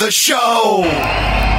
The show.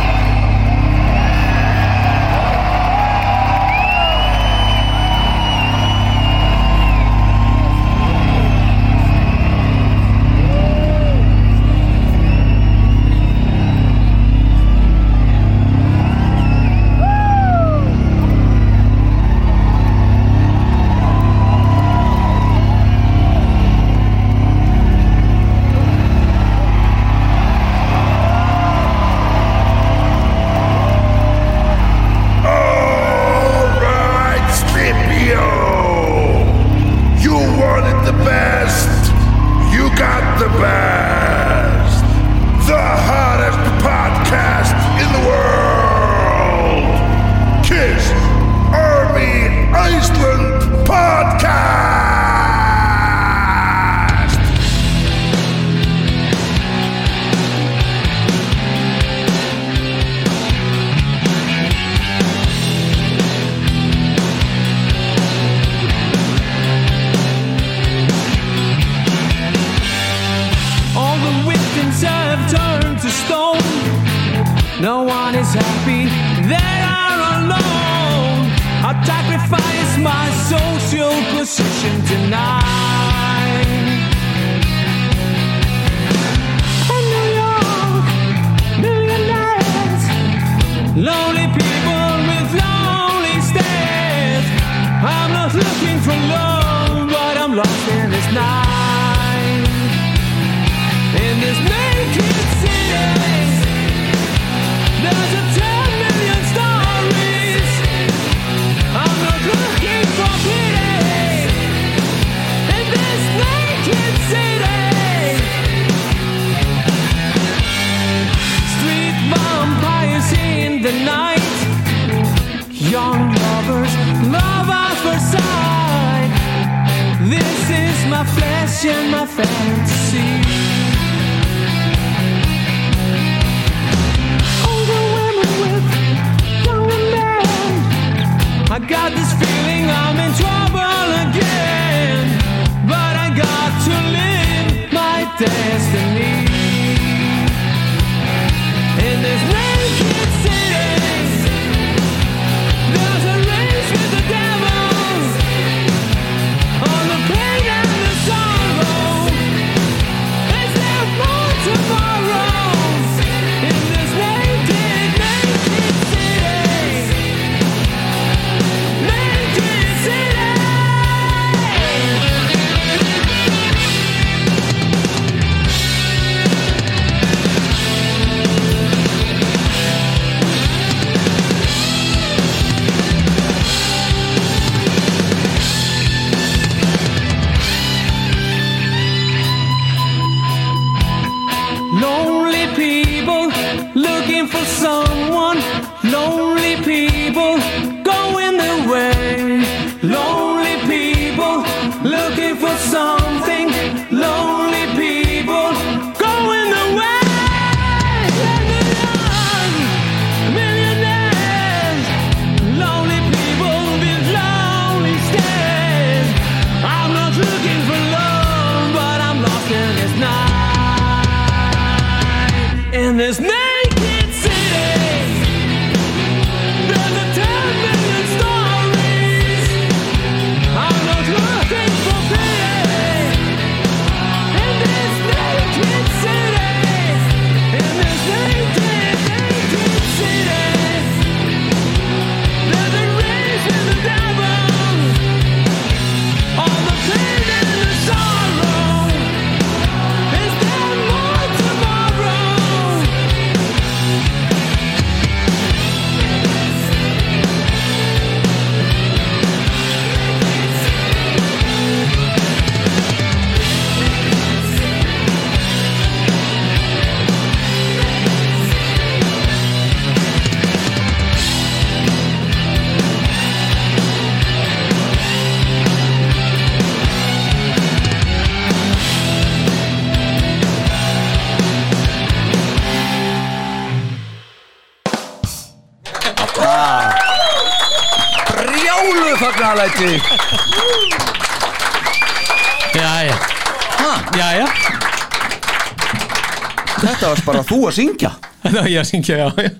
Bara þú að syngja? Var ég að syngja, já, já.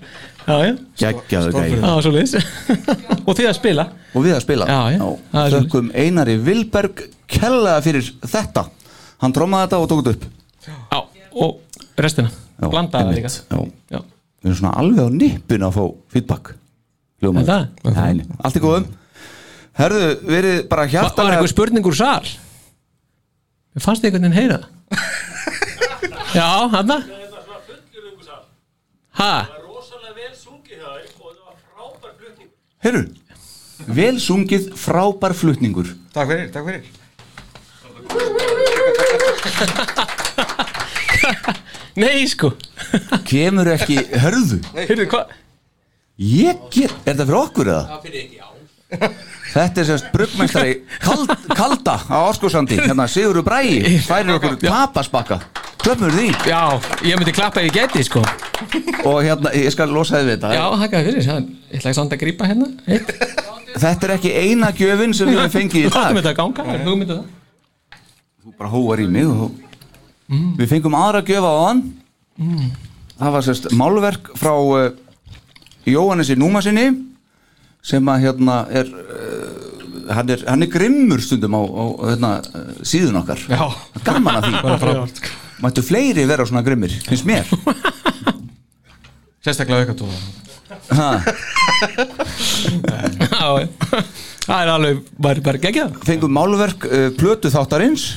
Já, já, Geggjaðu gæði var svo liðs Og þið að spila? Og við að spila. Já, já. Það er Þökkum Einari Vilberg kellaða fyrir þetta. Hann trómaði þetta og tók þetta upp. Já, og restina. Já, Blandaði það einmitt. líka Já. Já, Við erum svona alveg á nippun að fá feedback Hljómar. Er það? Nei, nei, allt er góðum. Herðu, verið bara Var, var hjartalega einhver spurning úr sal? Mér fannst þið einhvern veginn heyra það? Já, hann það Ha? Herru, vel sungið frábær flutningur Takk fyrir, takk fyrir Nei, sko Kemur ekki hörðu Heyrðu, hvað? Ég get, er þetta fyrir okkur eða? Það fyrir ekki, já Þetta er sérst bruggmestari kald, kalda á Áskósandi hérna Sigurður Bræi færir okkur tapasbakka. Klöpmur því. Já, ég myndi klappa ef ég geti, sko. Og hérna, ég skal losa þið við þetta. Já, þakka fyrir. Ég ætla ekki samt að grípa hérna. Eitt. Þetta er ekki eina gjöfin sem við fengið í dag. þetta að ganga, er hugmyndið það. Þú bara hóar í mig og... Við fengum aðra gjöf á hann. Það var sérst málverk frá uh, Jóhannesi Númasinni sem að hérna er, uh, hann er hann er grimmur stundum á, á hérna, uh, síðun okkar. Já. Gaman að því. Mættu fleiri vera svona grimmir, finnst mér. Sérstaklega Já, já. það er alveg bara, bara geggjað. Fengum málverk uh, plötu þáttarins.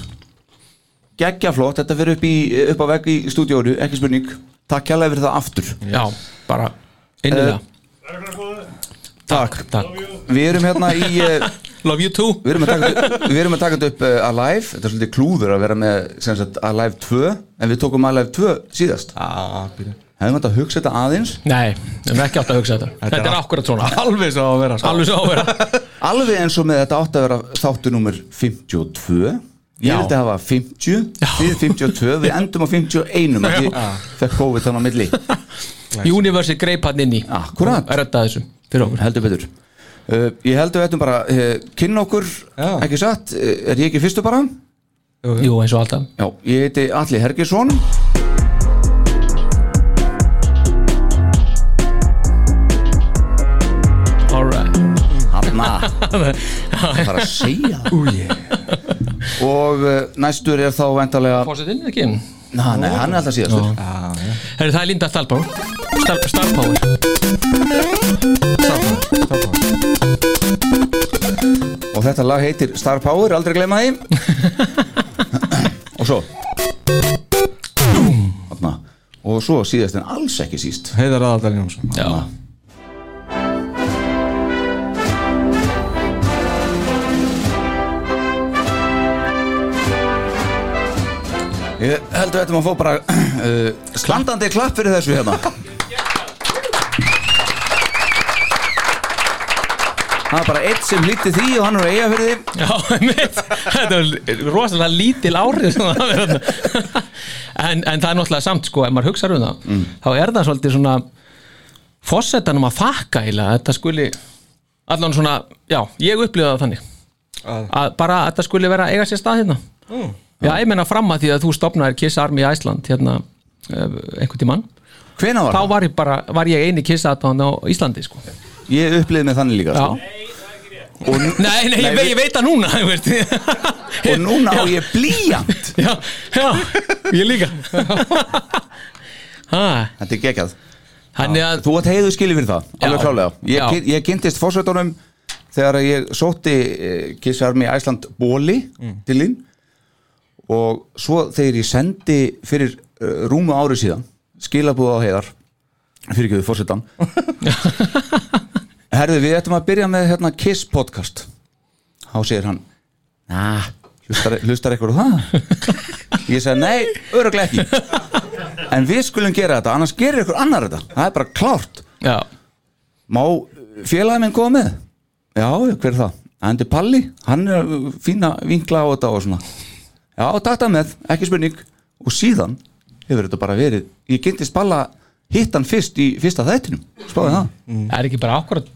Geggja flott, þetta fyrir upp, í, upp á vegg í stúdíóru, ekki spurning. Takk kjærlega fyrir það aftur. Já, bara innilega Takk, Takk. Við erum hérna í uh, Love you too. Við erum að taka þetta upp- við erum að taka þetta upp uh, Alive. Þetta er svolítið klúður að vera með sem sagt, Alive 2 En við tókum Alive 2 síðast. Ah, Hefum þetta að hugsa þetta aðeins? Nei, við erum ekki átt að hugsa þetta. Þetta er akkurat svona. Alveg svo að vera sko. Alveg svo að vera. Alveg eins og með þetta átt að vera þáttu nummer 52 Ég vildi hafa 50 Þið 52, við endum á 51 af Því fekk COVID þannig á milli. Universi greip hann inn í. Akkurat. Fyrir okkur. Heldur betur. Uh, Ég held að við ættum bara uh, kynna okkur. Já. Ekki satt, uh, er ég ekki fyrstur bara? Jú, eins og alltaf. Já, ég heiti Alli Hergesson Alright Hanna bara að segja það. Og uh, næstur er þá vendarlega Fórsetinn, ekki? Ná, nei, hann er alltaf síðastur. Herri, það er Linda Stalpár Stal, Stalpár og þetta lag heitir Star Power, aldrei glema því. Og svo. Hanna. og svo síðast en alls ekki síst. Heiðar aðaldal Jónsson. Já ég held að ættum að fá bara uh, slandandi klapp fyrir þessu hérna það er bara eitt sem líti því og hann er eiga fyrir því Já, einmitt. þetta er rosalega lítil árið þarna. en, en það er náttúrulega samt sko, ef maður hugsa um það Mm. þá er það svolítið svona fossetanum að þakka eiginlega, þetta skuli allan svona, já, ég upplifa það þannig Að- að bara að þetta skuli vera eiga sér stað hérna já, ég menna fram að því að þú stopnaðir Kiss Army Iceland hérna eh, einhvern tímann, hvena var þá það? var ég bara var ég eini Kiss aðtáðan á Íslandi sko. ég uppliði með þannig líka sko. og, nei, nei, ég, Nei, ég veit það núna og núna á Já. ég blíjant. Já, já, ég líka. Þetta er geggjað. Þannig að Þú átt heiðu skilið fyrir það, alveg klálega Ég, ég kynntist fórsveitunum þegar ég sótti eh, Kiss Army Æsland bóli til þín og svo þegar ég sendi fyrir uh, rúmu ári síðan skilabúð á heiðar fyrir ekki við fórsveitan Herðu, við ættum að byrja með hérna, Kiss podcast. Þá segir hann Næ, hlustar, hlustar eitthvað á það? Ég segi, nei, öruglega ekki. En við skulum gera þetta, annars gerir ykkur annar þetta. Það er bara klárt. Já, Má félagið minn koma með? Já, hver er það? Andi Palli, hann er fína vinkla á þetta og svona Já, takk það með, ekki spurning. Og síðan hefur þetta bara verið Ég kynntist Palla hitt hann fyrst í fyrsta þættinum. Spáði það. Það er ekki bara akkurat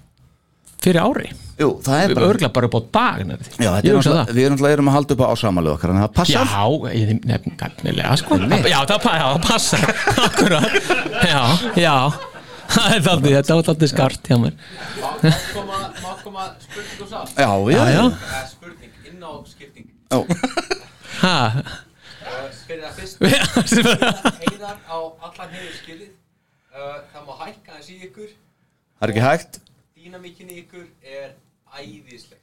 fyrir ári. Jú, það er bara örgla bara upp á dag nefnir. Já, er það. við erum erum að halda upp á ásamalegu okkar en það passar. Já, ég nefn, nefnilega sko. Já, það, passar. Akkurat Já, já. Það er þáttið, þetta var þáttið skart hjá mér. Má koma spurning og sá Já, já, Já, já. Spurning, inn á skipting. Já. Ha, Fyrir það fyrst. Heiðar á allan hefur skilið. Uh, Það má hækka í ykkur. Það er ekki hægt. Dýnamíkin í ykkur er æðisleg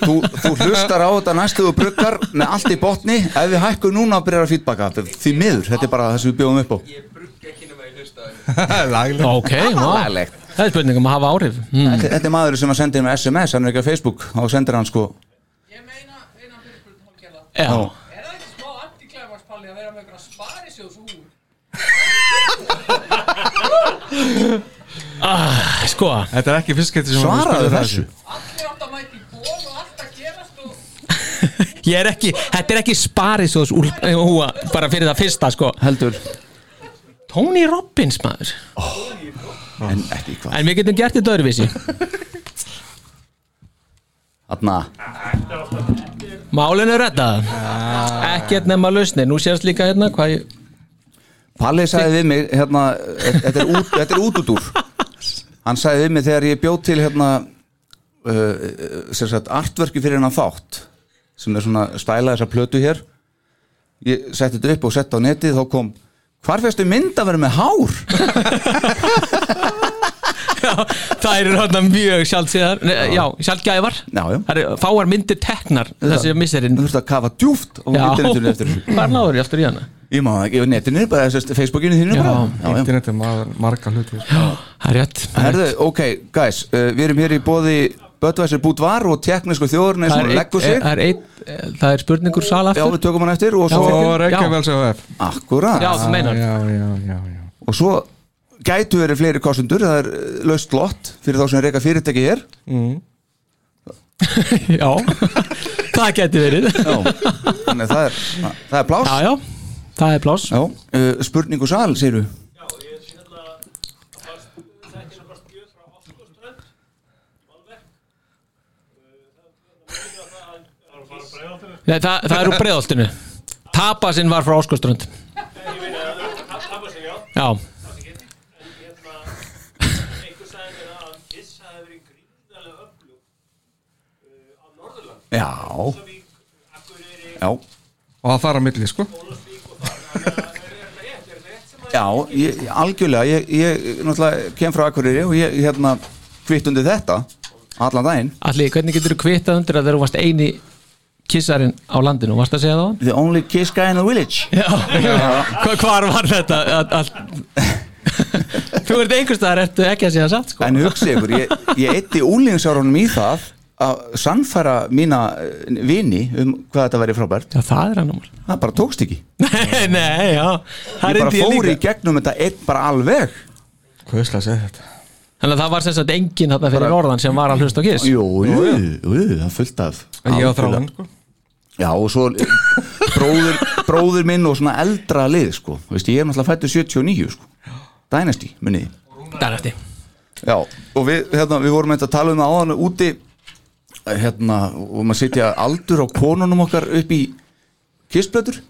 Þú, þú hlustar á þetta næstu og bruggar með allt í botni. Ef við hækkum núna að byrja að feedbacka því miður, þetta er bara það sem við bjóðum upp á. Ég brugg ekki nema í hlustaðinu Laglega ok, vá. Lælegt. Það er spurning um að hafa áhrif. Mm. Þetta er maður sem að senda inn með SMS, hann er ekki á Facebook. Þá sendir hann sko Ég meina, eina fyrirspurning hálfgerða Já, Er það ekki smá antiklæmarspalli að vera með einhverja sparisjóðshúr? ah, sko. Þetta er ekki fiskætti sem svaraðu þessu. Allir átt að mæta í ból og allt að gerast og Ég er ekki, þetta er ekki sparisós húa bara fyrir það fyrsta sko. Heldur, Tony Robbins maður. En ekki hvað? En við getum gert þetta öðruvísi. Þarna, Málinu er rettað Ekkert nema lausni Nú sést líka hérna hvað ég Palli sagði við mig hérna, þetta er, út, þetta er út út úr hann sagði við mig þegar ég bjóð til hérna uh, sem sagt artverki fyrir hennan þátt sem er svona stæla þessa plötu hér. Ég setti þetta upp og setti á netið þá kom hvar fyrstu mynd að vera með hár það eru hérna mjög sjálfsíðar Já, sjálfgæfar Já, já. Það eru fáar myndir teknar Þessi misserinn þú þurfti að kafa djúft og Já, internetinu eftir þessu. Hvað náður ég aftur í hana? ég má ekki, á netinu, bara Facebookinu þínu Já. bara. já, já. Internet er maður marga hluti Það er rétt Herðu, ok, guys, uh, við erum hér í bóði Böttvæsir Búdvar og teknísku og er, leggur sig. það, er eitt, það er spurningur sal Já, aftur við tökum hann eftir og Já, svo, Og Reykjavík VF akkurat. Já, þú meinar. Já, já, já, já. Og svo gætu verið fleiri kostendur það er uh, laust lott fyrir þá sem reyka fyrirtæki hér. Já, það geti verið. Já, þannig að það er, það er plás Já, já, það er pláss. Já, uh, spurning og sal, segir Nei, það, það er úr breiðoltinu Tapasinn var frá Óskoströnd Já Já. Já, Og það fara á milli, sko. Já, ég, algjörlega ég, ég náttúrulega kem frá Akureyri og ég hérna kvitt undir þetta allan daginn. Alli, hvernig getur þú kvittað undir að þegar þú varst eini kissarinn á landinu, varst að segja það? The only kiss guy in the village. Já, Hva, hvar var þetta? Að, að, þú ert einhverstaðar, ertu ekki að segja satt sko? En hugsi ykkur, ég, ég eitti úlingsárunum í það að sannfæra mína eh, vini um hvað þetta væri frábært. Já, það er númer það bara tókst ekki. Nei, nei, já. Það ég bara reyndi fór í líka gegnum þetta einn bara alveg. Hvað er að segja þetta? Þannig að það var sem sagt enginn þarna fyrir Bara- norðan sem var að hlusta á kiss. Jú, jú, jú, það fullt af Ég á algjörlega. þráðan, sko. Já og svo bróðir, bróðir minn og svona eldra lið sko, Veist, ég er náttúrulega fættur 79 sko. Dynasty. Það er eftir Já, og við, hérna, við vorum eitthvað að tala um það áðan úti hérna, og maður setja aldur á konunum okkar upp í kissblötur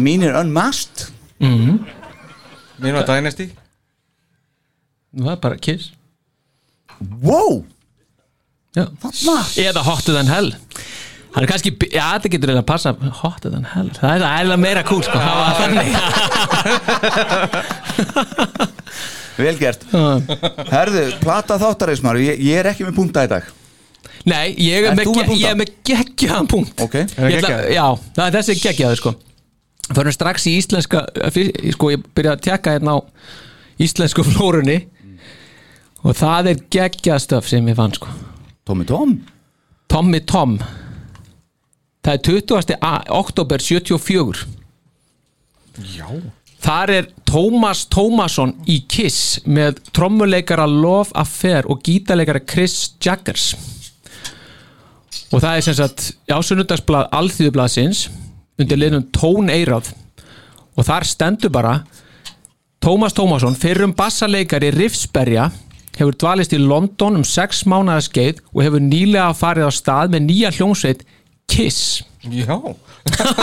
mín er unmasked. Mín var Nú, Það er bara kiss. Wow, Eða hotter than hell. Það er kannski, já þetta getur eiginlega að passa Hotter than hell, það er eiginlega meira cool sko, það var þannig. Vel gert. Herðu, plata þáttarismar ég, ég er ekki með punta í dag Nei, ég er með, er geggjaðan punkt. Ok, Er það Ég ætla-? Já, það er þessi geggjaður sko. Förum strax í íslenska fyr- Sko, ég byrja að tjekka hérna á íslensku flórunni. Og það er geggjastöf sem ég fann sko. Tommy Tom? Tommy Tom. Það er 20. a- oktober 74 Já. Þar er Tómas Tómasson í Kiss með trommuleikara Love Affair og gítarleikara Chris Jaggers og það er sem sagt ásunundagsblað alþýðublaðsins undir liðnum Tón Eirað og þar stendur bara Tómas Tómasson fyrrum bassaleikari Riffsberja hefur dvalist í London um sex mánaða skeið og hefur nýlega farið á stað með nýja hljómsveit Kiss. Já.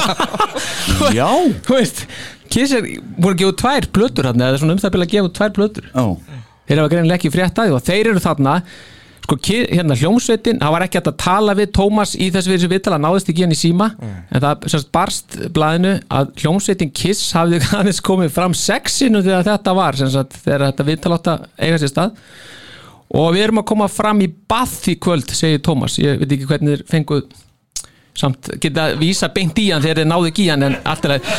Já. Veist, Kiss er búin að gefa tvær plötur hann eða svona um það byrja að gefa tvær plötur. Ó, þeir hafa greinlega ekki frétt að því og þeir eru þarna sko, hérna hljómsveitin, það var ekki að tala við Tómas í þessu við þessu viðtala, náðist ekki hann í síma. En það semst barst blaðinu að hljómsveitin Kiss hafði aðeins komið fram sexinu þegar þetta var semst þegar þetta viðtala átt að eiga sér stað. Og við erum að koma fram í bath í kvöld, segir Tómas. Ég veit ekki hvernig þeir fenguð samt geta vísa beint í hann þegar þeir náðu ekki í hann en alltaf,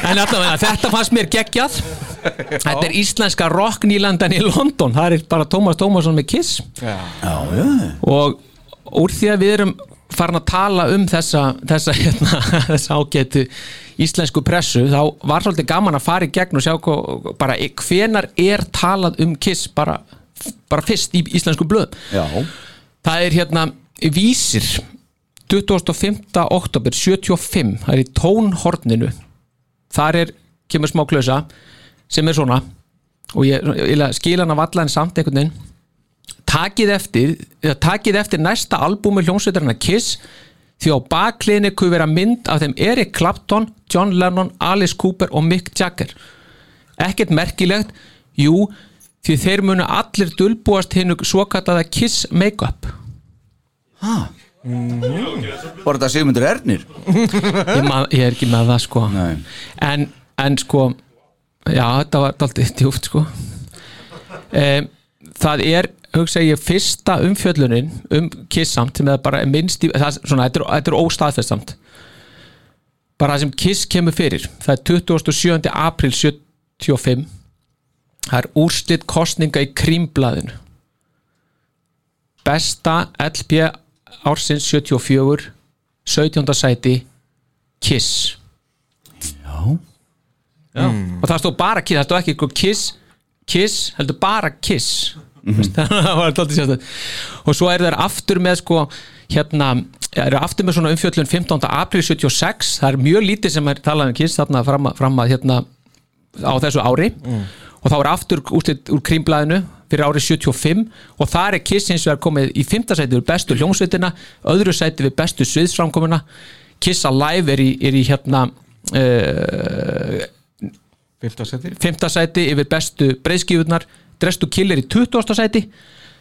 en alltaf þetta fannst mér geggjað. Þetta er íslenska rocknýlandan í London. Það er bara Tómas Tómasson með Kiss. Já, já og úr því að við erum farin að tala um þessa þessa, hérna, þessa ágætu íslensku pressu þá var svolítið gaman að fara í gegn og sjá hvað, bara hvenar er talað um Kiss bara, bara fyrst í íslensku blöð Já, það er hérna vísir 25. oktober 75 það er í tónhorninu. Þar er, kemur smá klausa sem er svona og ég, ég skila hann af alla en samt einhvern veginn. Takið eftir takið eftir næsta albúmi hljómsveitarinn Kiss því á bakliðinni kuð vera mynd af þeim Eric Clapton, John Lennon, Alice Cooper og Mick Jagger. Ekkert merkilegt jú, því þeir munu allir dulbúast hinnu svo kallaða Kiss make-up var þetta Sigmundur Ernir? ég, man, ég er ekki með það sko. Nei. En, en sko já, þetta var daldið djúft sko. Um, það er hugsa ég fyrsta umfjöllunin um Kiss samt sem er bara minnst í, það, er svona, þetta er, þetta er óstaðfest samt bara það sem Kiss kemur fyrir það er 27. april 75 það er úrslit kostninga í krímblaðinu. Besta LP ársins 74 17. sæti Kiss. Já. Já. og það stóð bara Kiss, það stóð ekki sko Kiss Kiss, heldur bara Kiss. Það var alltaf sérstætt og svo er þeir aftur með sko hérna, eru aftur með svona umfjöllun 15. april 76 það er mjög lítið sem er talað um Kiss þarna fram að, fram að hérna á þessu ári. Og þá er aftur úrslit úr krímblæðinu fyrir árið 75 og það er Kiss hins vegar komið í 5. sæti við bestu hljómsveitina öðru sæti við bestu sviðsframkomuna Kiss Alive er í, er í hérna uh, Fylta setir 5. sæti yfir bestu breyðskífurnar Drestu Killer í 20. sæti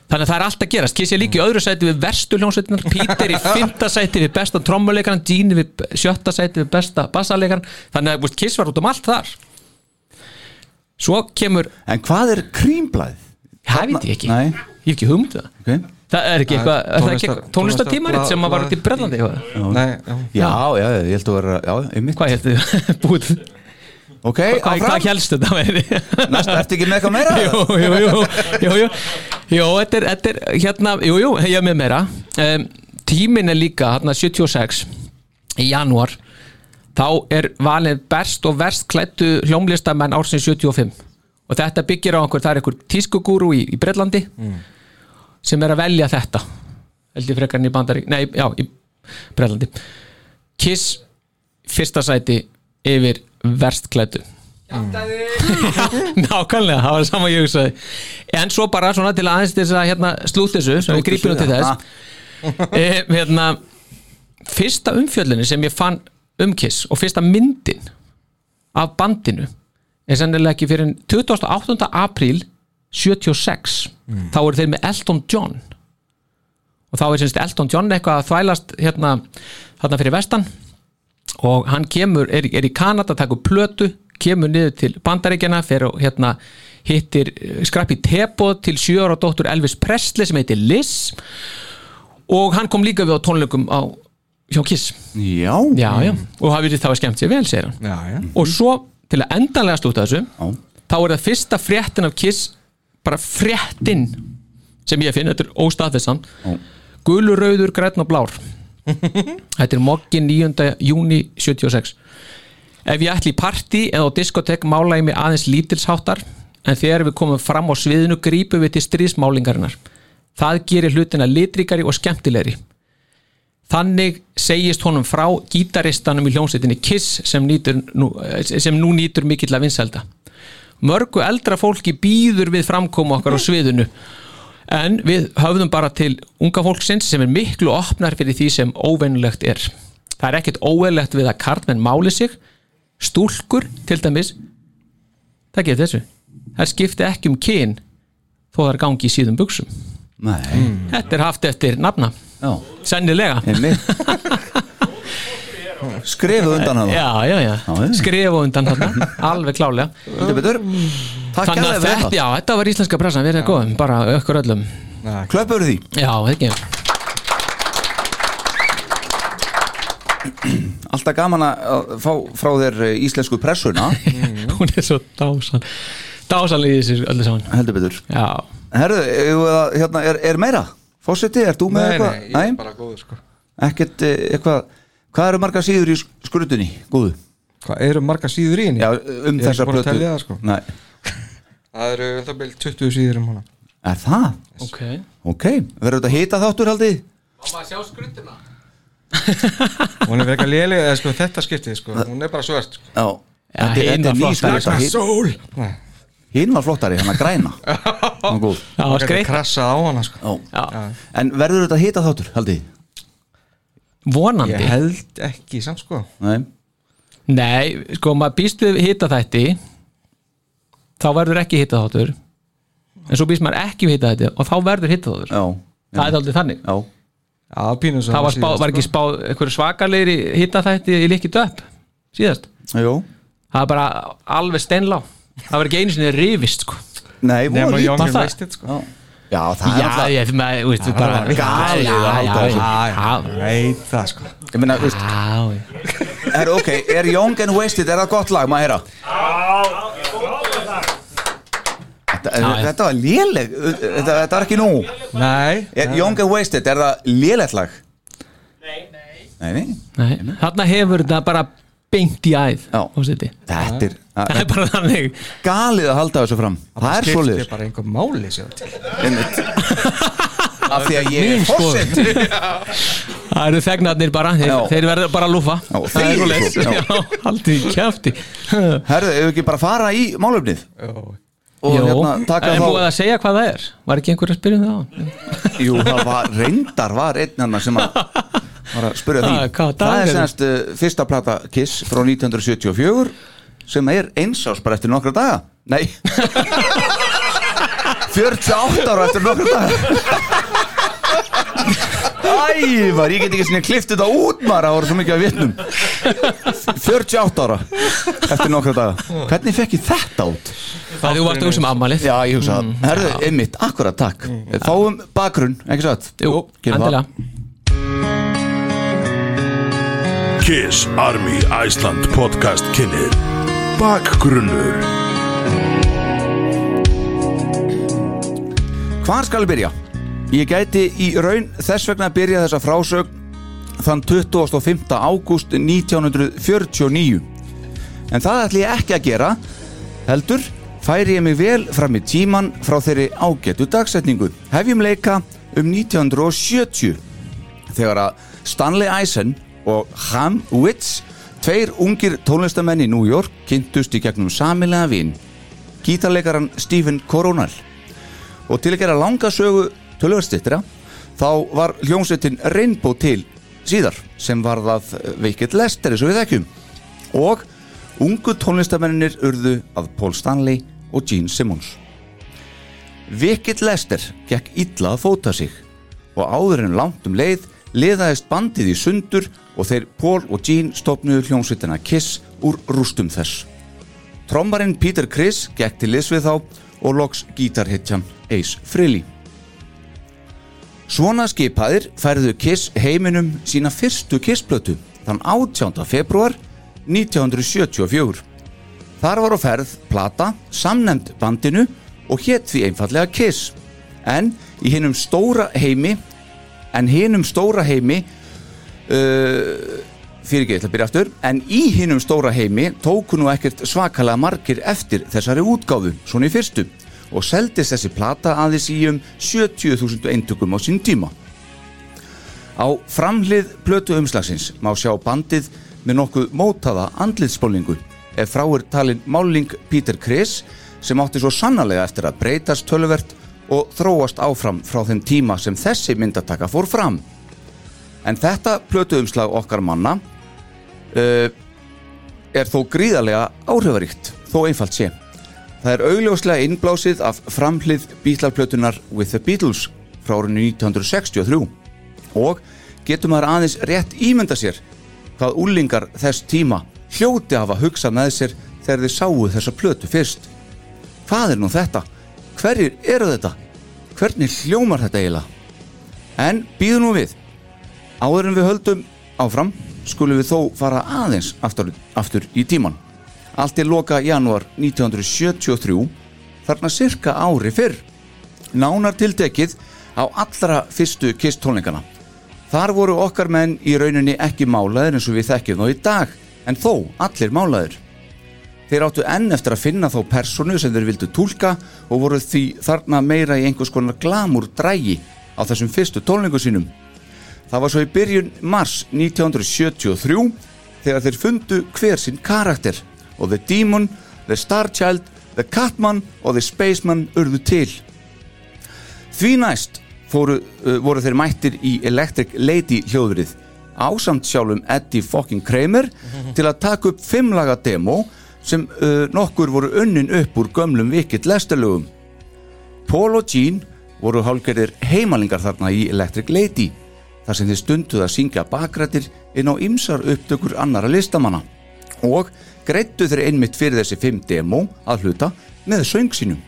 þannig að það er allt að gerast Kiss er líka í öðru sæti við verstu hljómsveitinar Peter í 5. sæti við besta trommuleikaran Gene við 7. sæti við besta bassaleikaran þannig að Kiss var út um allt þar svo kemur En hvað er krímblæð? Það veit ég ekki, Nei, ég hef ekki hugmynd um það. Ok. Það er ekki eitthvað, er það ekki tónlistar- tónlistatímarit sem að var út í Brellandi já. Já, já, ég held að vera, já, einmitt. Hvað heldur þið? Búið. Ok, hvað, áfram, hvað helst þetta væri? næst ertu ekki með eitthvað meira? jú, jú, jú, jú, jú, jú, þetta er, þetta er hérna, jú, jú, ég er með meira. Um, tímin er líka, hérna 76 í janúar. Þá er valið best og verst klættu hljómlistamenn ársins 75 og þetta byggir á einhver, það er einhver tískugúru í, í Breitlandi sem er að velja þetta. Held ég frekar en í Bandarík, nei, já, í Breitlandi Kiss fyrsta sæti yfir verst klættu Nákvæmlega, það var sama ég hugsaði. En svo bara svona til aðeins til þess að hérna, slút þessu, sem við grípum til þess. E, hérna, Fyrsta umfjöllunni sem ég fann um Kiss og fyrsta myndin af bandinu er sennilega ekki fyrir 28. apríl 76 þá eru þeir með Elton John. Og þá er semst Elton John eitthvað að þvælast hérna, hérna fyrir vestan. Og hann kemur, er, er í Kanada takur plötu, kemur niður til bandaríkjana, fer og hérna hittir eh, skrappi teboð til sjö ára dóttur Elvis Presley sem heitir Liz. Og hann kom líka við á tónleikum á hjá Kiss. Já, já, já, og það var skemmt sér vel, segir hann. Já, já. Og svo til að endanlega slúta þessu Já. þá er það fyrsta fréttin af Kiss bara fréttin sem ég finn, þetta er óstaðfessan gulur, rauður, græn og blár. Þetta er mokkin 9. júni 76 ef ég ætli í partí eða á diskotek mála ég mig aðeins lítilsháttar en þegar við komum fram á sviðinu grípum við til stríðsmálingarinnar. Það gerir hlutina litríkari og skemmtilegri Þannig segist honum frá gítaristanum í hljómsveitinni Kiss sem, nýtur nú, sem nú nýtur mikill að vinselda. Mörgu eldra fólki býður við framkomu okkar á sviðinu en við höfðum bara til unga fólksins sem er miklu opnar fyrir því sem óvennulegt er. Það er ekkert óvennulegt við að karlmenn máli sig stúlkur til dæmis. Það getur þessu. Það skipti ekki um kyn þó það er gangi í síðum buksum Nei, þetta er haft eftir nafna sennilega. Skrifuð undan hann já, já, já, skrifa undan þarna. Alveg klálega Þetta betur. Takk þannig að fyrir þetta, já, þetta var íslenska pressan, við erum góðum bara ökkur öllum. Klöppur því? Já, ekki, Alltaf gaman að fá frá þér eh, íslensku pressuna. Hún er svo dásan dásanlega í þessu öllu saman. Heldur betur. Já, Herðu, hérna, er, er meira? Fósiti, er þú með Nei, eitthvað? nei, ég er bara góður sko Ekkert eh, eitthvað Hvað eru margar síður í skrutunni? Góðu Hvað eru marga síður í henni? Já, um Ég er þessa ekki búin að plötu telja það, sko. Nei, Það eru um það byrjum 20 síður um hana er það? ok Ok, verður þetta hita þáttur haldið? Má maður sjá skrutuna? Hún er verið léleg, eða sko þetta skiptið sko Hún er bara svört sko Já, þetta, er ný flottari, Hinn var flottari, hann að græna. Hann var góð. Já, það skreitt krassa á hana sko. Já. já, En verður þetta hita þáttur haldið? vonandi. Ég held ekki samt sko. Nei, nei, sko, maður býst við hita þætti þá verður ekki hita þáttur en svo býst maður ekki við hita þætti og þá verður hita þáttur já, það er aldrei þannig. Já. Já, það var, spá, var ekki spáð einhverju svakalegri hita þætti í líkið upp síðast það er bara alveg steinlá það var ekki einu sinni rifist sko. nei, voru Young var and það? Wasted sko Já, já það er já, alltaf ég, maður, veist, Það bara var galið já, að halda já, þessu. já, já, Veit það sko Ég meina, veist, já, er, ok, er Young and Wasted, er það gott lag, maður heyra? Þetta, Já, já. þetta var léleg þetta, þetta var ekki nú Nei er, Young and Wasted, er það lélegt lag? Nei, nei Nei, þarna hefur þetta bara beint í æð Já. fórstiti. Þetta er, það það er bara þannig. er galið að halda þessu fram. Það er skiptir svolítið bara einhver máli Af því að ég er fórsett það eru þegnarnir bara, þeir, þeir verður bara að lúfa. Það er haldið í kjafti. Herðu, ef við ekki bara fara í málöfnið Og Jó, hérna taka en búið þá að segja hvað það er? Var ekki einhver að spyrja um það? Jú, það var, reyndar var einn hann sem að var að spyrja því. Ah, Það er er semst uh, fyrsta plata Kiss frá 1974 sem er einsás bara eftir nokkra daga. Nei. 48 ára eftir nokkra daga. Ævar, ég get ekki svona klift þetta út maður það voru svo mikið að vitnum. 48 ára eftir nokkra daga. Hvernig fekk ég þetta út? það þú varst að hugsa um ammalið Já, ég hugsa það. Herðu, einmitt, akkurat, takk. Fáum bakgrunn, ekki satt? Jú, gerum það. endilega. Kiss Army Iceland podcast kynir Bakgrunnur Hvar skal ég byrja? Ég gæti í raun þess vegna að byrja þessa frásögn þann 25. ágúst 1949 en það ætli ég ekki að gera heldur færi ég mig vel fram í tíman frá þeirri ágætu dagsetningu hefjum leika um 1970 þegar að Stanley Eisen og Ham Witts tveir ungir tónlistamenn í New York kynntust í gegnum samilega vin gítarleikaran Stephen Coronel. Og til að gera langa sögu tölvörstittra þá var hljómsveitin Rainbow til síðar sem var það veikitt lester eins og við þekkjum. Og ungu tónlistamennir urðu að Paul Stanley og Gene Simmons. Vikitt Lester gekk illa að fóta sig og áður en langt um leið liðaðist bandið í sundur og þeir Paul og Gene stopnuðu hljómsveitina Kiss úr rústum þess Trommarinn Peter Criss gekk til liðs við þá og loks gítarhittjan Ace Frehley. Svona skipaðir færðu Kiss heiminum sína fyrstu Kiss-plötu þann 18. februar 1974. Þar var á ferð plata samnemnd bandinu og hétt því einfallega Kiss. En í hinnum stóra heimi en hinnum stóra heimi uh, fyrir ekki, ég ætla að byrja aftur. En í hinnum stóra heimi tóku nú ekkert svakalega margir eftir þessari útgáfu, svona í fyrstu og seldist þessi plata aðeins í um 70.000 eintökum á sín tíma. Á framhlið plötu umslagsins má sjá bandið með nokkuð mótaða andlitsspólingu ef frá er talin máling Peter Criss sem átti svo sannarlega eftir að breytast töluvert og þróast áfram frá þeim tíma sem þessi myndataka fór fram. En þetta plötuumslag okkar manna uh, er þó gríðarlega áhrifaríkt, þó einfalt sé. Það er augljóslega innblásið af framhlið bítlarplötunar With the Beatles frá árinu 1963 og getur maður aðeins rétt ímynda sér hvað úlingar þess tíma hljóti hafa hugsað með sér þegar þeir sáu þessa plötu fyrst. Hvað er nú þetta? Hverjir eru þetta? Hvernig hljómar þetta eiginlega? En býðu nú við. Áður en við höldum áfram skulum við þó fara aðeins aftur, aftur í tíman. Allt er loka janúar 1973 þarna cirka ári fyrr. Nánar tiltekið á allra fyrstu Kiss tónleikana. Þar voru okkar menn í rauninni ekki málaðir eins og við þekkjum þá í dag, en þó allir málaðir. Þeir áttu enn eftir að finna þá personu sem þeir vildu túlka og voru því þarna meira í einhvers konar glamur drægi á þessum fyrstu tónleiku sínum. Það var svo í byrjun mars 1973 þegar þeir fundu hver sinn karakter og The Demon, The Star Child, The Catman og The Spaceman urðu til. Því næst fóru, uh, voru þeir mættir í Electric Lady hljóðrið ásamt sjálfum Eddie fucking Kramer til að taka upp fimmlaga demo sem uh, nokkur voru unnin upp úr gömlum vikið lestalögum. Paul og Gene voru hálfgerðir heimalingar þarna í Electric Lady þar sem þeir stunduð að syngja bakrættir inn á ymsar upptökur annara listamanna og greittu þeir einmitt fyrir þessi fimm demo að hluta með söng sínum.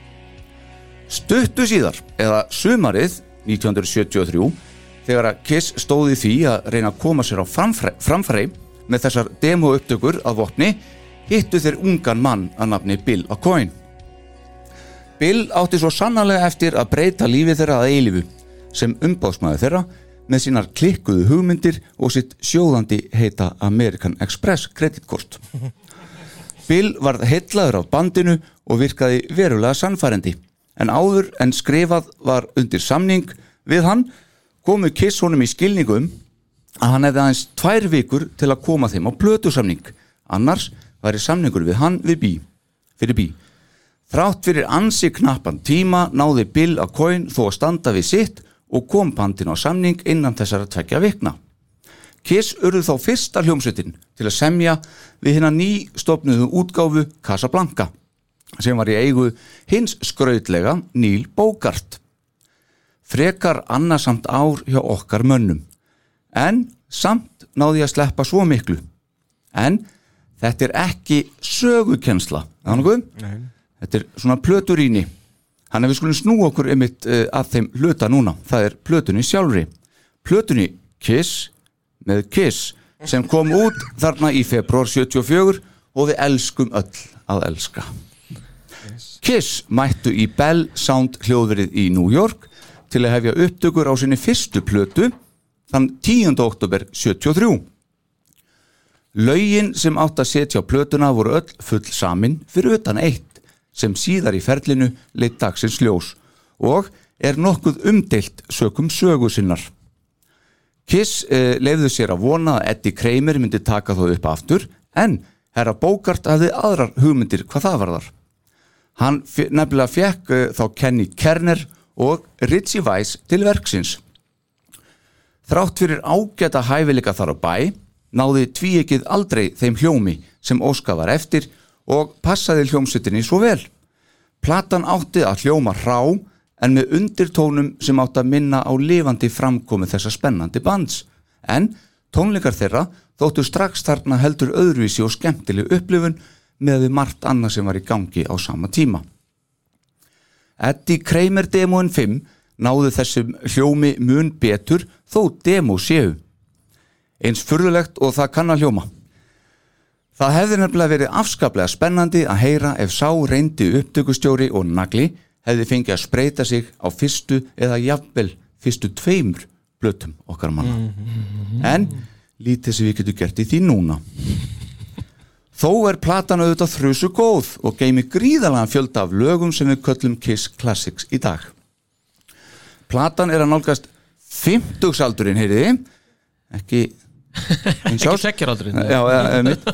Stuttu síðar, eða sumarið 1973, þegar að Kiss stóði því að reyna að koma sér á framfæri, með þessar demo upptökur að vopni, hittu þeir ungan mann að nafni Bill O'Coin. Bill átti svo sannarlega eftir að breyta lífið þeirra að eilifu sem umbásmaður þeirra með sínar klikkuðu hugmyndir og sitt sjóðandi heita American Express kreditkort. Bill var heitlaður af bandinu og virkaði verulega sannfærendi en áður en skrifað var undir samning við hann komu Kiss honum í skilningum að hann hefði aðeins tvær vikur til að koma þeim á plötusamning annars væri samningur við hann við bí, fyrir bí. Þrátt fyrir ansi knappan tíma náði Bill að Coin þó að standa við sitt og kom bandin á samning innan þessara tvekja vikna. Kiss urðu þá fyrsta hljómsveitin til að semja við hérna ný stopnuðu útgáfu Casablanca sem var í eigu hins skrautlega Neil Bogart. Frekar annarsamt ár hjá okkar mönnum. En samt náði að sleppa svo miklu. En þetta er ekki sögukensla. Þannig Þetta er svona plöturíni. Þannig að við skulum snú okkur einmitt uh, að þeim hluta núna. Það er plötunni sjálfri. Plötunni Kiss með Kiss sem kom út þarna í februar 74 og við elskum öll að elska. Kiss mættu í Bell Sound hljóðverið í New York til að hefja upptökur á sinni fyrstu plötu þann 10. oktober 73. Laugin sem átt að setja á plötuna voru öll full samin fyrir utan eitt sem síðar í ferlinu leitt dagsins ljós og er nokkuð umdeilt sökum sögu sinnar. Kiss eh, leifðu sér að vona að Eddie Kramer myndi taka þó upp aftur en herra Bogart hafði aðrar hugmyndir hvað það var þar. Hann nefnilega fekk uh, þá Kenny Kerner og Ritchie Weiss til verksins. Þrátt fyrir ágæta hæfileika þar á bæ náði tvíekið aldrei þeim hljómi sem Óskar var eftir og passaði hljómsveitinni svo vel. Platan átti að hljóma hrá en með undirtónum sem átti að minna á lifandi framkomi þessa spennandi bands. En tónleikar þeirra þóttu strax þarna heldur öðruvísi og skemmtileg upplifun með við margt annað sem var í gangi á sama tíma. Eddie Kramer demóin 5 náðu þessum hljómi mun betur þó demo séu. Eins furðulegt og það kann að hljóma. Það hefði nefnilega verið afskaplega spennandi að heyra ef sá reyndi upptökustjóri og nagli hefði fengið að spreita sig á fyrstu eða jafnvel fyrstu tveimur blötum okkar manna. En lítið sem við getum gert í því núna. Þó er platan auðvitað þrjusu góð og geimi gríðalega fjölda af lögum sem við köllum Kiss Classics í dag. Platan er að nálgast 50-saldurinn, heyriði, ekki Ekki árs. tveggjaraaldurinn. Já, ja, einmitt.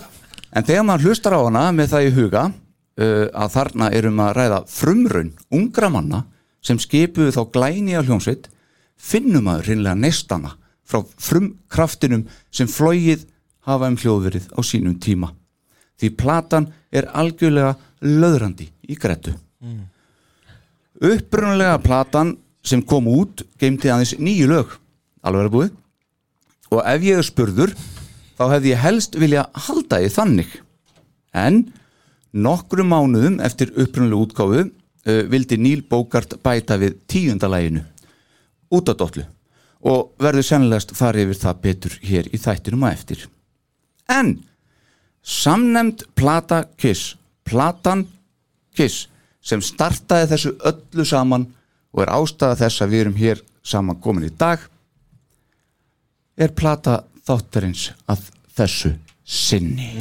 En þegar maður hlustar á hana með það í huga uh, að þarna erum að ræða frumraun ungra manna sem skipuðu þá glæni á hljómsveit finnum maður hreinlega neistana frá frumkraftinum sem flóið hafa um hljóðverið á sínum tíma. Því platan er algjörlega löðrandi í grettu. Upprunalega platan sem kom út geimti aðeins nýju lög. Alveg er búið. Og ef ég er spurður þá hefði ég helst vilja halda því þannig. En nokkrum mánuðum eftir upprunalegu útgáfu uh, vildi Neil Bogart bæta við tíundalæginu út á dollu. Og verður sennilegast farið yfir það betur hér í þættinum að eftir. En samnemd plata Kiss platan Kiss sem startaði þessu öllu saman og er ástæða þess að við erum hér saman komin í dag er plata þáttarins að þessu sinni.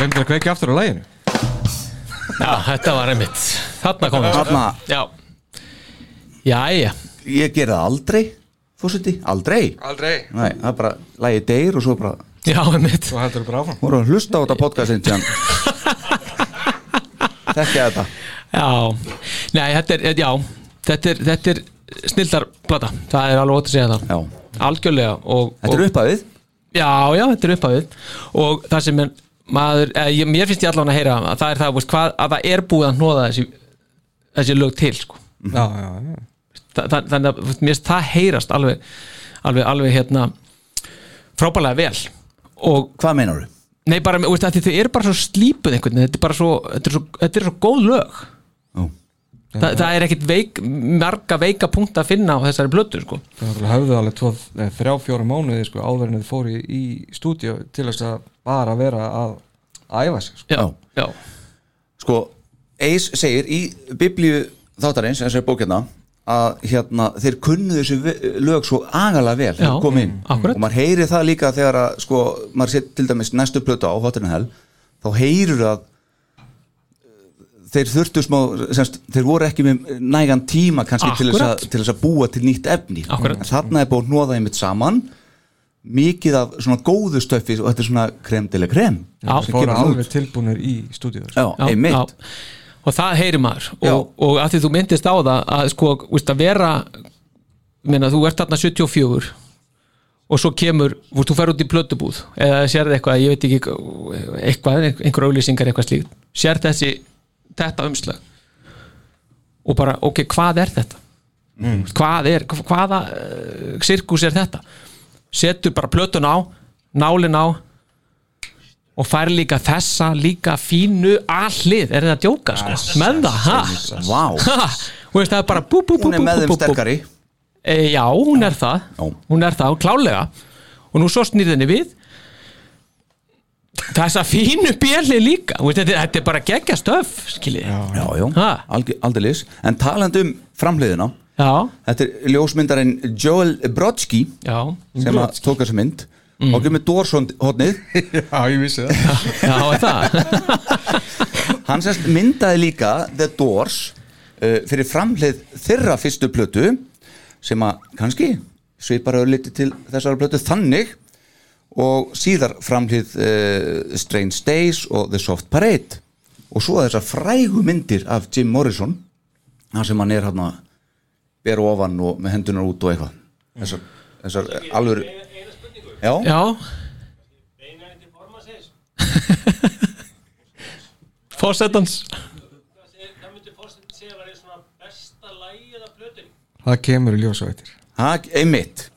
Glemdi að kveikja aftur á læginu Já, þetta var einmitt. Þarna komum við. Þarna, Já. Jæja. Ég gera það aldrei fórseti, aldrei. Aldrei. Nei, það er bara lægi deyr og svo bara Já, einmitt. Svo heldur þú bara áfram. Voru að hlusta á þetta podcastin þekkja þetta Já Nei, þetta er, já Þetta er, þetta er snildarplata Það er alveg ótt að segja það Já. Algjörlega og, Þetta er og, upphafið Já, já, þetta er upphafið Og það sem er maður, eh, ég, Mér finnst ég allan að heyra að það er það, veist, hvað, að það er búið að hnóða þessi, þessi lög til sko. Já, já, já Þa, það, þannig að veist, mér finnst það heyrast alveg alveg, alveg hérna frábælega vel og Hvað meinar þú? nei bara, veist, að þau eru bara svo slípuð einhvern veginn, þetta er bara svo þetta er svo, þetta er svo góð lög. Þa, það er ekkit veik, marga veika punkt að finna á þessari blötu sko. Það höfðu alveg tvo, þrjá, fjóra mánuði sko, áður en þið fóru í, í stúdíu til þess að bara vera að æfa sig sko. já, já, Sko, Ace segir í biblíu þáttarins, þessari bókina að hérna, þeir kunnu þessu lög svo agalega vel Já, akkurat. og maður heyri það líka þegar að sko, maður sér til dæmis næstu plötu á Hoturinn Hell þá heyrir að uh, þeir þurftu smá semst, þeir voru ekki með nægan tíma kannski til þess, að, Akkurat. til þess að búa til nýtt efni Akkurat. en þarna er búið að nóða einmitt saman mikið af svona góðu stöffi og þetta er svona kremdileg krem kemur út. alveg tilbúinir í stúdíu sko. Og það heyrir maður og, og að því þú myndist á það að sko, veist, að vera minna, þú ert þarna 74 og svo kemur, þú fer út í plötubúð eða sérði eitthvað, ég veit ekki eitthvað, einhver auðlýsingar eitthvað slíkt sér þessi, þetta umslag. Og bara, ok, hvað er þetta? Mm. hvað er hvaða uh, sirkus er þetta? Setur bara plötun á nálin á og fær líka þessa líka fínu allið, er þetta að djóka sko, með það, og veist það er bara bú, bú, bú, hún er bú, með bú, þeim bú, bú. sterkari. E, já, hún er það. Hún er það, klálega. Og nú svo snýr þenni við þessa fínu björli líka, Þú veist, þetta, er- þetta er bara geggja stöf, skiljið já. Já, já, Ha? alg- aldeilis. En talandi um framhliðina Já, Þetta er ljósmyndarinn Joel Brodsky já, sem að tók þessa mynd. Mm. og með Dorsson hodnið Já, ég vissi það. Já, er það? Hann semst myndaði líka The Doors uh, fyrir framhlið þeirra fyrstu plötu sem að kannski svipar öðliti til þessara plötu þannig og síðar framhlið uh, Strange Days og The Soft Parade. Og svo þessar frægu myndir af Jim Morrison þar sem hann er hann að bera ofan og með hendunar út og eitthvað. Þessar, þessar alveg já, Já. Fósettans Það kemur í ljós og eittir ha, einmitt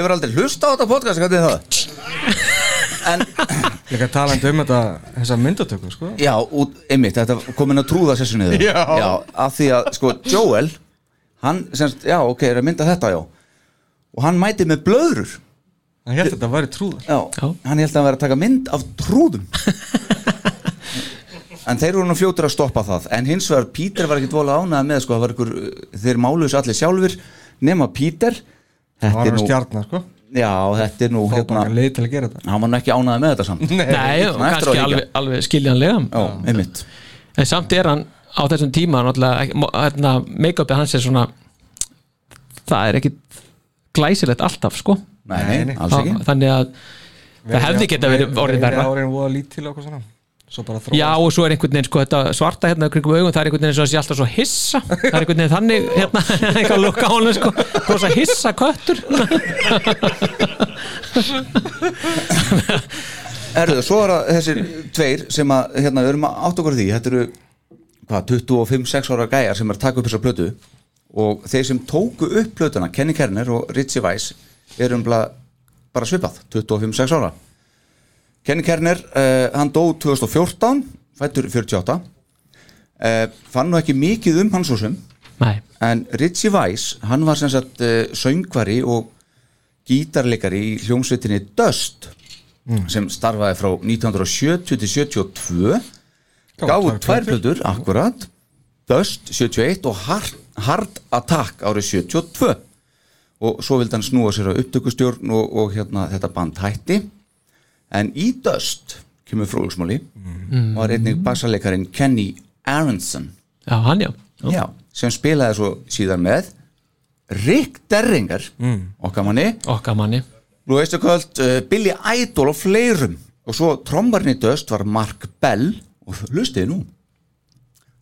hefur aldrei hlusta á þetta podcast hvernig er það? en Líka talandi um þetta, þessa myndatöku sko. Já, út, einmitt, þetta komin að trúða sessinu Já. já af því að, sko, Joel hann, semst, já, ok, er að mynda þetta, já og hann mæti með blöðrur Hann held að þetta væri trúðar já, Já. hann held að hann væri að taka mynd af trúðum en þeir voru nú fljótur að stoppa það en hins vegar, Pítur var ekkit vola ánæða með, sko, það var ykkur, þeir máluðs allir sjálfur nema Pítur þetta var er hann nú, stjarnar sko? Já, þetta er nú hérna, leið til að gera þetta. Hann var nú ekki ánæða með þetta samt. Nei, á kannski alveg, alveg skiljanlega já, einmitt. En samt er hann á þessum tíma hérna, make-upið hans er svona það er ekki glæsilegt alltaf sko. Nei, nei, Nei, nei. alls ekki. Þannig að það hefði geta verið orðið verra. árin voða lítil og eitthvað svona Já og svo er einhvern veginn sko þetta svarta hérna kringum augun það er einhvern veginn eins og það sé alltaf svo hissa. Það er einhvern veginn þannig hérna eitthvað lukka á honum sko. Rosa hissa köttur. Erðu, svo er það þessir tveir sem að, hérna, við erum að átt okkur á því. Þetta eru, hvað, 25-6 ára gæjar sem er að taka upp þessa plötu. Og þeir sem tóku upp plötuna Kenny Kerner og Ritchie Weiss eru um bara svipað, 25-6 ára Kenny Kerner, uh, hann dó 2014 fættur 48 uh, fann nú ekki mikið um hans og sem Nei, en Ritchie Weiss, hann var sem sagt uh, söngvari og gítarleikari í hljómsveitinni Dust sem starfaði frá 1970 til 72 gáði tvær plötur, akkurat Dust 71 og Hard, Hard Attack árið 72 og svo vildi hann snúa sér á upptökustjórn og, og hérna þetta band hætti en í Dust kemur fróðugsmáli var einnig bassaleikarin Kenny Aronson. Já hann já. Já, sem spilaði svo síðan með Rick Derringer okkar manni, okkar manni. Nú veistu kvöld uh, Billy Idol og fleirum. Og svo trombarinn í döst var Mark Bell. Og hlustiði nú.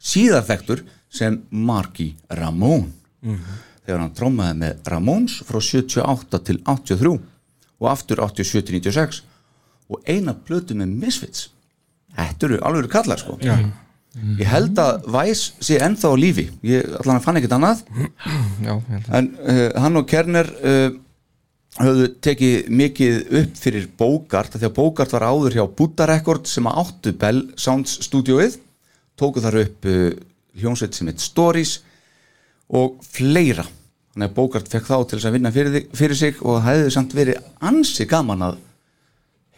Síðar þekktur sem Marky Ramone þegar hann trommaði með Ramones frá 78 til 83 og aftur 87 til 96 og eina plötu með Misfits. Þetta eru alveg kallar sko. Já. Ég held að Væs sé ennþá á lífi. Ég allan fann ekkert annað. Já, En uh, hann og Kerner uh, höfðu tekið mikið upp fyrir Bogart því að Bogart var áður hjá Buddha Record sem áttu Bell Sounds stúdíóið tóku þar upp uh, hljónsveit sem heit Stories og fleira. Þannig að Bogart fekk þá til þess að vinna fyrir, fyrir sig og það hefði samt verið ansi gaman að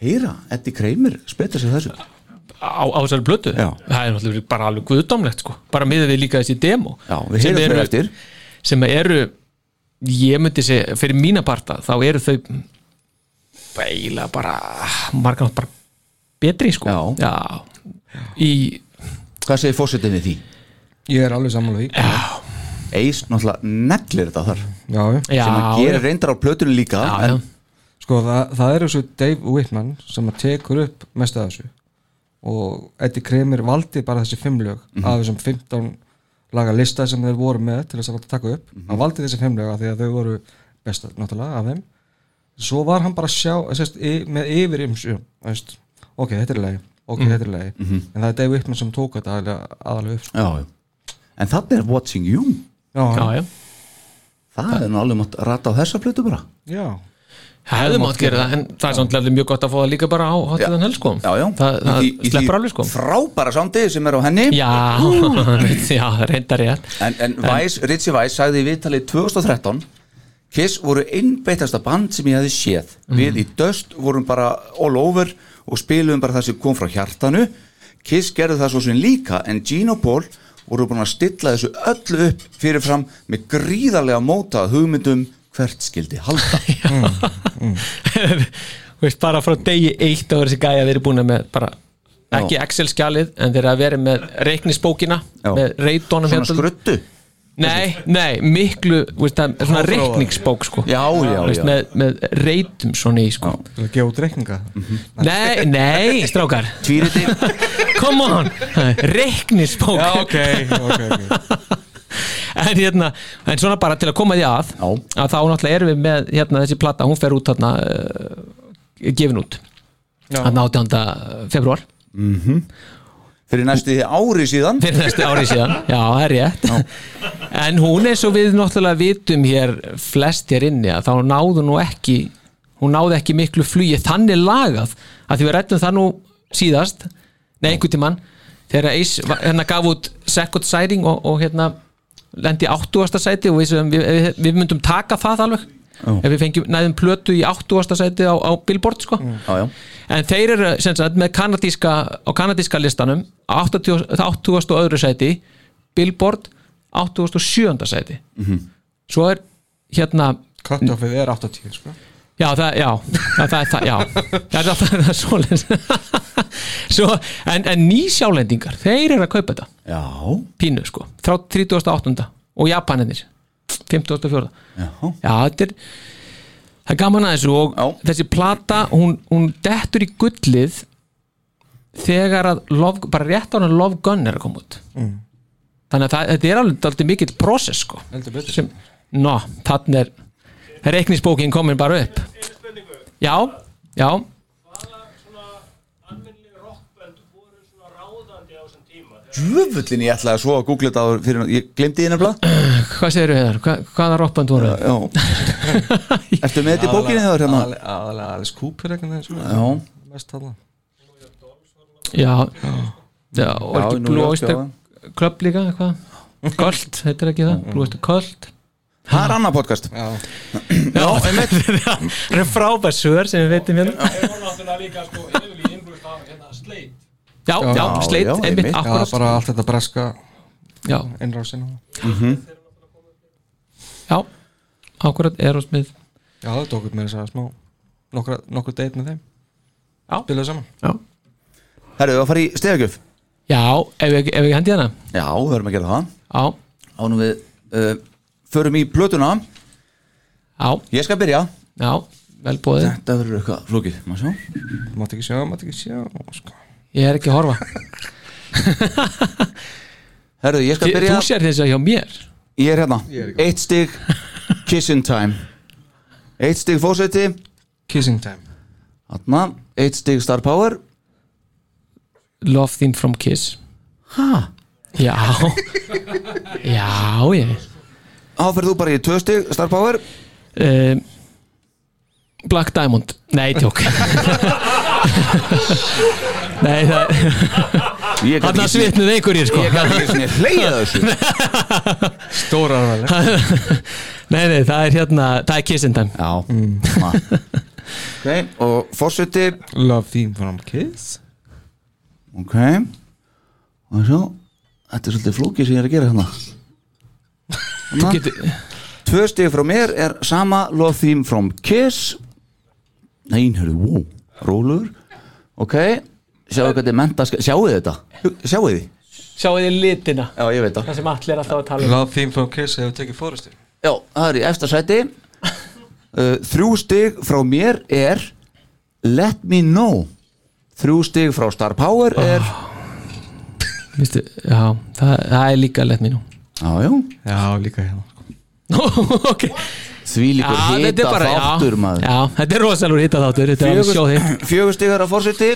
heyra Eddie Kramer speta sig þessu á, á þessari blötu Já. það er náttúrulega bara alveg guðdómlegt sko. bara miðað við líka þessi demo Já, við sem heyrum eru, þau eftir sem eru ég myndi segja, fyrir mína parta þá eru þau eiginlega bara margar bara betri sko Já. í Hvað segir fórsetið við því? ég er alveg sammála því já, Ace náttúrulega neglir þetta þar já, já. já, sem að gera reyndar á plötunni líka já, en, já. Sko það, það er þessu Dave Whitman sem að tekur upp mest af þessu. Og Eddie Kramer valdi bara þessi fimm lög af þessum 15 laga lista sem þeir voru með til þess að taka upp. Hann valdi þessi fimm lög af því að þau voru besta náttúrulega af þeim. Svo var hann bara að sjá sest, y, með yfir ymsu veist, ok, þetta er lagi, ok, þetta er lagi. En það er Dave Whitman sem tók þetta aðalega, aðalega upp. Sko. já, já. en þannig er Watching You. Já, já, já. það er nú alveg mátt rata á þessa plötu bara. Já, Það hefði mátt gera það, en það er alveg mjög gott að fá það líka bara á hátíðan helst sko. Já, já. Það, það Í í sleppur alveg sko. frábæra sándi sem er á henni. Já, já, reyndar ég en, en Vice, Ritchie Weiss sagði í viðtalið 2013 Kiss voru einbeitasta band sem ég hefði séð. Við í Dust vorum bara all over og spilum bara það sem kom frá hjartanu. Kiss gerði það svo sem líka en Gene og Paul voru búin að stilla þessu öllu upp fyrirfram með gríðarlega mótað hugmyndum hvert skildi halda. Þú veist, bara frá degi eitt vera þessi gæja verið búin með bara ekki Excel-skjalið en þeir að vera með reiknisbókina Já. með reytónum svona skruttu Nei, nei, miklu þú veist, það, er svona reikningsbók sko. Já, já, Þú veist, já. með, með reytum svona í sko. Til að gefa út reikninga? Nei, nei, strákar. Tvíriti Come on, reiknisbók já, ok, ok, ok en, hérna, en svona bara til að koma því að Já. að þá náttúrulega erum við með hérna, þessi plata, hún fer út þarna uh, gefin út. Já. þarna 18. februar fyrir næstu ári síðan. Fyrir næstu ári síðan, já, það er rétt. En hún eins og við náttúrulega vitum hér flest hér inni að þá náðu nú ekki hún náðu ekki miklu flugi. Þannig lagað að því við rættum það nú síðast nei, einhvern tímann þegar Ace hérna gaf út second sighting og, og hérna lendi í 80. sæti og við, við, við, við myndum taka það alveg ef við fengjum næðum plötu í 80. sæti á, á Billboard sko já, já. en þeir eru sem sagt með kanadíska á kanadíska listanum á 80, 80. og öðru sæti Billboard 87. sæti svo er hérna cut-offið er 80 sko. Já það, já, það, það, það, já. það er það er svoleiðis svo, en, en nýsjálendingar þeir eru að kaupa þetta já, pínu sko, frá 38. og Japaninir 54. já. já, þetta er það er gaman að þessu og Já. þessi plata, hún, hún dettur í gullið þegar að love, bara rétt á hann Love Gun er að koma út Mm. þannig að það, þetta er alveg alltaf mikill process sko sem, ná, þannig er reiknisbókin komin bara upp. Já, já. Djöfullin ég ætlaði svo að googla þetta fyrir Ég glemdi því nefnilega. Hvað segirðu hér, Hva, hvaða rockband voru það? Já Ertu með þetta í bókinni þegar hérna? Aðalega Alice Cooper eitthvað. Já. Mest þarna. Já, já, og Já, ekki Blue Oyster. Club líka eitthvað? Köld, heitir ekki það, Blue Oyster Köld Það er annað podcast. Já. Já, það er frábær sögur sem við veitum hérna. Það er náttúrulega líka sko yfirlíð innbrúst af hérna sleit Já, já, sleit, já, einmitt, einmitt. Já, akkurat. bara allt þetta breska Já, innrásinu já, akkurat Aerosmith. Já, það tók upp með þess að smá Nokkur, nokkur date með þeim. Já. Spilaðu saman. Já, Herru, við að fara í stegagjöf. Já ef við ef við hendi hana Já, við höfum að gera það. Já, Ánum við uh, Förum í plötuna. Já, Ég skal byrja. Já, vel bóðið Þetta verður eitthvað flókið. Má sjá? Mátt ekki sjá, mátt ekki sjá. Sko. Ég er ekki að horfa. Herru, ég skal Þi- byrja. Þú sér þess að hjá mér? Ég er hérna. Eitt stig Kissing time. Eitt stig fósetti Kissing time. Þarna. Eitt stig star power. Love Theme from Kiss. Ha? Já. Já, ég Áferð þú bara í tvö stig star power. Um, Black Diamond. Nei, tjók. Nei, það Ég Þannig að svitnuð einhverjir sko. Ég gæti ekki svona hleyja þessu. Stóra Nei, nei, það er hérna Það er Kiss in Time. Já. Mm. Ok, og fósetti Love theme from Kiss. Ok. Og svo Þetta er svolítið flókið sem ég er að gera hérna Tvö stig frá mér er sama Love Theme from Kiss. Nei, hörðu, wow Rólur Ok, sjáu hvað þetta er menta Sjáu þetta? Sjáu þið? Sjáu þið litina? Já, ég veit það. Það sem allir er alltaf að tala um. Love theme from Kiss hefur tekið fórustu Já, það er í efsta sæti. Uh, Þrjú stig frá mér er Let me know. Þrjú stig frá Star Power er Vistu, Já, það, það er líka lett mínu Já, já Já, líka hérna Ok. Því líkur Já, þetta hita er bara þáttur já, maður. Já, þetta er rosalur hita þáttur Þetta er alveg sjóði Fjögur, fjögur stigar að fórseti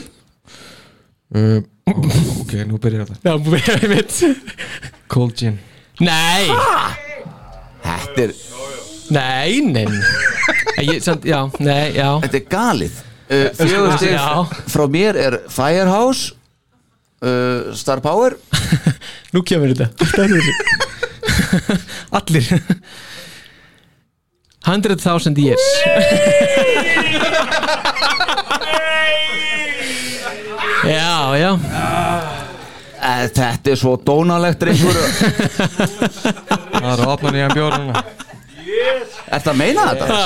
uh, Ok, nú byrjar þetta. Já, við mitt. Cold gin. Nei, Þetta er, nei, nei nei. ég, samt, Já, nei, já. Þetta er galið. Uh, Fjögur stig Já. frá mér er Firehouse uh, Star Power. Nú kemur þetta. Stærður. Allir. 100.000 years. Já, já. Uh, Þetta er svo dónalegt drengur. Það er að opna nýjan bjórnuna Ertu að meina þetta?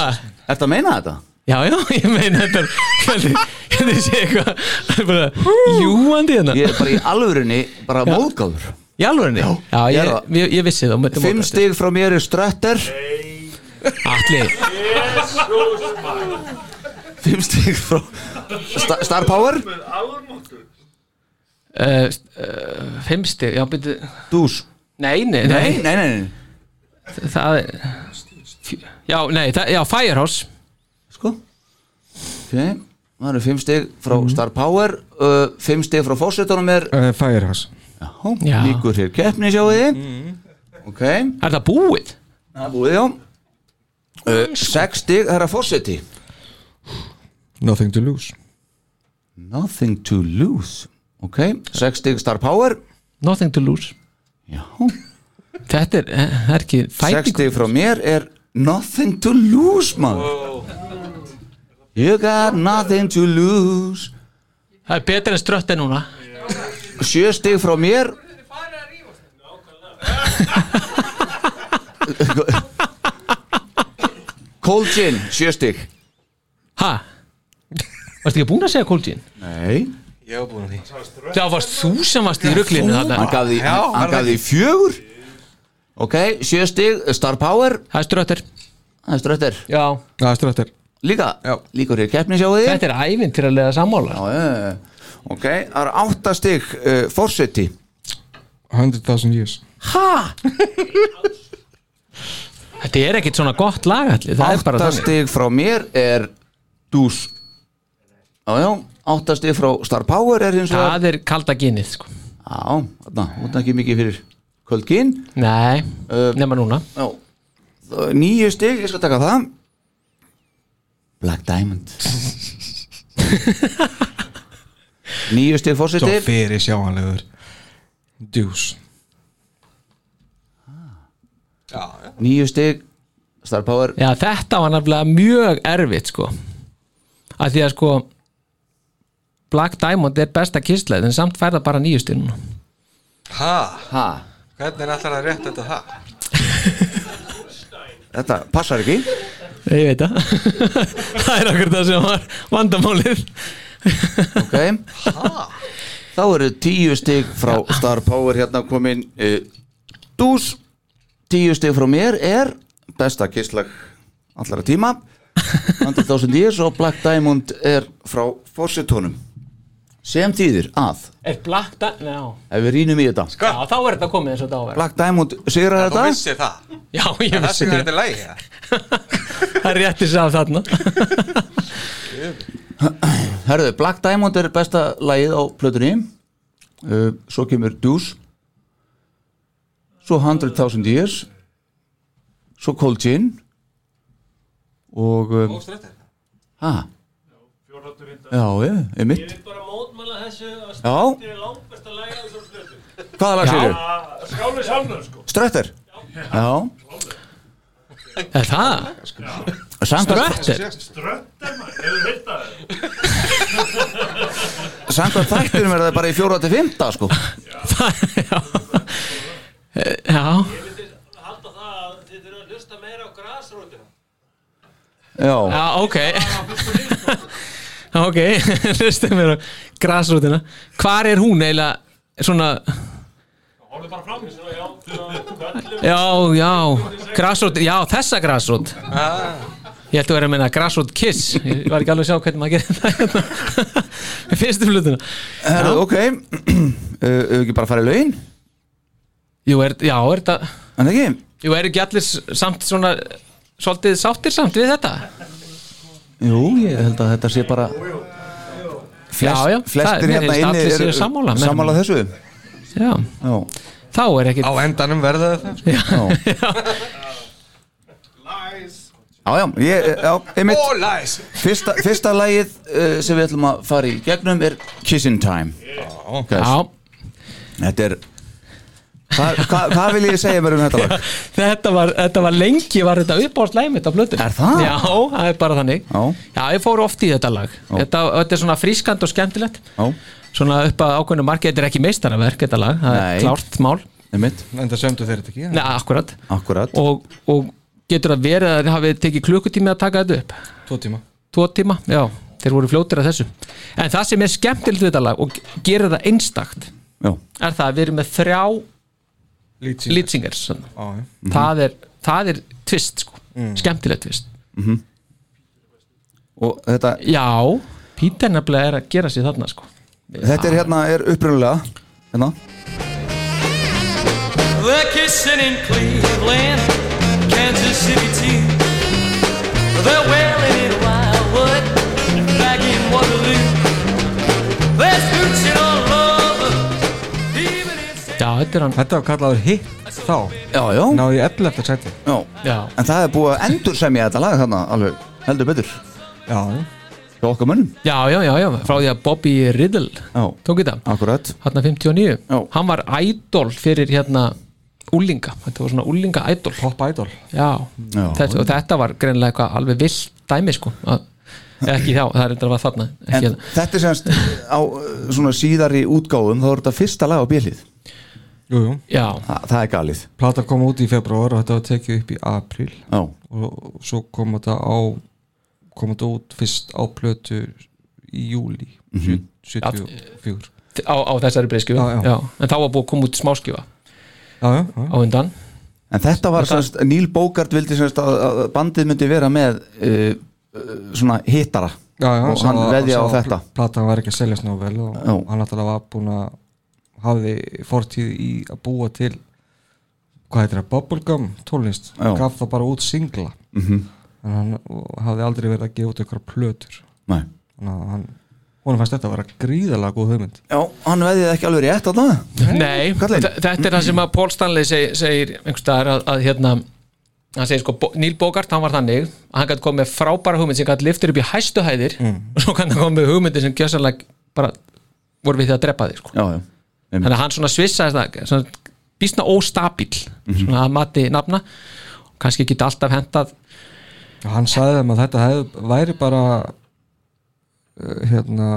Ertu að meina þetta? Já, já, ég meina þetta. Er- Hvernig hvernig sé eitthvað Það er bara ljúandi hérna? Ég er bara í alvörinni bara móðgáður Í alvörinni? Já, ég ég, ég, vissi það þetta Fimm stig frá mér er Strötter Atli. Fimm stig frá Star, Star Power. Uh, uh, Fimm stig, já, byrju Dús. Nei, nei, Nei, nei, nei. Það er Já, nei, það, já, Firehouse. Sko. Ok, það eru fimm stig frá Star Power. Uh, Fimm stig frá fórsetunum er uh, Firehouse Já, Já. líkur hér keppni sjáu þið Ok, Er það búið? það er búið já. Uh, Sex stig, það er að fórseti Nothing to lose. Nothing to lose. Ok, sex stig Star Power. Nothing to lose. Já, Þetta er, eh, það er ekki sex fæting stig frá mér er Nothing to lose, maður. You got nothing to lose. Það er betur en strött en núna Sjö stig frá mér. Cold gin, sjö stig. Ha? Varstu ekki búin að segja Cold Gin? Nei. Ég var búin að því. Það varst þú sem varst í rugglinu Hann þarna gaf því, hann, hann gaf því fjögur. Ok, sjö stig, Star Power. Það er ströttir Það er ströttir Já Það er strættir líka, Já. líka hér keppni sjáu þið Þetta er ævintýralega sammála. Já, já, já. Ok, það er áttastig uh, fórseti 100,000 years ha? Þetta er ekkit svona gott lag allir Það er bara þannig. áttastig frá mér er dús já, já, áttastig frá Star Power er hins vegar. Það er kalda ginið sko. já, þarna, þarna ekki mikið fyrir kvöldgin Nei, Uh, nema núna. já, níu stig, ég skal taka það. Black Diamond níu stig Svo fórseti fyrir sjáanlegur. Deuce. Níu stig Star Power. Já, þetta var nefnilega mjög erfitt sko. Að því að sko Black Diamond er besta kistleið en samt færða bara nýjustir núna. Ha? ha, Hvernig er alltaf að rétta þetta það? þetta passar ekki. Ég veit það. Það er okkur það sem var vandamálið ok. Þá eru tíu stig frá Star Power hérna komin uh, dús. Tíu stig frá mér er besta kisslag allara tíma. 100.000 years og Black Diamond er frá fórsetónum sem þýðir að. Er Black Diamond, já. Ef við rínum í þetta. Já, þá er þetta komið eins og þetta Black Diamond sigrar Þú þetta? vissir það? Já, ég Þess vissi þetta þetta er. Það. Er rétti sá þarna. Herðu, Black Diamond er besta lagið á plötunni. Uh, Svo kemur Deuce. Svo 100.000 Years. Svo Cold Gin. Og um, Hæ? Já, ég, ég mitt bara mótmæla þessu að Já, er langbesta lægi á þessum hlutum hvaða lag sér Skáli sjálfnum sko. Strötter Já, Er það? samkvæmt Ströttar maður, hefur hitt að Samkvæmt þættinum er það bara í fjóra til fymta sko. Það, já. Já, halda það að þið þurfa að hlusta meira á grasrótina. Já, já, ok Ok, hlustum mér á grasrútina Hvar er hún eiginlega svona Hórðu bara fram svona, já, Já, já, grasrót, já, þessa grasrót. Ég ætti að vera að meina grasrót kiss. Ég var ekki alveg að sjá hvernig maður gerir það hérna. Með fyrstu flutuna herðu, ok. Ef við ekki bara farið lögin Jú, er, já, er þetta En ekki? Jú, er ekki allir samt svona Svolítið sáttir samt við þetta Jú, ég held að þetta sé bara Flest, Já, já, það- Flestir mér hérna inni séu sammála með Sammála þessu. Já, Já, þá er ekki Á endanum verða það. Já. Já, já, ég, já, einmitt. Oh, nice Fyrsta, fyrsta lagið uh, sem við ætlum að fara í gegnum er Kissin' Time. Guys, Já, Þetta er Hvað hva, hva vil ég segja mér um þetta lag? þetta var, þetta var lengi var þetta uppáhaldslæmið á blötu Er það? Já, það er bara þannig. Já. Já, ég fór oft í þetta lag. Þetta, þetta er svona frískand og skemmtilegt. Já, Svona upp að ákveðnu marki Þetta er ekki meistaraverk, þetta lag. Það Nei. er klárt mál. En það sömdu þeir þetta ekki Nei, akkurat. Akkurat. Og, og getur það verið að þið hafið tekið klukkutími að taka þetta upp? Tvo tíma. Tvo tíma, já, þeir voru fljótir að þessu. En það sem er skemmtilegt við þetta lag og gerir það einstakt Já, er það að við erum með þrjá lýtsingers Já, já það, er, það er tvist sko. skemmtilegt tvist og þetta, Já, Pítur nefnilega er að gera sér þarna sko. þetta er hérna, er upprunalega Hérna They're kissing in Cleveland, Kansas City too. They're wailing in Wildwood, back in Waterloo. They're scooching Já, þetta er hann. Þetta var kallaður hitt þá. Já, já, Náði ég 11. sæti. Já. Já, En það er búið að endur semja þetta lag þarna alveg heldur betur. Já, hjá okkar mönnum. Já, já, já, já. frá því að Bobby Riddle Já, tók þetta. Akkurat. Hérna 59 Já. Hann var idol fyrir hérna úlinga, þetta var svona úlinga idol. Pop Idol. Já, Já. Þetta, og þetta var greinilega eitthvað alveg vill dæmi sko að, ekki þá, það er þetta var þarna ekki En hérna. þetta er semst á svona síðari útgáfum þá er þetta fyrsta lag á bjölið Jú, jú. Þa, Það er galið. Plata kom út í februar og þetta var tekið upp í april Já, og svo kom þetta á kom þetta út fyrst á plötu í júli Mhm. 74 á, á þessari já. En þá var búið að koma út smáskjöfa á undan. En þetta var semst, Neil Bogart vildi semst að, að bandið myndi vera með uh, uh, svona hittara. Og hann veðja á þetta. platan var ekki að seljast nóg vel og Já. hann náttúrulega var búin að hafði fortíð í að búa til hvað heitir það, bubblegum tónlist. Já. gaf það bara út singla. Mhm. en hann hafði aldrei verið að gefa út eitthvað plötur. Nei. þannig að hann honum fannst þetta að vera gríðalega góð hugmynd. Já, hann veðjaði ekki alveg rétt þarna. Nei, þetta er það sem að Paul Stanley seg, segir einhvers staðar að, að hérna hann segir sko, Neil Bogart, hann var þannig að hann gæti komið með frábæra hugmynd sem gæti liftir upp í hæstu hæðir og svo kann hann komið með hugmyndir sem gjössalega bara voru við því að drepa þig sko. Já, já, þannig að hann svona svissaði það svona býstna óstabíl svona að mati nafna. Og kannski geti alltaf hendað hann sagði þeim að þetta hef, væri bara uh, hérna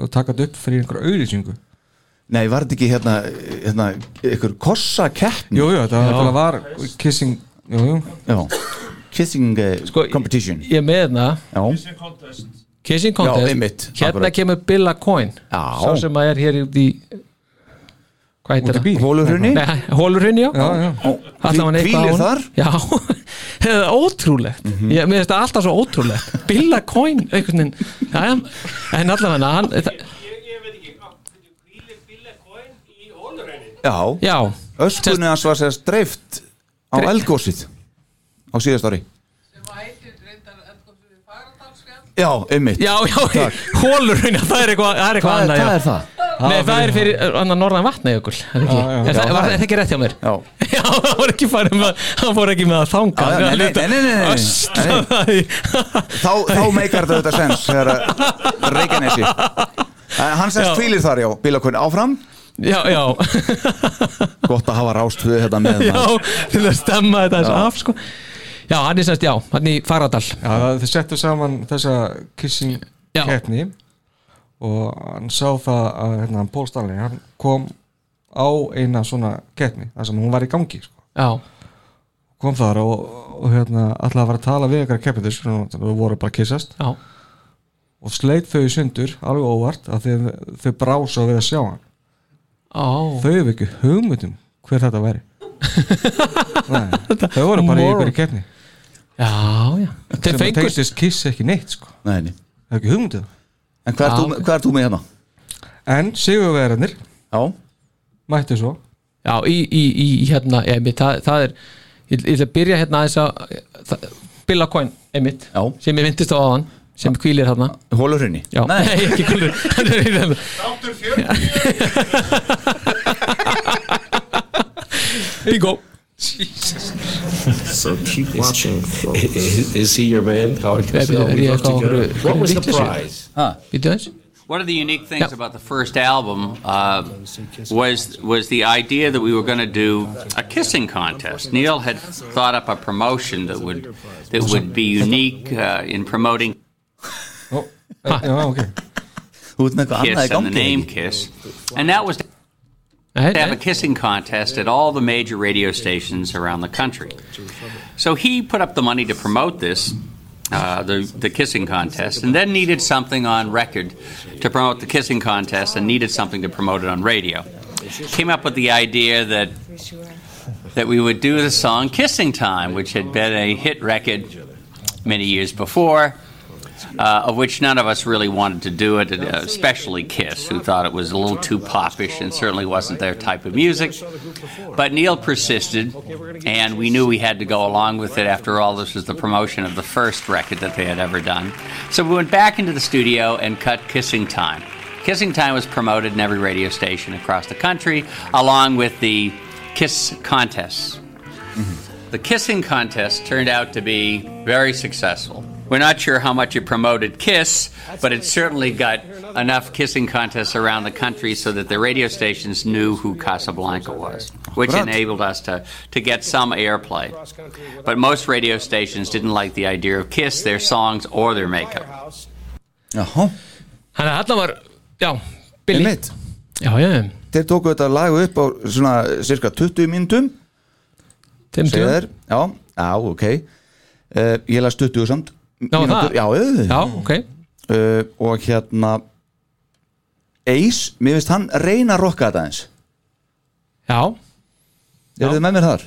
að taka þetta upp fyrir einhver auðlýsingu Nei, var þetta ekki hérna, hérna ykkur kossa keppni jú, jú, þetta var kissing jú, jú, Já, kissing uh, Sko, competition. ég er með hérna. Já, Kissing Já, Contest. einmitt, hérna akkurat. kemur Billa Coyne Já. sá sem að er hér í hvað heitir út í bíl hólurhunni hólurhunni, já, já, já. Hvílir þar? Já, það er ótrúlegt. Ég, Mér finnst það alltaf svo ótrúlegt. Billa Coyne, einhvern veginn. Já, já, En allavega hann, það, Já, Já, öskunni hans var sér dreift á eldgósið á síðast ári. Já, einmitt. Já, já. Hólurhunni, það er eitthvað, það eitthvað Hvað annað hvað já. er það? Nei, það er fyrir norðan vatna ykkur Er það ekki? Er það- það er- það ekki rétt hjá mér? Já, Já, það var ekki farið með hann fór ekki með að þanga. Já, já, nei, nei, nei, nei, nei, nei. Ösla það í þá, þá meikar þetta þetta sens þegar að Reykjanesi. Eh, Hann sérst Já. fílir þar, já, bílakunni áfram. Já, já, Gott að hafa rást við þetta með já til að stemma þetta af sko. Já, hann er semst, já, hann í Faradal Já, þið settu saman þessa kissing Já. Og hann sá það að hérna, Paul Stanley, hann kom á eina svona keppni þar sem hún var í gangi sko. Já, kom þar og, og hérna, alltaf að fara að tala við eitthvað keppindur og voru bara kissast já, og sleit þau sundur alveg óvart að þau, þau brása við að sjá hann. Á þau hefur ekki hugmyndum hver þetta væri. Nei, þau voru bara í einhverju keppni. Já, já. Þeir tengdist kiss ekki neitt sko. Nei, nei. það er ekki hugmyndum En hvað ert þú, ert þú með hérna? en sigurverðarnir Já, mættu svo. Já, í, í, í hérna, ég einmitt, það, það er Ég ég ætla að byrja hérna aðeins að það, Billa Coyne, einmitt Já. sem ég myndist á aðan, sem kvílir hérna hólurhrinni Já, Nei, ekki kvílir Hann er í hérna. Bingo So keep watching, folks. Is, is he your man, Howard Cosell? We ég love eitthvað together. What was the vitlaus í? prize? Býtu aðeins One of the unique things Yeah. about the first album uh, was was the idea that we were going to do a kissing contest. Neil had thought up a promotion that would that would be unique uh, in promoting Ó, já, ok þú ert með eitthvað annað í Kiss and the name? Kiss, and that was to have a kissing contest at all the major radio stations around the country. So he put up the money to promote this, uh, the, the kissing contest, and then needed something on record to promote the kissing contest and needed something to promote it on radio. Came up with the idea that that we would do the song Kissing Time, which had been a hit record many years before, uh, of which none of us really wanted to do it, uh, especially Kiss, who thought it was a little too popish and certainly wasn't their type of music. But Neil persisted, and we knew we had to go along with it. After all, this was the promotion of the first record that they had ever done. So we went back into the studio and cut Kissing Time. Kissing Time was promoted in every radio station across the country, along with the Kiss contests. The kissing contest turned out to be very successful. We're not sure how much it promoted Kiss, but it certainly got enough kissing contests around the country so that the radio stations knew who Casablanca was, which Right. enabled us to, to get some airplay. But most radio stations didn't like the idea of Kiss, their songs, or their makeup. Jaha, Þannig að þarna var, já, Billy. Einmitt. Já, já, Þeir tóku þetta lag upp á svona cirka 20 mínútum. Þeim segja tjóð þeir, já, já, ok. Uh, Ég las 20 samt Já, það? Já, já, Já, ok. Uh, Og hérna Ace, mér finnst hann reyna að rokka þetta eins Já, Er þið með mér þar?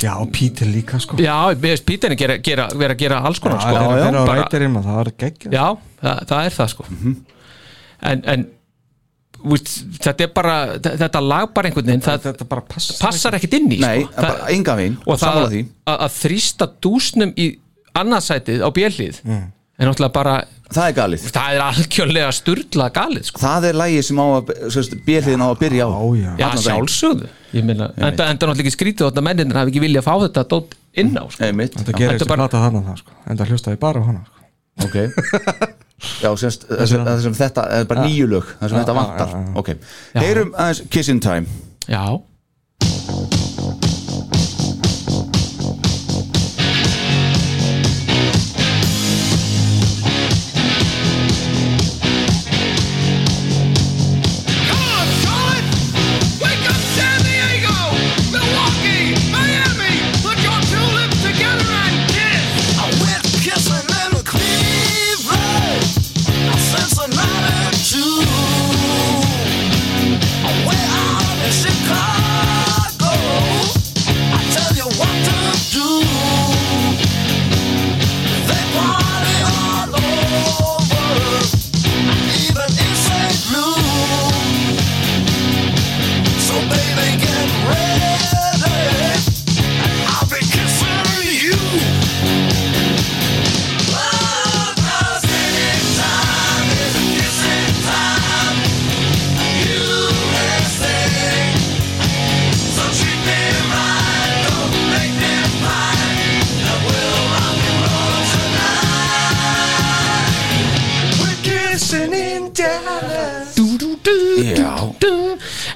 Já, Pítur líka sko. Já, mér finnst Pítinni gera, gera, vera að gera alls konar Já, sko. þegar þeir eru á Bara- og það er geggjað. Já, það, það er það sko. En, en víst, þetta er bara þetta lag bara einhvern veginn það Þetta bara passar passar ekkit inn í Nei, sko. bara enga veginn, og það sammála því. að, að þrýsta dúsnum í annarsætið á bjellið Mm. er náttúrulega bara Það er galið. Það er algjörlega sturla galið sko. Það er lægi sem á að björliðin á að byrja á. Já. Já, sjálfsögðu. Ég meina, enda, enda náttúrulega ekki skrítið þarna menninir hafi ekki viljað fá þetta dót inn á sko. Einmitt. Þetta gerir Þetta þessi bara- plata þannig það sko. En það hlustaði bara á hana sko. Ok. Já, semst, þessum, þetta er bara nýju lög þessum Já, þetta vantar. já. Ok, heyrum aðeins Kissing Time. Já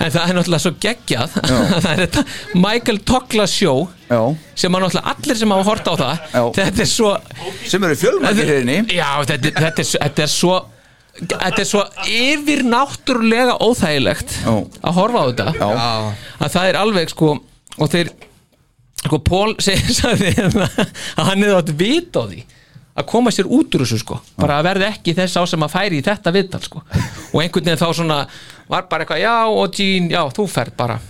En það er náttúrulega svo geggjað. Það er þetta Michael Togla show já. sem að náttúrulega allir sem hafa hort á það Já. Þetta er svo Sem eru fjölmækir hérna Já, þetta, er- þetta, er, svo- þetta er svo Þetta er svo yfir náttúrulega óþægilegt Já. að horfa á þetta. Já. að það er alveg sko og þeir sko Pól segir sagði hérna að hann hefði átt vit á því að koma sér út úr þessu sko. Bara að verði ekki þess á sem að færi í þetta viðtal sko. Og einhvern veginn þá svona var bara eitthvað já og Jean já þú ferð bara.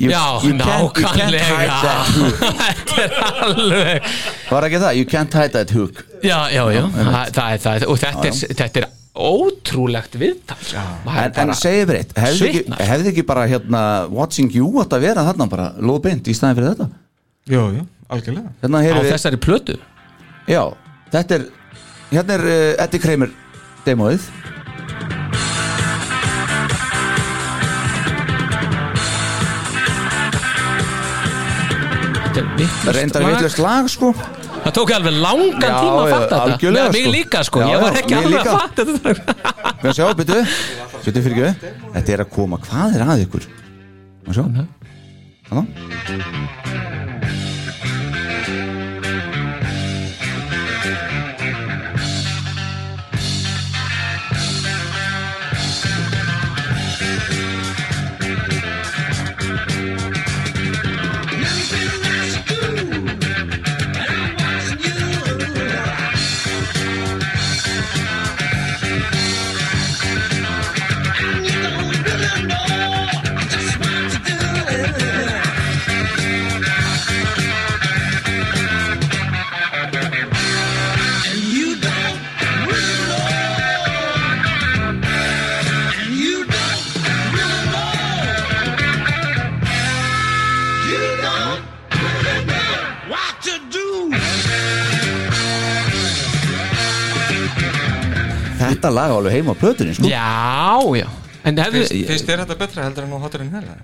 You- já you can't- you can't hide nákvæmlega that hook. þetta er alveg Var ekki það? You can't hide that hook. Já já já. Það, það er það og þetta Já, er, þetta er ótrúlegt viðtal. Maður En, en segið breytt, hefði ekki, hefði ekki bara hérna Watching You átt að vera þarna bara lóðbeint í staðin fyrir þetta? Jú, jú, algjörlega. Hérna á við þessari plötu? Já, þetta er Hérna er uh, Eddie Kramer demóið Þetta er vitlaust Reyndar lag. vitlaust lag sko. Það tók alveg langan Já, tíma að fatta þetta. mig sko. líka sko, Já, ég var ekki alveg líka. að fatta þetta. Hvað sjá, byttu Byttu fyrir ekki Þetta er að koma, hvað er að ykkur? Má sjá. Þannig Þetta lag á alveg heima á plötunni sko. Já, já. En hefðu, Finnst finnst þér þetta betra heldur en nú hotur en hérna?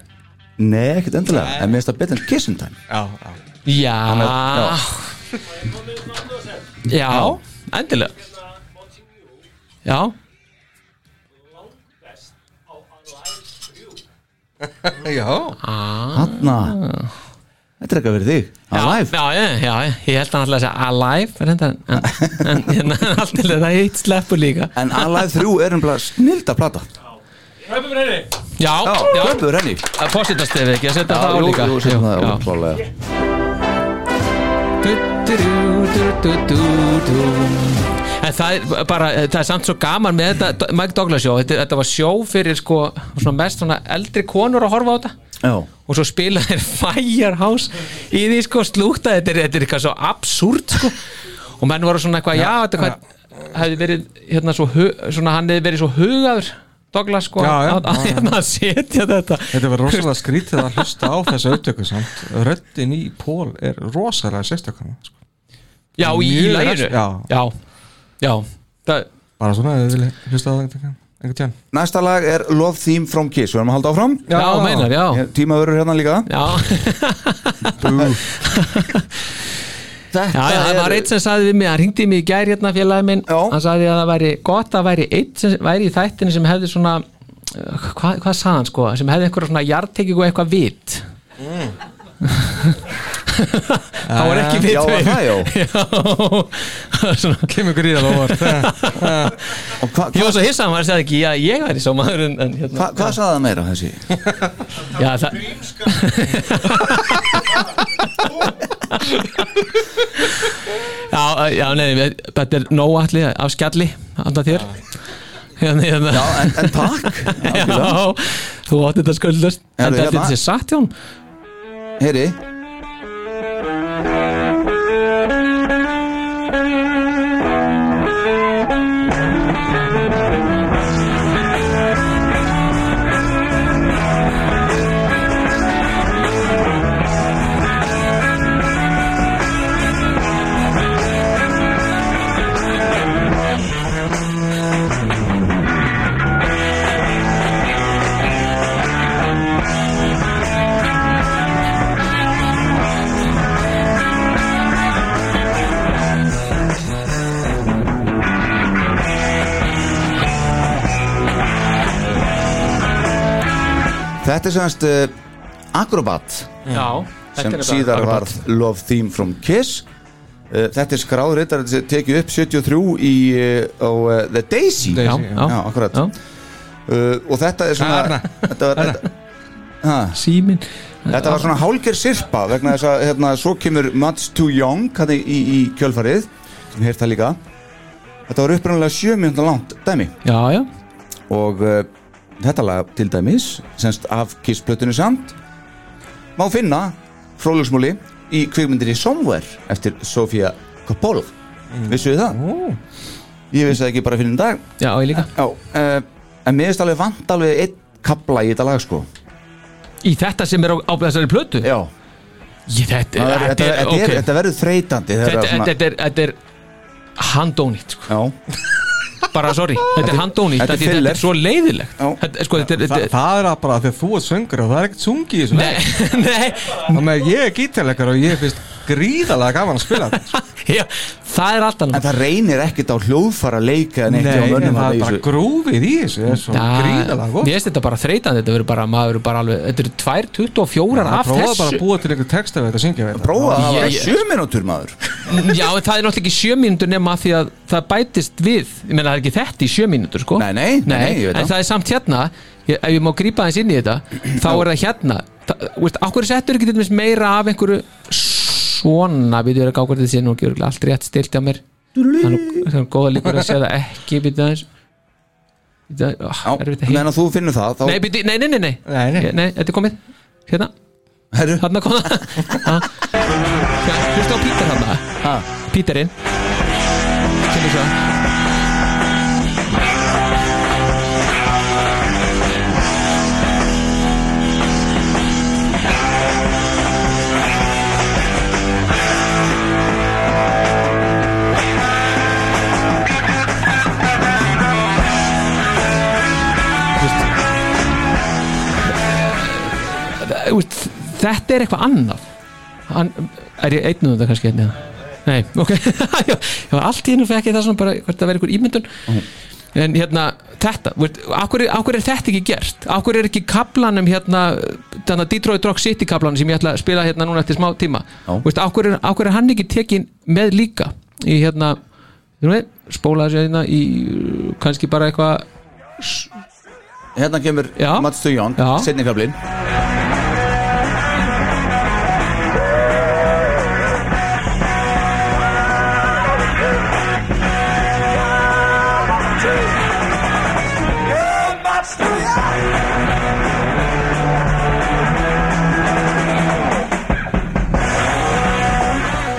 Nei, ekkert endilega. En mér finnst það betur en Kissing Time. Já, já. Já. Já, endilega. Já. Já. Hanna Þetta er eitthvað fyrir þig. Alive. Já, já, já, ég held að hann alltaf að segja Alive en, en, en, en allt til þetta hitt sleppur líka. En Alive 3 er umlað snilda plata. Já, Já, já, klöpur henni. Að fósitastefi ekki að setja það á líka. jú, setjum það já. á. En það er bara, það er samt svo gaman með þetta Mike Douglas sjó, þetta, þetta var sjó fyrir sko svona mest svona eldri konur að horfa á þetta. Já, og svo spila þeir Firehouse í því sko slúta þetta er, þetta er eitthvað svo absúrt sko. Og menn voru svona eitthvað, já, þetta hvað hefði verið hérna svo, svona hann hefði verið svo hugaður Douglas sko Já, já, að, að, já, já. hérna að setja þetta. Þetta var rosalega skrítið að hlusta á þessu auðtöku samt. Röddin í Pól er rosalega sérstakana sko. já, í, res- já. já, já. Það, Bara svona, þið vilja hlusta á það tján Næsta lag er Love Theme from Kiss. Við erum að halda áfram. Já, meinar, já. Tíma verður hérna líka. Já, Þetta já, já, það var eitt sem sagði við mig, hann ringdi mig í gær hérna félagi minn, Já. hann sagði að það væri gott að væri eitt sem væri í þættinu sem hefði svona uh, hvað, hvað sagði hann sko, sem hefði eitthvað svona jartekíku og eitthvað vit það var ekki vit Já, var það, já. já. Svona, Kemur gríðal óvart. Og hva, ég var svo hissað, hann sagði ekki, já, ég væri svo maður en, en hérna, hva, Hvað sagði það meira þessi? já, það já, já, nei, þetta er nóalli af skjalli, alltaf þér. Hérna, hérna. Já, en, en takk. Já, þú átti þetta skuldast En þetta er þessi satt Jón Heyri Þetta er semast uh, Acrobat. Já, sem síðar varð Love Theme from Kiss. Uh, Þetta er skráður þetta tekið upp 73 í, uh, á uh, The Daisy. Daisy, Já, já. já, Já, akkurat uh, Og þetta er svona þetta, var, þetta, ha, Símin þetta var svona hálger sirpa vegna þess að hérna, svo kemur Much Too Young í, í, í kjölfarið sem heirt það líka. Þetta var upprænulega 7 minútur langt dæmi. Já, já, og uh, þetta lag til dæmis semst af Kiss-plötunni samt má finna frólugsmúli í kvikmyndinni Somewhere eftir Sofía Coppola mm. vissuðu það? ég vissi það ekki bara fyrir en dag já, ég líka Já, uh, en mér finnst alveg vant alveg einn kapla í þetta lag sko Í þetta sem er á, á þessari plötu Já, Ég, þetta, það er, þetta, þetta, ok. er, þetta verður þreytandi þetta, svona- þetta, er, þetta er handónýtt sko. Já, bara sorry, þetta er handónýtt þetta er þetta, þetta er svo leiðilegt þetta, sko, þetta, er- Þa, þetta, Það er bara þegar þú ert söngur og það er ekkert sungi í þessu. Nei, nei. Ég er gítarleikar og ég finnst gríðalega gaman að spila þetta. Já, Það er alltaf en það reynir ekkert á hljóðfara leika Nei, það er bara þessu. grúfið í þessu Það er svo gríðalega gott. Finnst þetta bara þreytandi Þetta verður bara, maður verður bara alveg Þetta eru 2.24 af Prófa bara þessu að búa til einhver texta við þetta syngja við þetta. Prófa að það var Ég- ég- sjö minútur maður. Já, það er náttúrulega ekki sjö mínútur nema af því að það bætist við. Ég meina það er ekki þetta í sjö mínútur sko. Nei, nei, nei, ég En það. er samt hérna. Ég, Ef ég má grípa aðeins inn í þetta Þá er það hérna. Veist, Akkur settur ekki til dæmis meira af einhverju Svona, við erum gákvært þetta sé nú ekki örugglega allt rétt stilt hjá mér. Þannig það er góða líkur að segja það ekki Býta aðeins. Að meðan að þú finnur það þá, Nei, býti, nei, nei, nei, nei, Nei, nei. Þetta er komið. Hérna, hérna kom það. Ha. Já, Hlusta á Pítur hérna ha, Píterinn. Kemur svo veist, Þetta er eitthvað annað. Hann, Er ég einn um þetta kannski einnig Nei, ok. Ég var allt í hennu fekk ég það svona bara Hvort það verið einhver ímyndun. En hérna, þetta akkur, er, er þetta ekki gert? Akkur er ekki kaplanum hérna Þannig að Detroit Rock City kaplanum Sem ég ætla að spila hérna núna eftir smá tíma? Akkur, er, er hann ekki tekin með líka Í hérna Spóla þessu hérna í Kannski bara eitthvað hérna kemur. Mats Too Young,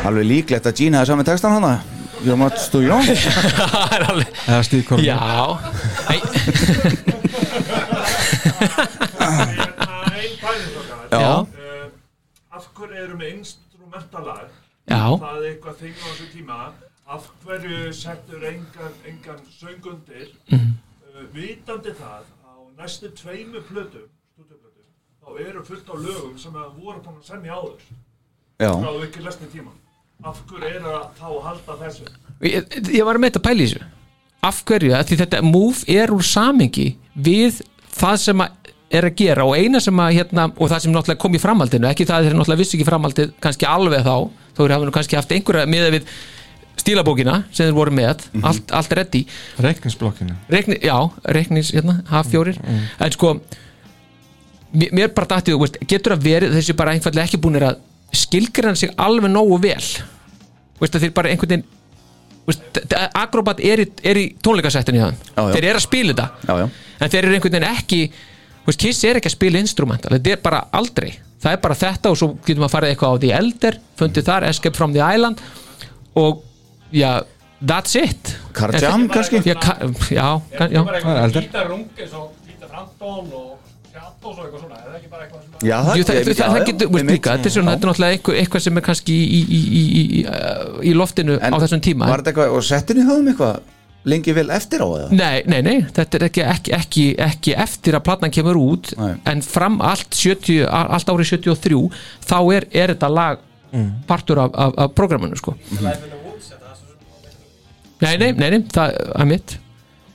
Alveg líklegt að Gene hefði saman textan hana. You're much too young. Það er Eða Steve Cornell Já. Já. Eh, Af hverju eru með instrumentalag Já. Það er eitthvað þing á þessu tíma. Af hverju settur engan, engan söngundir Mhm. uh, Vitandi það á næstu tveimu plötum stúdíuplötum, Þá eru fullt á lögum sem að voru búin að semja áður. Já. Frá ekki lesni tíma Af hverju er það þá að halda þessu? Ég, ég var með þetta að pæla í þessu. Af hverju? Af Því þetta move er úr samingi við það sem er að gera og eina sem að hérna, og það sem náttúrulega kom í framhaldinu ekki það að þeir náttúrulega vissi ekki framhaldið kannski alveg þá, þó þeir hafa nú kannski haft einhverja miða við stílabókina sem þeir voru með, allt, allt reddi Reikningsblokkinu Reikni, já, reiknings, hérna, H4 en sko mér, bara dætti, þú veist, getur að verið þessi bara einfallega ekki búinir að skilgræna sig alveg nógu vel veist að þeir bara einhvern veginn Acrobat er í, er í þeim, Já, já. þeir eru að spila þetta Já, já. en þeir eru einhvern veginn ekki veist, Kiss er ekki að spila instrumental þetta er bara aldrei, það er bara þetta og svo getum við að fara eitthvað á því elder fundið þar, Escape from the Island og já, that's it Car En Jam þe- kannski? já, já, já. Það er eldur. Gítarrung eins og Gítar Frampton og Shadows og eitthvað svona Er það ekki bara eitthvað sem Já, Jú, það, ég- það, já, það já, getur, veist líka, þetta er svona, þetta er náttúrulega eitthvað, sem er kannski í, í, í, í, í, í loftinu En á þessum tíma Var þetta eitthvað, og settin í höfum eitthvað lengi vel eftir á það? Nei, nei, nei, þetta er ekki, ekki, ekki, ekki eftir að platan kemur út Nei. en fram allt, 70, a- allt árið 73 þá er, er þetta lag partur af, af, af programminu sko. Nei, nei, nei, nei, það er mitt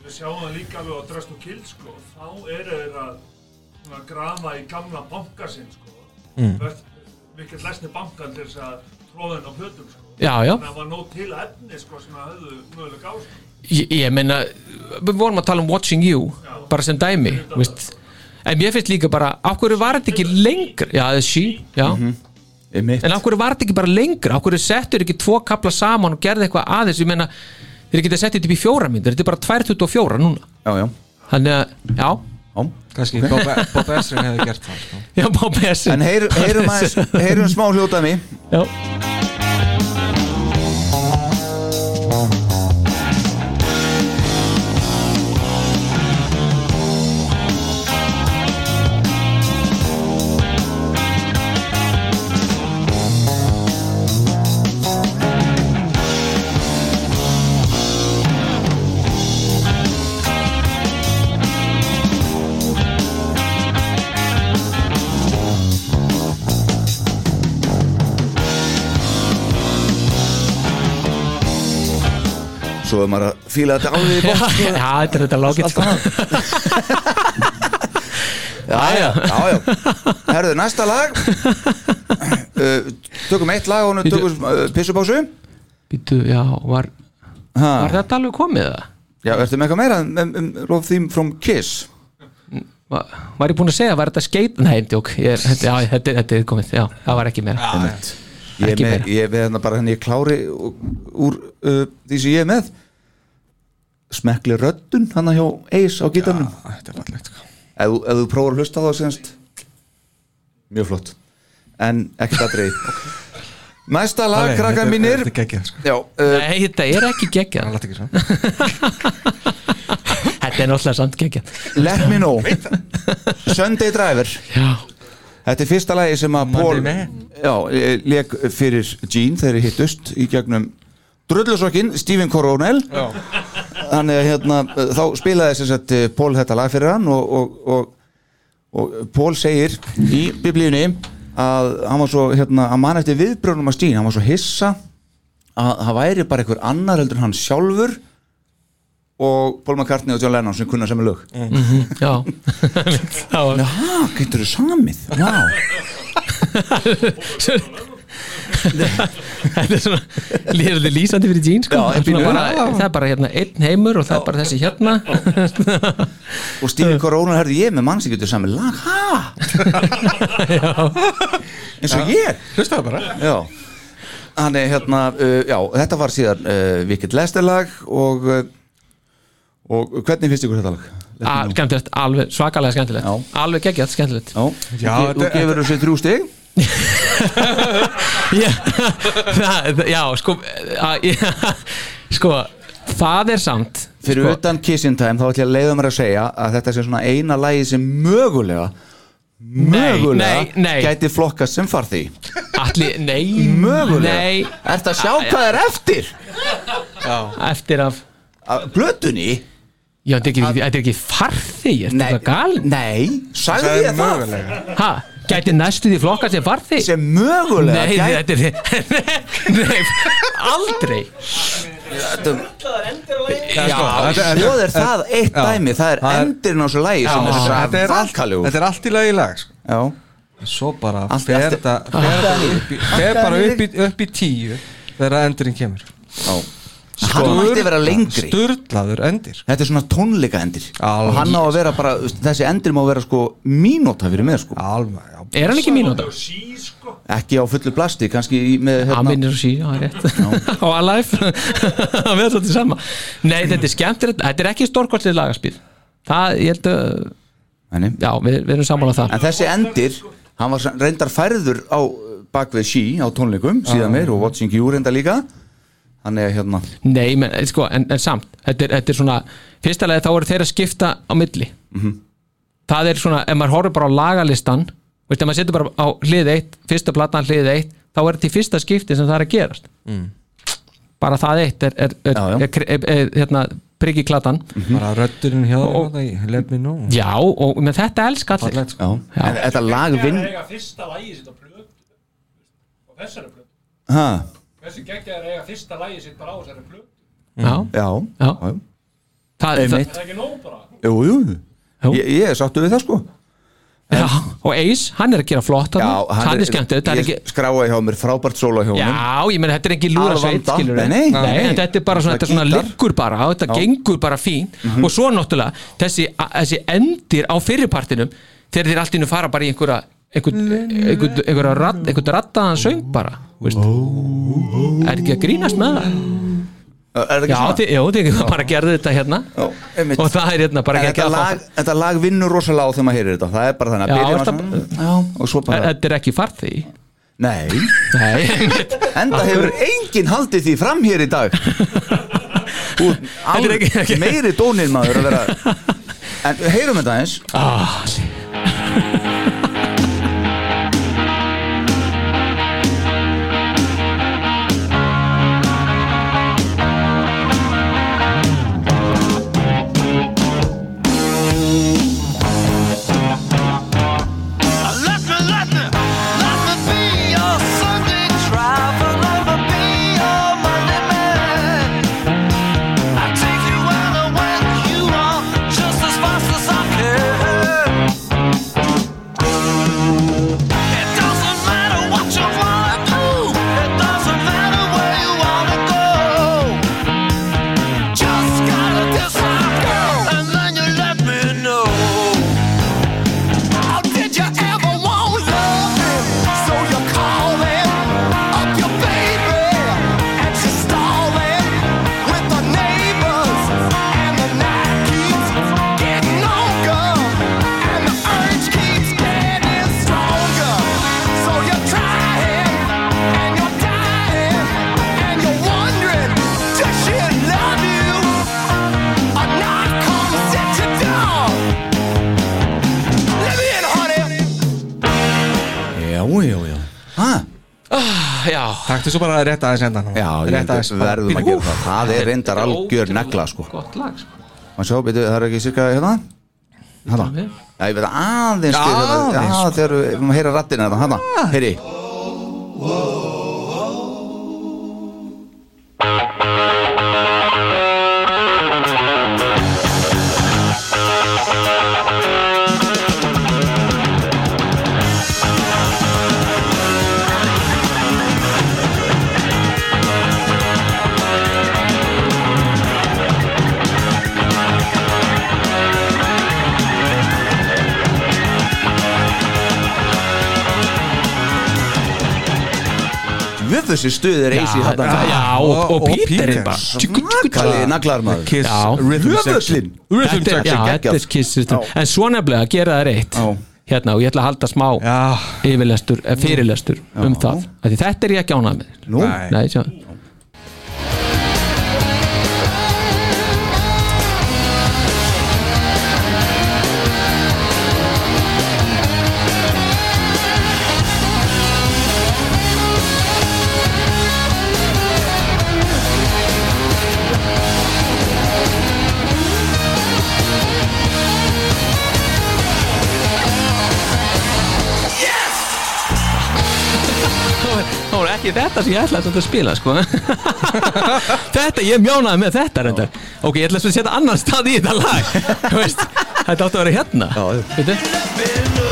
Við sjáum það líka alveg á Dress to Kill sko, þá eru þeir að svona, grafa í gamla banka sinn sko. Mm. Vikið lesni bankan til þess að tróðin á plötum sko. Já, já. Þannig að það var nóg til efni sko, sem að höfðu mögulega á sko. Ég, ég meina, við vorum að tala um Watching You bara sem dæmi en mér finnst líka bara, af hverju var þetta ekki lengra já, það er sí, já Einmitt. en af hverju var þetta ekki bara lengra af hverju settur ekki tvo kapla saman og gerði eitthvað aðeins, ég meina þeir geta settið upp í fjóra myndir, þetta er bara 224 núna Já, já þannig að, já, Já. Kannski Bob, Bob Ezrin hefði gert það sko. já, Bob Essin En heyr, heyrum, aðeins, heyrum smá hljótaðmi já. Svo er maður að fíla þetta alveg í bótt sko. já, þetta er þetta lágit sko. Já, já, já, já Herðu, næsta lag uh, Tökum eitt lag og nú tökum uh, pissupásu Býtu, já, var, ha. var þetta alveg komið það? Já, ertu með eitthvað meira um, um, um Love Theme from Kiss Var, var ég búinn að segja, var þetta skeit? Nei, djók, ég, þetta, já, þetta, þetta er komið Já, það var ekki meira Einmitt. Ég er með, ég er með hérna bara henni ég klári úr uh, því sem ég er með Smekli röddun hann hjá Ace á gítarnum? Þetta er fallegt sko. ef, þú- ef þú prófar að hlusta á það semst? Mjög flott. En ekkert aðrið Næsta lag, Nei, krakkar þetta mínir. Þetta er geggjað sko. Já, uh, Nei, þetta er ekki geggjað. Þetta er náttúrulega samt geggjað. Let Me Know. Sunday Driver. Já, Þetta er fyrsta lagi sem að Paul já, leik fyrir Gene þegar þeir hittust í gegnum Drullusokkin, Stephen Coronel þannig að hérna þá spilaði sagt eh, Paul þetta lag fyrir hann og, og, og, og Paul segir í biblíunni að hann var svo hérna, að mann eftir viðbröðnum að Gene, hann var svo hissa að það væri bara einhver annar heldur hann sjálfur og Paul McCartney og John Lennon sem kunna er lög. Já. Það var Já, getur þú samið? Já, Þetta er svona Lýrði lýsandi fyrir Gene sko? Það er bara, Það er bara hérna einn heimur og það er bara þessi hérna. Og Stephen Corona herði ég með mann sem getur samið lag eins og ég. Hlustaðu bara. Já. Hann er hérna, uh, já, þetta var síðan uh, Vikið Lesterlag og uh, og hvernig finnst ykkur þetta lag? Know. Skemmtilegt, alveg svakalega skemmtilegt. Já. Alveg geggjað, skemmtilegt. Já, Já, þú, þú þetta- gefur þessu þrjú stig já, það, já sko að, já, sko það er samt Fyrir sko, utan Kissing Time þá ætlum ég að leiða mér að segja að þetta sé svona eina lagi sem mögulega mögulega nei, nei. gæti flokkast sem farði allir, nei, mögulega. nei. Ertu að sjá hvað er eftir? eftir af Blötunni? já, þetta er ekki, þetta er Nei, þetta galin nei, sagði ég það? ha, gæti næstu því flokka sem farþi sem mögulega nei, gæti þetta er nei, aldrei. Þetta- svo er það eitt Já. dæmi. Það er er- endurinn á þessu lagi sem er þetta er, allt, svakalegur þetta er allt í lagi lag sko. Já, Svo bara fer þetta fer í- bara í, upp í tíu þegar endurinn kemur. Já Hann mætti vera lengri. Sturlaður endir. Þetta er svona tónleika endir. Alveg. Og hann á að vera bara, þessi endir má vera sko mínúta fyrir mig sko. Alveg, já. Er hann ekki mínúta? Sí, sko. Ekki á fullu plasti, kannski í- með hann hérna minnir og sí, er rétt. Á Alive. Það verður svolítið sama. Nei, þetta er skemmtilegt, þetta er ekki stórkostlið lagaspil. Það, ég held að já, við, við erum sammála það. En þessi endir, hann var reyndar færður á bakvið sí á tónleikum síðan meir og Watching You reyndar líka Þannig að hérna. Nei, menn, sko, en, en samt þetta er, þetta er svona, fyrsta lagi þá eru þeir að skipta á milli. Mhm. það er svona, ef maður horfir bara á lagalistan veist, ef maður setur bara á hlið eitt fyrsta platan hlið eitt, þá er þetta í fyrsta skipti sem það er að gerast. Mm. bara það eitt er, er, er, Já, já. er, er, er hérna, priggi klatan bara röddurinn hjá Og- þeim í lefni nú. Já, og með þetta elska allir. Sko. Já, en þetta lag Það vinn er eiga fyrsta lagi sitt á plötu. Og þessari plötu. Ha, Hversu geggja er eiga fyrsta lagi sitt bara á þessari plötu? Já, já, það. Er ekki nóg bara? Jú, jú, Jú. Ég, ég er sáttu við það sko. Já, og Ace, hann er að gera flott hann, Já, hann er er Ég ekki skráði hjá mér, frábært sóla hjá mér Já, ég meina þetta er ekki lúra sveit Nei, þetta er bara svona, Svona þetta svona gítar. liggur bara þetta gengur bara fín og svo náttúrulega þessi, endir á fyrirpartinum þegar þeir allt innu fara bara í einhverja einhverja raddaðan söng bara. Er ekki að grínast með það? Er það ekki Já, svona? þið, jú, þið bara gerðu þetta hérna. Já, einmitt. og það er hérna bara En ekki þetta lag, þetta lag vinnur rosalega á þegar maður heyrir þetta. Það er bara þannig Já, að byrja maður svona Já, og svo bara Þetta er ekki farþi Nei, enda hefur enginn haldið því fram hér í dag. Þetta er ekki- ekki- meiri dónir maður að vera En heyrum þetta eins ah, Let Já, Takktu svo bara rétt aðeins endan Já, ég rétt held að verðum að gera það. Það er reyndar algjör negla sko. gott lag sko. Má sjá, byrju, það er ekki cirka hérna? Hanna Já, ég veit að aðeins Já, aðeins, Já, þegar við að heyra rattina þetta Hanna, heyri. Við þessi stuð er eisi hérna já, og, og, Peter er bara. Smakali naglar maður Kiss. Rhythm Section Rhythm er- já, Section þetta er kissistum en svo nefnilega gera það reitt hérna og ég ætla að halda smá eh, fyrirlestur um það. Þetta er ég ekki ánað með. Nú? Nei, ekki þetta sem ég ætlaði að spila sko. Þetta, ég mjónaði með þetta reyndar. Ok, ég ætla að setja annan stað í þetta lag Þetta átti að vera hérna Veitu?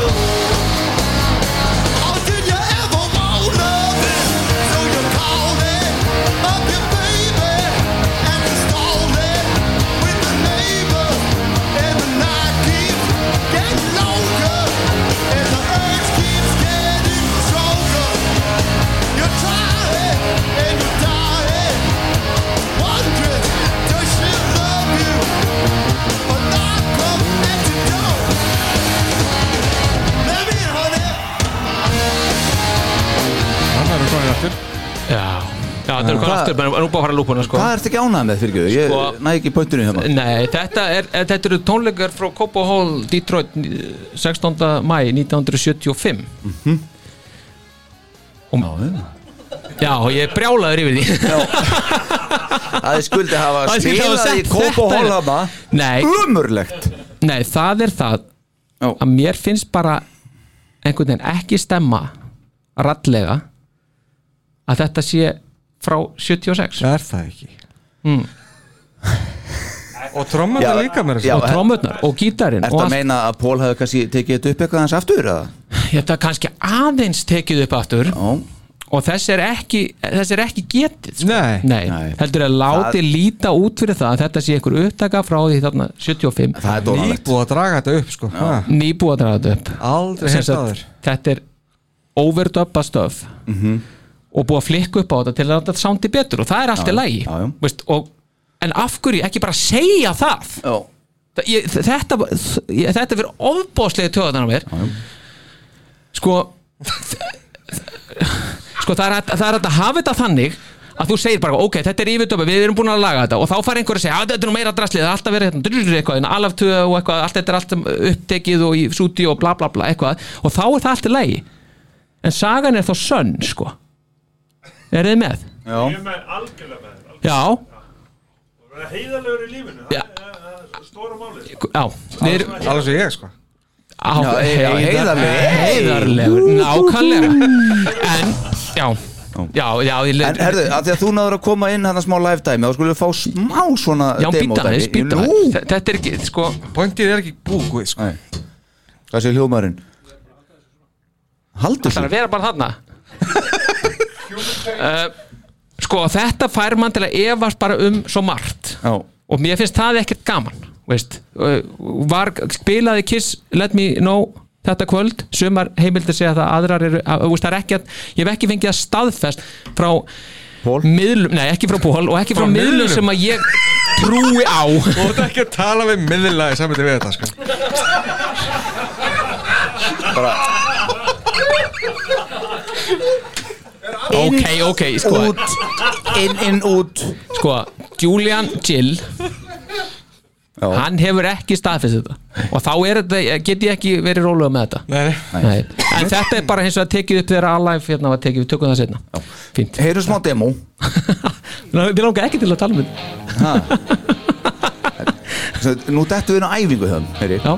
Já þetta er hvað aftur, menn nú búið að fara lúpuna sko. Hvað ertu ekki ánægð með fyrir Ég Sko- næ ekki pointinu hérna. Nei, þetta, er, eh, þetta eru tónleikar frá Copo Hall, Detroit 16. mæ 1975 og, Já, ég er brjálaður yfir því. Það er skuldi hafa Það er skuldi hafa spilað í Kópa þetta- Hólhama Nei, Umurlegt nei, það er það að mér finnst bara einhvern veginn ekki stemma rallega að þetta sé frá 76 Það er það ekki mm. Og Já, líka mér og trommurnar og gítarinn Ertu og að meina að Pól hefði kannski tekið þetta upp eitthvað hans aftur eða? Þetta er kannski aðeins tekið upp aftur Já. og þess er ekki, þess er ekki getið sko. Nei. Nei. heldur að láti Það- líta út fyrir það að þetta sé einhver upptaka frá því þarna 75 Það er dónalegt Nýbúið að draga þetta upp sko ha. nýbúið að draga þetta upp Aldrei áður þetta er overdubba stöf Mhm. Og búið að flikka upp á þetta til að þetta sándi betur og það er allt í lagi já, já. Veist, og, en af hverju ekki bara segja það? Það- ég, þetta ég, þetta fyrir ofbóðslega töðan á mér. Sko sko það er, er að hafa þetta þannig að þú segir bara, ok, þetta er yfirdöpa, við erum búin að laga þetta og þá fær einhver að segja, að þetta er nú meira draslið það er alltaf verið hérna, eitthvað, alaf töð og eitthvað allt þetta er allt upptekið og í súti og bla bla bla eitthvað, og þá er það allt í lagi. En sagan er þá sönn, sko er þið með? já. Ég er með algjörlega með þér Já, Og vera heiðarlegur í lífinu Það Já. er það er stóra málið. Já, Alveg sem ég sko. Á, Já, já, heiðarlegur. heiðarlegur, nákvæmlega. en, já. Já, já, ég En herðu, að því að þú náður að koma inn hann að smá live time þá skulum við fá smá svona já, demo býta dæmi. býta Þe- þetta er ekki, sko Pointið er ekki búið sko. Nei. Hvað sé hljómaðurinn? Haldur Það er að vera bara þarna uh, Sko, þetta fær mann til að efast bara um svo margt. Já, og mér finnst það ekkert gaman veist, uh, var, spilaði Kiss Let Me Know þetta kvöld. Sumar heimildir segja það aðrar eru, að, veist, það er ekki að, ég hef ekki fengið að staðfest frá miðlum, nei ekki frá Pól og ekki frá, Frá miðlum miðlunum? sem að ég trúi á. Og ert ekki að tala við miðlaði saman við þetta sko. Bara ok, ok, sko. út. Inn, inn, út. Sko, Julian Gill Já. hann hefur ekki staðfest þetta. Og þá er þetta, get ég ekki verið rólega með þetta? Nei, nei. Nei. en þetta er bara eins og að tekið upp þegar Alive hérna var tekið, við tökum það setna fínt, Heyru smá demo. Við langar ekki til að tala um þetta. Ha. Svo, Nú dettu við inn á æfingu þann Heyri. Já,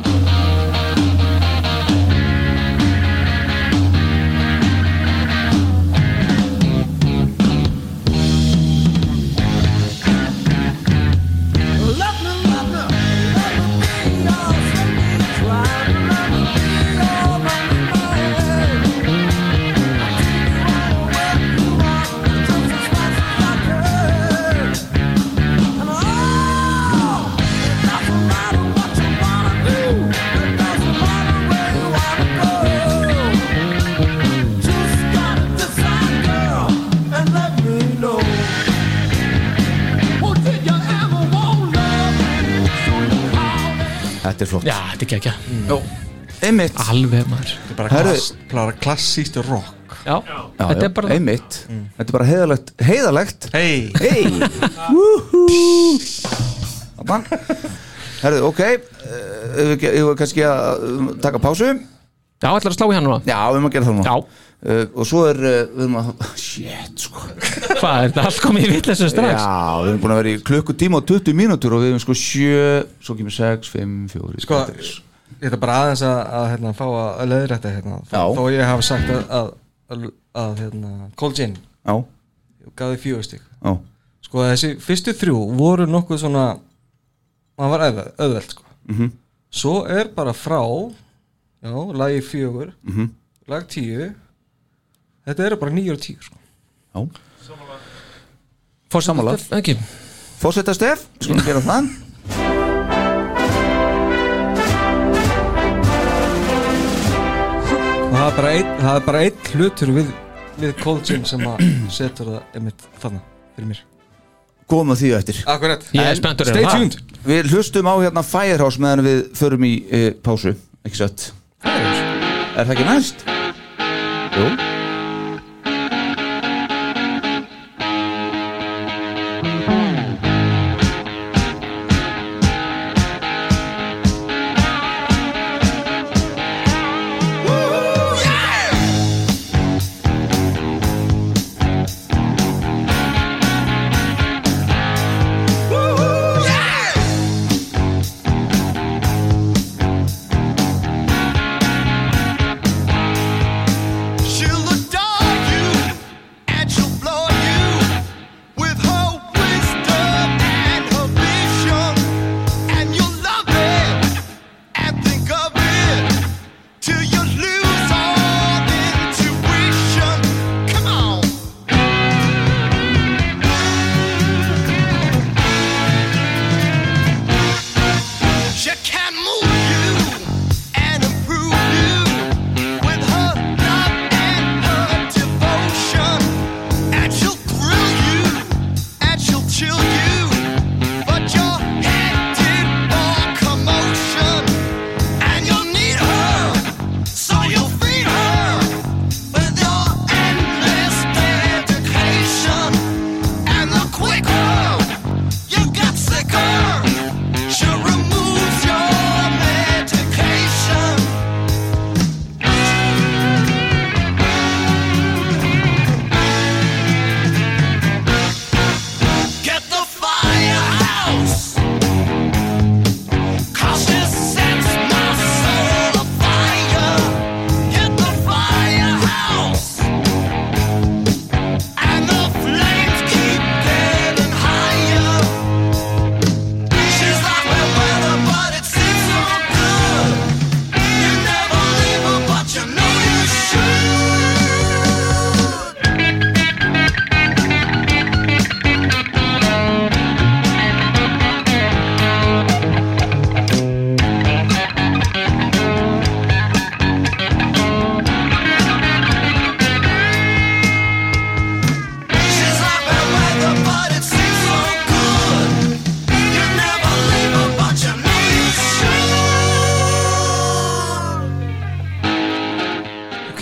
Þetta er flott. Já, þetta er ekki ekki einmitt. Alveg maður. Þetta er bara, Herðu- klass, bara klassíst rock. Já, Já, þetta já, er bara einmitt. Þetta er bara heiðalegt Heiðalegt Hei Hei Þann Herðu, ok. Uh, Við við kannski að um, taka pásu? Já, ætlar að slá í hann núna? Já, við erum að gera það núna. Já, uh, Og svo er uh, Við erum að Shit, sko hvað er þetta allt komið í vitlesu strax? Já, við erum búin að vera í klukkutíma og 20 mínútur og við erum sko 7 Svo kemur 6, 5, 4 Sko, ég ætla bara aðeins að, að hérna, fá að leiðrætta hérna Já. Þó ég hafa sagt að, að, að, hérna, Cold Gin Já, Ég gaf því fjögur stík já, Sko, þessi fyrstu þrjú voru nokkuð svona Það var auðveld, auðveld sko. Mhm. Svo er bara frá Já, lagi fjögur Mhm. Lag tíu Þetta eru bara nýjur og tíu sko. Fósetta stef, skulum gera það. Og það er bara einn, það er bara einn hlutur við, við Cold Gin sem að setur það einmitt þarna fyrir mér. Góðum að því eftir. Akkurat. Ég er spenntur Stay um það. tuned. Við hlustum á hérna Firehouse meðan við förum í uh, pásu. Ekki satt? Er það ekki næst? Jú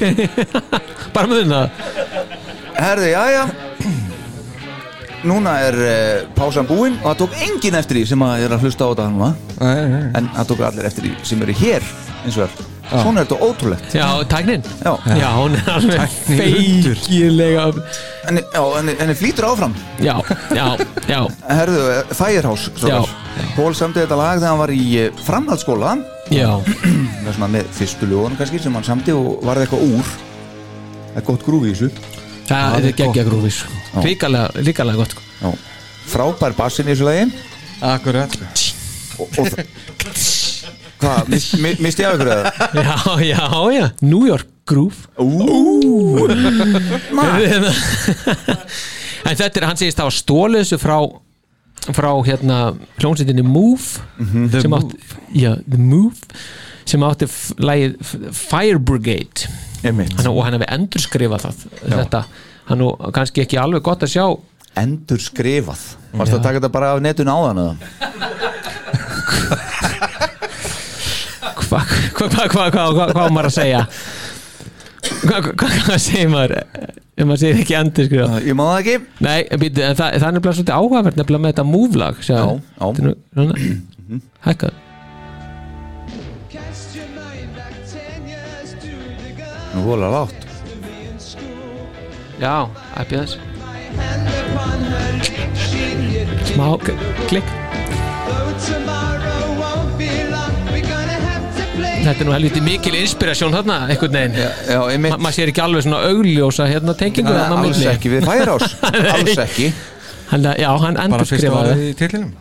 Ok. Bara með þunna Herði, já, já. Núna er uh, pásan búin og það tók enginn eftir því sem að er að hlusta á þetta núna. Nei, nei, nei. En það tók allir eftir því sem eru hér eins og er Svona er þetta ótrúlegt. Já, tæknin. Já, Já, hún er alveg Tæknihundur. feikilega en, já, en, en flýtur áfram. Já, já, já. Herðu, eh, Firehouse Já. Pól samti þetta lag þegar hann var í eh, framhaldsskóla. Já, er svona með fyrstu ljóðan kannski sem hann samti og varði eitthvað úr Það er gott grúfi í þessu það er geggja. Ríkalega, ríkalega gott sko. Já. Frábær bassin í þessu lagi Akkurat og, og Hvað, mis- mi- misti ég af ykkur eða? Já, já, já New York Hérna. En þetta er, hann segist það var stólið þessu frá frá hérna hljónsettinni Move The sem Move. já, The Move sem átti F- Fire Brigade. Hann, og hann hefði endurskrifað það þetta, hann og kannski ekki alveg gott að sjá. Endur skrifað Varst að taka þetta bara af netun áðan eða? Hvað hva, hva, hva, hva, hva, hva á maður að segja? Hvað hva, hva, segir maður ef maður segir ekki endur skrifa Ég má það ekki. Nei, býtu, það, það er nefnilega svolítið áhugavert nefnilega með þetta múvlag Já, Nú vola látt Já, þess Smá klikk. Þetta er nú helviti mikil inspirasjón þarna, einhvern veginn. Já, einmitt. Ma, Maður sér ekki alveg svona augljósa hérna tengingu þarna á alls milli. ekki. Við Færás Alls ekki. Hann, Já, hann Bara fyrsta endurskrifaði. orðið í titlinum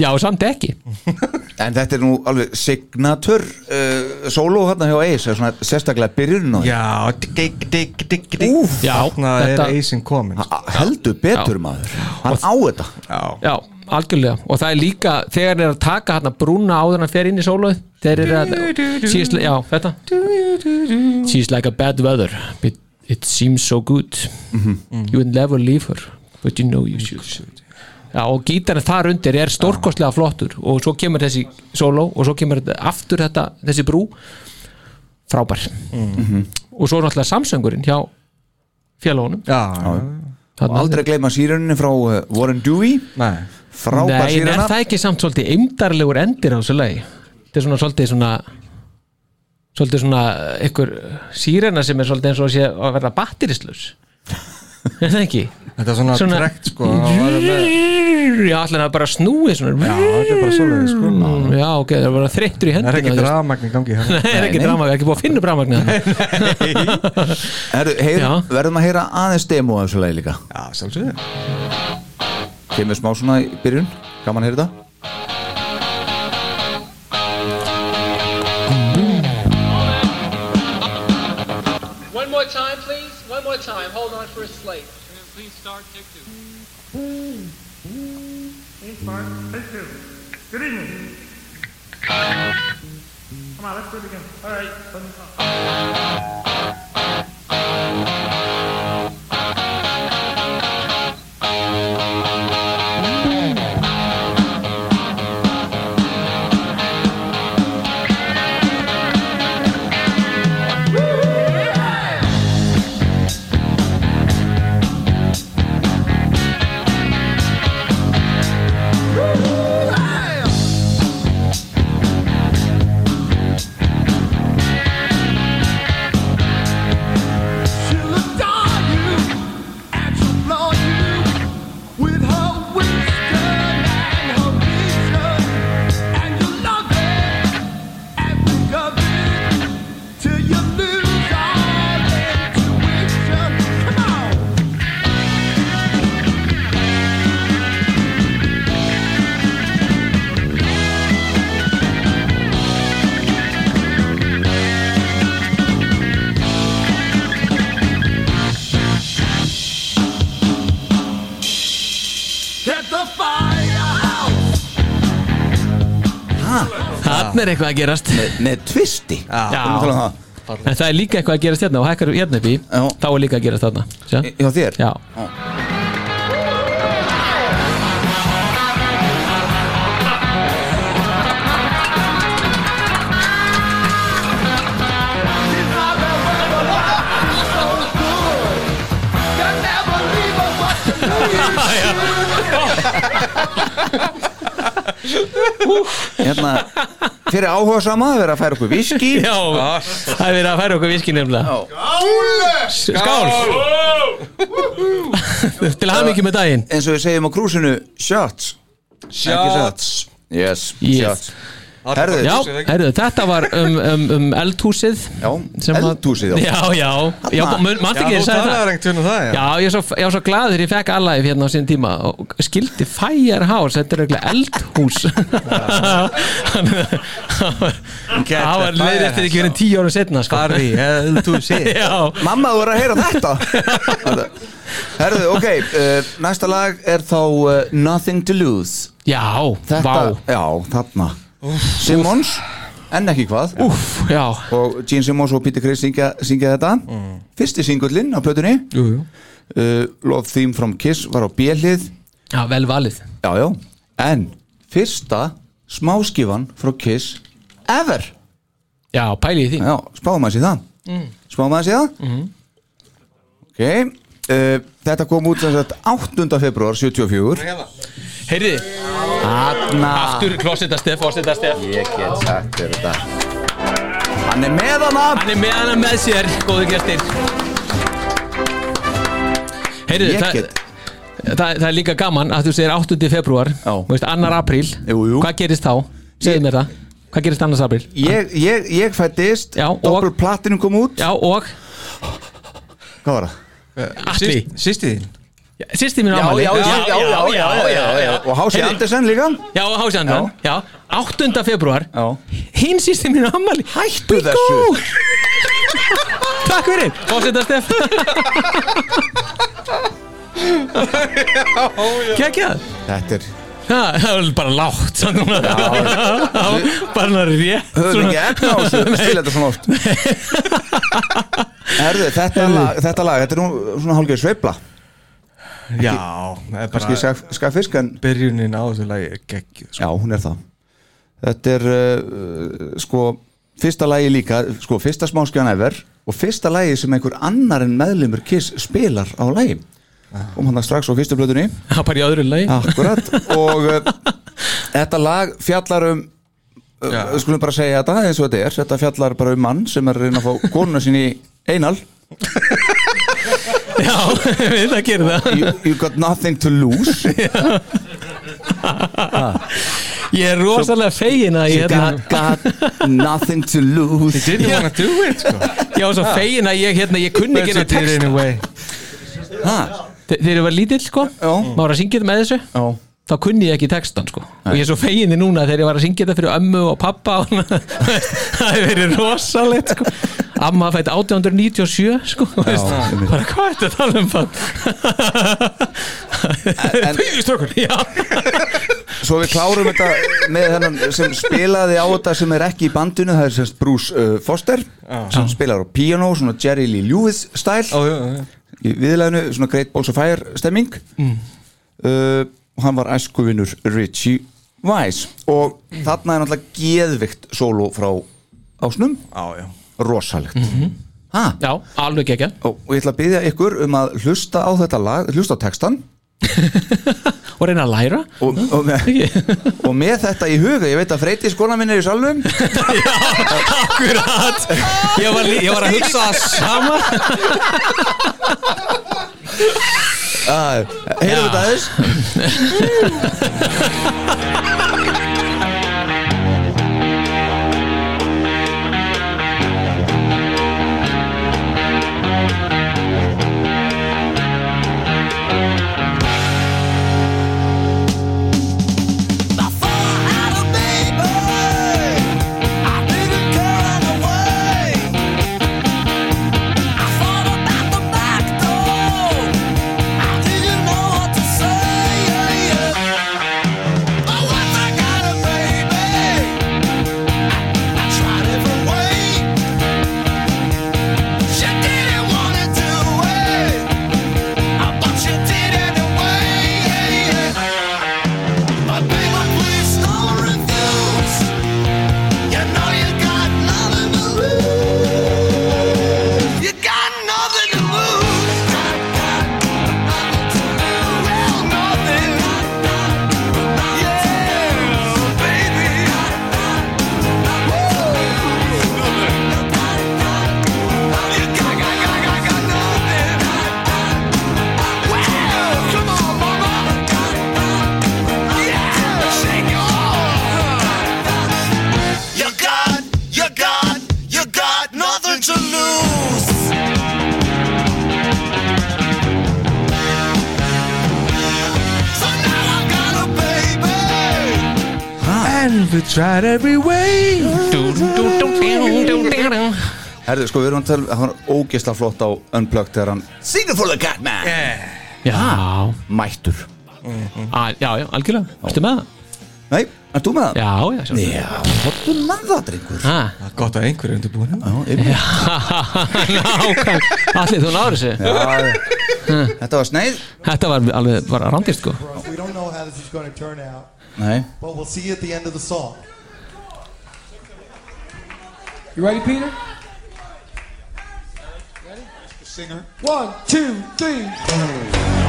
Já, samt ekki. En þetta er nú alveg signatur uh, solo hérna hjá Ace er svona sérstaklega byrjun því. Já, digg, digg, digg, digg, Úf, Já, Þarna þetta- er Eisin komin. Ha- heldur betur maður. Hann á þetta. Já, Já, algjörlega. Og það er líka, þegar þeir eru að taka hérna brúna áður en hann fer inn í sólóið þeir eru að, she's, já, þetta. She's like a bad weather but it seems so good. You would never leave her but you know you should Já, og gítarinn þar undir er stórkostlega flottur. Og svo kemur þessi sóló og svo kemur aftur þetta, þessi brú. Frábær. Og svo er náttúrulega samsöngurinn hjá félagunum já, Og aldrei gleyma sírunni frá uh, Warren Dewey. Nei. Frábær Nei, en er síruna. það ekki samt svolítið eimdarlegur endir á þessu lagi? Þetta er svona svolítið svona svolítið svona ykkur sírena sem er svolítið eins og að verða batterislaus er það ekki? Þetta er svona, Svona- trekt sko Já, allir að bara snúi svona Já, þetta er bara svoleiðis sko. Mm, Já, ok, það er bara þreyttur í Það er hendina ekki drafmagn í gangi hérna Nei, er ekki Nei, nei. drama, ekki búið að finna drama Herru, heyr, Já. verðum að heyra aðeins demo af þessu lagi líka. Já, sjálfsögðu. Kemur smá svona í byrjun Gaman að heyra þetta start. Take two. Good evening. Come on, let's do it again. All right. Þannig er eitthvað að gerast Með, með tvisti um. En það er líka eitthvað að gerast hérna og hækkar hérna upp í þá er líka að gerast þarna Sjá? Hjá þér? Já Hérna, fyrir áhuga sama að vera að færa okkur viski Já, það er verið að færa okkur viski nefnilega. Skál! Til að hafa mikið með daginn. Eins og við segjum á krúsinu Shots. Ekki Shots. Yes, Yes. shots Herðu, Já, heyrðu, þetta var um, um, um eldhúsið Já, sem að- eldhúsið, já. Já, já, já mann Já, ekki það? Já, ég er svo, svo glaður ég fekk allæf hérna á sín tíma og skildi Firehouse, þetta er eiginlega eldhús. Það var leiðir eftir ekki verið tíu ára setna sko. Farði, eldhúsi Já, Mamma, þú er að heyra þetta. Herðu, ok uh, Næsta lag er þá uh, Nothing to Lose. Já, Þetta, vá. Já, þarna Simmons, en ekki hvað. Úf, Og Gene Simmons og Peter Criss syngja, syngja þetta. Fyrsti singullinn á plötunni. Jú, jú. Uh, Love Theme from Kiss var á B-hlið. Já, vel valið. Já, já. En fyrsta smáskifan frá Kiss ever. Já, pæli í því. Já, spáum að sé það. Mm. Spáum að sé það? Mhm. Ok uh, Þetta kom út sem sagt 8. februar 74 Heyrði Hanna Aftur klósita stef, fósita stef Ég get sagt þér þetta Hann er með hana Hann er með hana með sér, góðu gestir Heyrðu, Ég það, get- það, það er líka gaman að þú segir 8. februar Þú veist, 2. apríl jú, jú. Hvað gerist þá? Segðu mér það Hvað gerist 2. apríl? Ég, ég, ég fættist Já, og Doppel platinum kom út Já, og Hvað var það? Atli Sýsti þín Sýsti mín ámali já, já, já. Og Hási Andersen líka? Já, og Hási Andersen, já. 8. februar Já. Hinn sýsti mín ámali Hættu þessu. Takk fyrir, fósita stef Kekjað Þetta er Ha, Það var bara lágt. Bara rétt Höfum ekki efna á þessu? Nei. Spila þetta svona oft? Herðu, þetta lag, þetta lag Þetta er nú svona hálfgeir sveifla Já, það er Kannski bara skaf- skaffisk en Byrjunin á þessu lagi er geggjuð sko. Já, hún er það. Þetta er uh, sko Fyrsta lagi líka, sko fyrsta smáskjan ever Og fyrsta lagi sem einhver annar en meðlumur Kiss spilar á lagi Kom hann það strax á fyrstu blöðunni Það bara í öðru lagi. Akkurat Og uh, þetta lag fjallar um uh, Skulum bara segja þetta eins og þetta er. Þetta fjallar bara um mann sem er að reyna að fá konuna sín í einal Já, við það gerum það. You, you got nothing to lose. Ég er rosalega fegin að You ég got, got nothing to lose. Didn't wanna do it sko. Ég var svo fegin að ég, hérna, ég kunni ekki hérna But you did text. anyway. Ha? Þegar ég var lítill sko. Já. Maður var að syngja þetta með þessu? Já. Þá kunni ég ekki textan sko. Og ég er svo fegin þið núna þegar ég var að syngja þetta fyrir ömmu og pappa og Það hefur verið rosalegt sko Amma fætt 1897 sko. Bara hvað er þetta að tala um það? Já Svo við klárum þetta með þennan sem spilaði á þetta sem er ekki í bandinu það er semst Bruce uh, Foster sem spilar á piano, svona Jerry Lee Lewis stæl já, já. í viðlæðinu, svona Great Balls of Fire stemming Mm. uh, og hann var æskuvinur Richie Weiss og þarna er náttúrulega geðvikt solo frá ásnum Já, já rosalegt. Mhm. ha? Já, alveg ekki og, og ég ætla að byggja ykkur um að hlusta á þetta lag, hlusta á textan Og reyna að læra. Og, og, með, og með þetta í huga ég veit að Freyti skona minn er í salnum. Akkurat. Ég var, ég var að hugsa það sama. Heyrum Já. þetta aðeins tried every way. Herðu, sko, við erum að tala það var ógeðslega flott á Unplugged þegar hann Singer for the cat man Já. Mættur. Á, Já, já, algjörlega. Ertu með það? Nei, ert þú með það? Já, já, sjálfsögðu. Já, hóttu með það, drengur? Ha? Það er gott að einhverju undirbúinu Já, einmitt. Nákvæm Allir, þú náður þessu. Já, Þetta var sneið. Þetta var alveg, var randist sko. We don't know how this is going to turn out, Nei. but we'll see you at the end of the song. You ready, Peter? Ready? Singer. One, two, three.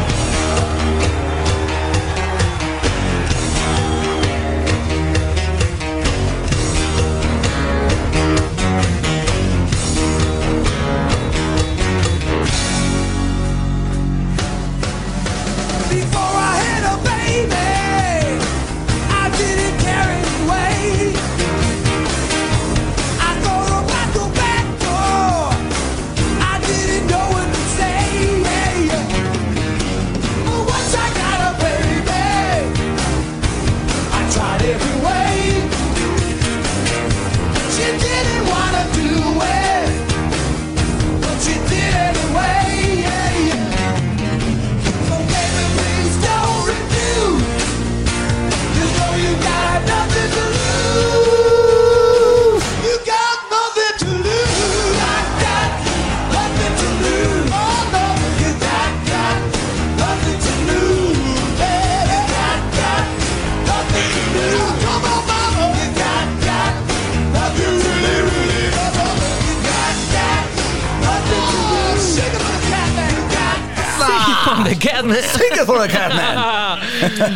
Catman Sing it for the Catman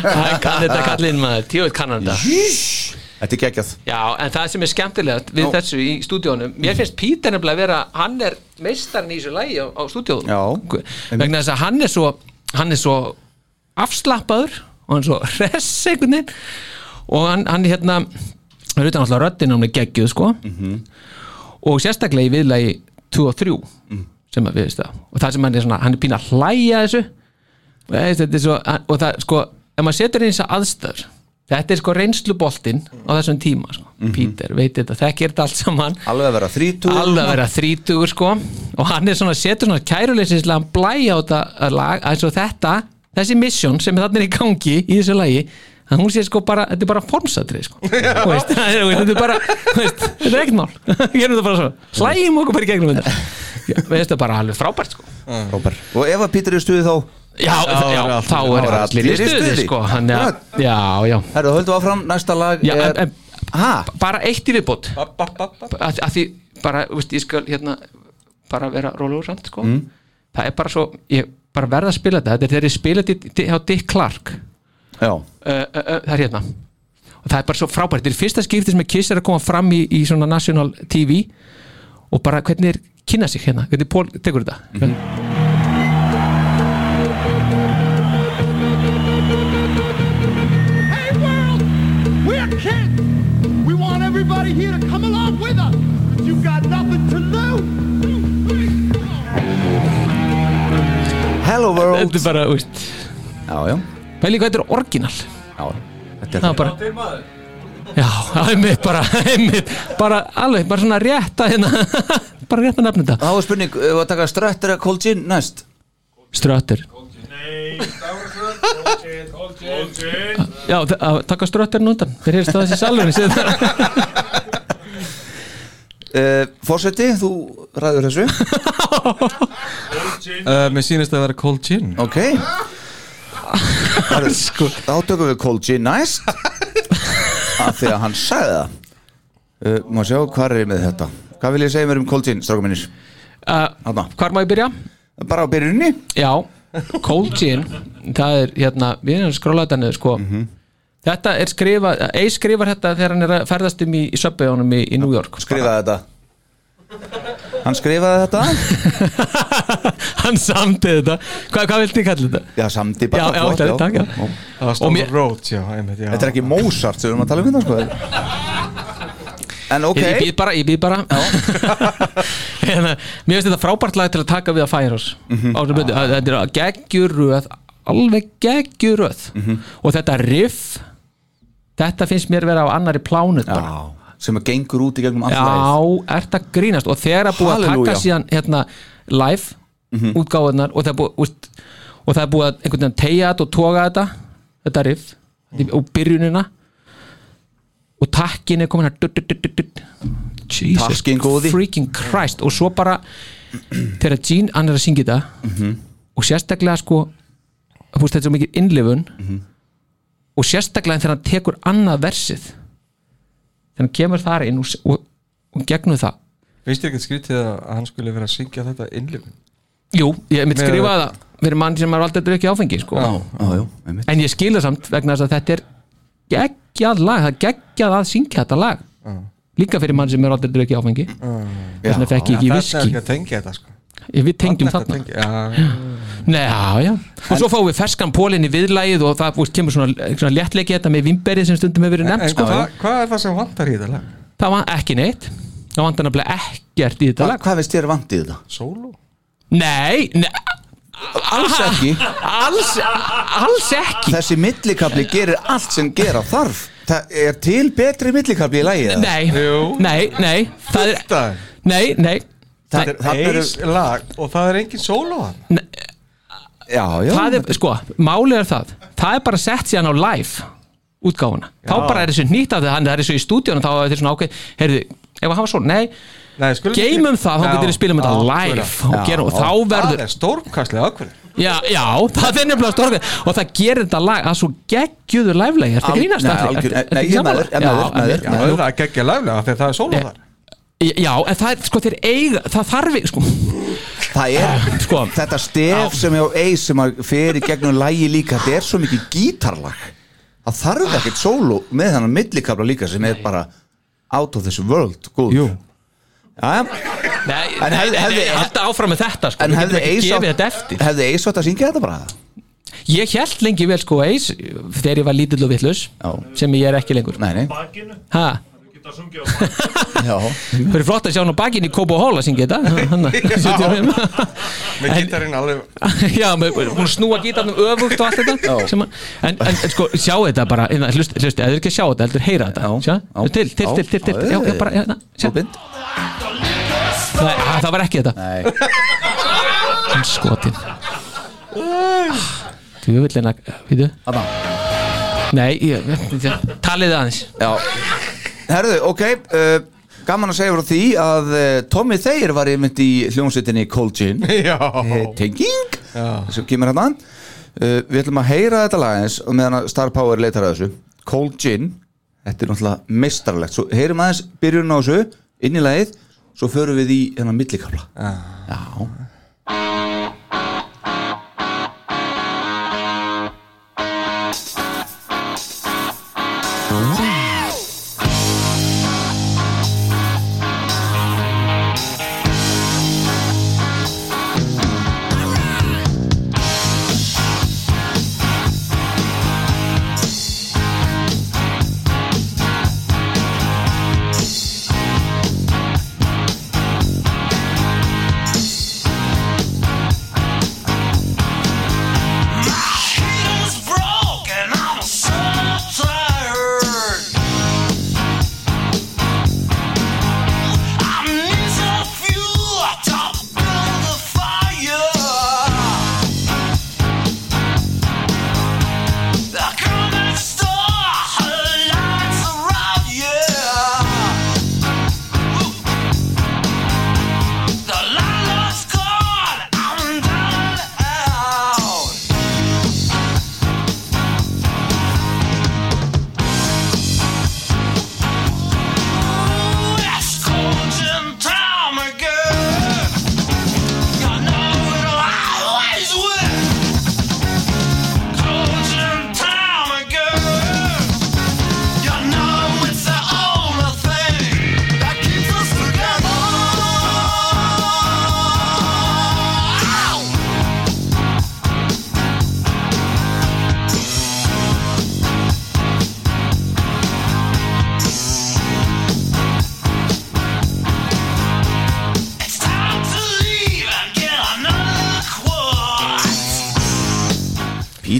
Það kann þetta kallinn maður, tjóð kannan þetta er geggjað. Já, en það sem er skemmtilegt við þessu í stúdíónum Mér finnst Pítur nefnilega að vera Hann er meistarinn í þessu lægi á, á stúdíónum. Já Vegna þess að hann er svo Hann er svo afslappaður Og hann er svo hress einhvern veginn. Og hann, hann hérna Það er utan alltaf röddinn hann er geggjuð sko. Og sérstaklega í viðlagi 2 og 3 sem að við veist það og það sem hann er svona, hann er pín að hlæja þessu þetta er svo, og það sko ef maður setur þess að aðstæður þetta er sko reynsluboltinn á þessum tíma sko. Pítur, veit þetta, þekkir þetta allt saman. Alveg að vera þrítugur. Alveg að vera þrítugur sko. Og hann er svona, setur svona kæruleysislega blæja á þetta lag, eins og þetta þessi mission sem er þarna í gangi í þessu lagi, að hún sé sko bara þetta er bara formsatrið sko. Veist, það er- þetta er bara, veist, þetta er ekkert mál. Gerum þetta bara svo, hlæjum okkur bara í gegnum þetta. Veist það bara alveg frábært sko. Rópar Og ef að Pítur er í stuði þá Já, já, þá er allir í stuði sko. hann, já, já, já. Herðu, höldum áfram, næsta lag Já, er en, en, bara eitt í viðbót. Að, að því bara, veist, ég skal hérna bara vera rólegur samt sko. Mm. það er bara svo, ég bara verða að spila þetta. Þetta er þegar ég spila þetta hjá Dick Clark. Já. Uh, uh, uh, það er hérna. Og það er bara svo frábært, þetta er fyrsta skipti sem að Kiss er að koma fram í, í svona national TV og bara hvernig er kynna sig hérna, hvernig Pól tekur þetta here to come along with us. But you've got nothing to lose. Hello world. Þetta er bara, veist. Já, já. Pæli hvað þetta er orginal. Já, þetta Það er bara Já, einmitt bara, einmitt. Bara alveg, bara svona rétt að hérna. Bara rétt að nefna þetta. Þá er spurning, ef að taka ströttur eða cold gin næst? Ströttur Já, þa- að taka strötturinn undan Þeir heyrst það þessi salvunni síðan uh, Fórseti, þú ræður þessu. Uh, Mér sýnist að vera cold gin Ok. Þá tökum við cold gin næst. Af því að hann sagði það. Uh, Má sjá, hvað er ég með þetta. Hvað vil ég segja mér um cold gin, strákum minnir uh, Hvar má ég byrja? Bara á byrjunni Já, Cold Gin Það er hérna, við erum skróla þetta niður sko Þetta er skrifað Eis skrifar þetta þegar hann er að ferðast um í, í söpbejónum í, í New York. Skrifaði þetta. Hann skrifaði þetta? Hann samdi þetta. Hvað, hvað viltu ég kalla þetta? Já, samdi bara. Já, já, flott, þetta er takk, já. Það var Stone Road, já, einmitt, já. Þetta er ekki Mozart sem við erum að tala um þetta sko En ok. Ég, ég býð bara, ég býð bara hérna, Mér finnst þetta frábært lag til að taka við að Firehouse Mhm. mm -hmm. Þetta er geggjuröð Alveg geggjuröð Mhm. Og þetta riff Þetta finnst mér vera á annari. Já, sem að gengur út í gegnum allt Já, ert að grínast og þegar að búið að taka síðan hérna, live Mhm. útgáðunar og það er búið og það er búið að einhvern veginn tegja þetta og toga þetta þetta riff og byrjunina og takkin er komin dutt. Jesus freaking Christ og svo bara þegar Gene hann er að syngja þetta Mhm. og sérstaklega sko þetta er svo mikið innlifun Mhm. Og sérstaklega þegar hann tekur annað versið. Þegar hann kemur þar inn og, og, og gegnum það. Veist þér ekki skrítið að hann skulle vera að syngja þetta innlifin? Jú, ég mitt skrifaði það fyrir mann sem er aldrei drukkið áfengi sko. Já, já, já, einmitt. en ég skilða samt vegna þess að þetta er geggjað lag, það er geggjað að syngja þetta lag. Líka fyrir mann sem er aldrei drukkið áfengi. Þess vegna fekk ég ekki Þetta er viski ekki að tengja þetta sko. Ég- við tengjum Þarna. Nei, já, já. Og svo fáum við ferskan pólinn í viðlægið og það úst, kemur svona, svona léttleiki þetta með vimberið sem stundum hefur verið nefnt en sko. hvað, hvað er það sem vantar í þetta lag? Það var ekki neitt. Það vantar nefnilega ekkert í þetta Hva, lag. Hvað veist þér vant í þetta? Solo? Nei, nei Alls ekki. Alls, alls ekki. Þessi millikabli gerir allt sem gera þarf. Það er til betri millikabli í lagi eða? Nei, nei, nei. Það er, nei, nei Það er, það eru, Eis lag og það er engin solo hann já, já. Það er, sko, málið er það. Það er bara sett síðan á live útgáfuna. Þá Já. bara er þessu nýtt af því hann það er þessu í stúdíunum þá er þetta svona ákveð Heyrðu, ef að hafa svona, nei Nei, Geymum það, þá getur við spilum þetta live og, gerum, og þá verður Það er stórkastlega ákveð Já, já, það er nefnilega stórkvæð og það gerir þetta lag að svo geggjuður live-legi, ertu að grínast ertu nei, ég er með sammála? þér, ég er með þér, með þér. Já, Já, en- það er geggja þegar það er solo þar Já, en það er, sko, þeir eiga það þarf sko. Það er Sko. þetta stef sem er á eis sem að fer í gegnum lægi líka þetta er svo mikið gítarlag. Það þarf ekkert solo með þannig millikabla líka sem er bara out of this world góð Jú. Já, Nei, En hefði- nei, hefði- nei, halda áfram með þetta, sko. en við hefði getum ekki eis gefið þetta eftir. hefði eis átt að syngja þetta bara? Ég held lengi vel, sko, eis þegar ég var lítill og vitlaus Já. sem ég er ekki lengur. Nei, nei, Bakinu, Ha, geta að sungja á bakinu já. Það er flott að sjá hann á bakinn í Kópa og Hól að syngja þetta. Hanna, 75. Með gítarinn alveg. Já, með- að snúa gítarnum öfugt og allt þetta. Sem að, en, en, en sko, sjá þetta bara hérna, hlust, hlust, eða ekki að sjá þetta, heldur heyra þetta. Já, sjá, já, til, til, til, til, til, já, já, bara, hérna, sjá. Óbind. Nei, ha, það var ekki þetta. Nei, Hann skotin Djúvillina, veitu? Þarna. Nei, ég, ég, talið aðeins. Já, herðu, ok uh, Gaman að segja frá því að uh, Tommy Thayer var einmitt í hljómsveitinni Cold Gin. Já. Eh, Tenging Já. sem kemur hérna. Uh, Við ætlum að heyra þetta lag eins og meðan að Star Power leitar að þessu. Cold Gin, þetta er náttúrulega meistarlegt Svo heyrum aðeins byrjun á þessu inn í lagið, svo förum við í hennar millikafla. Já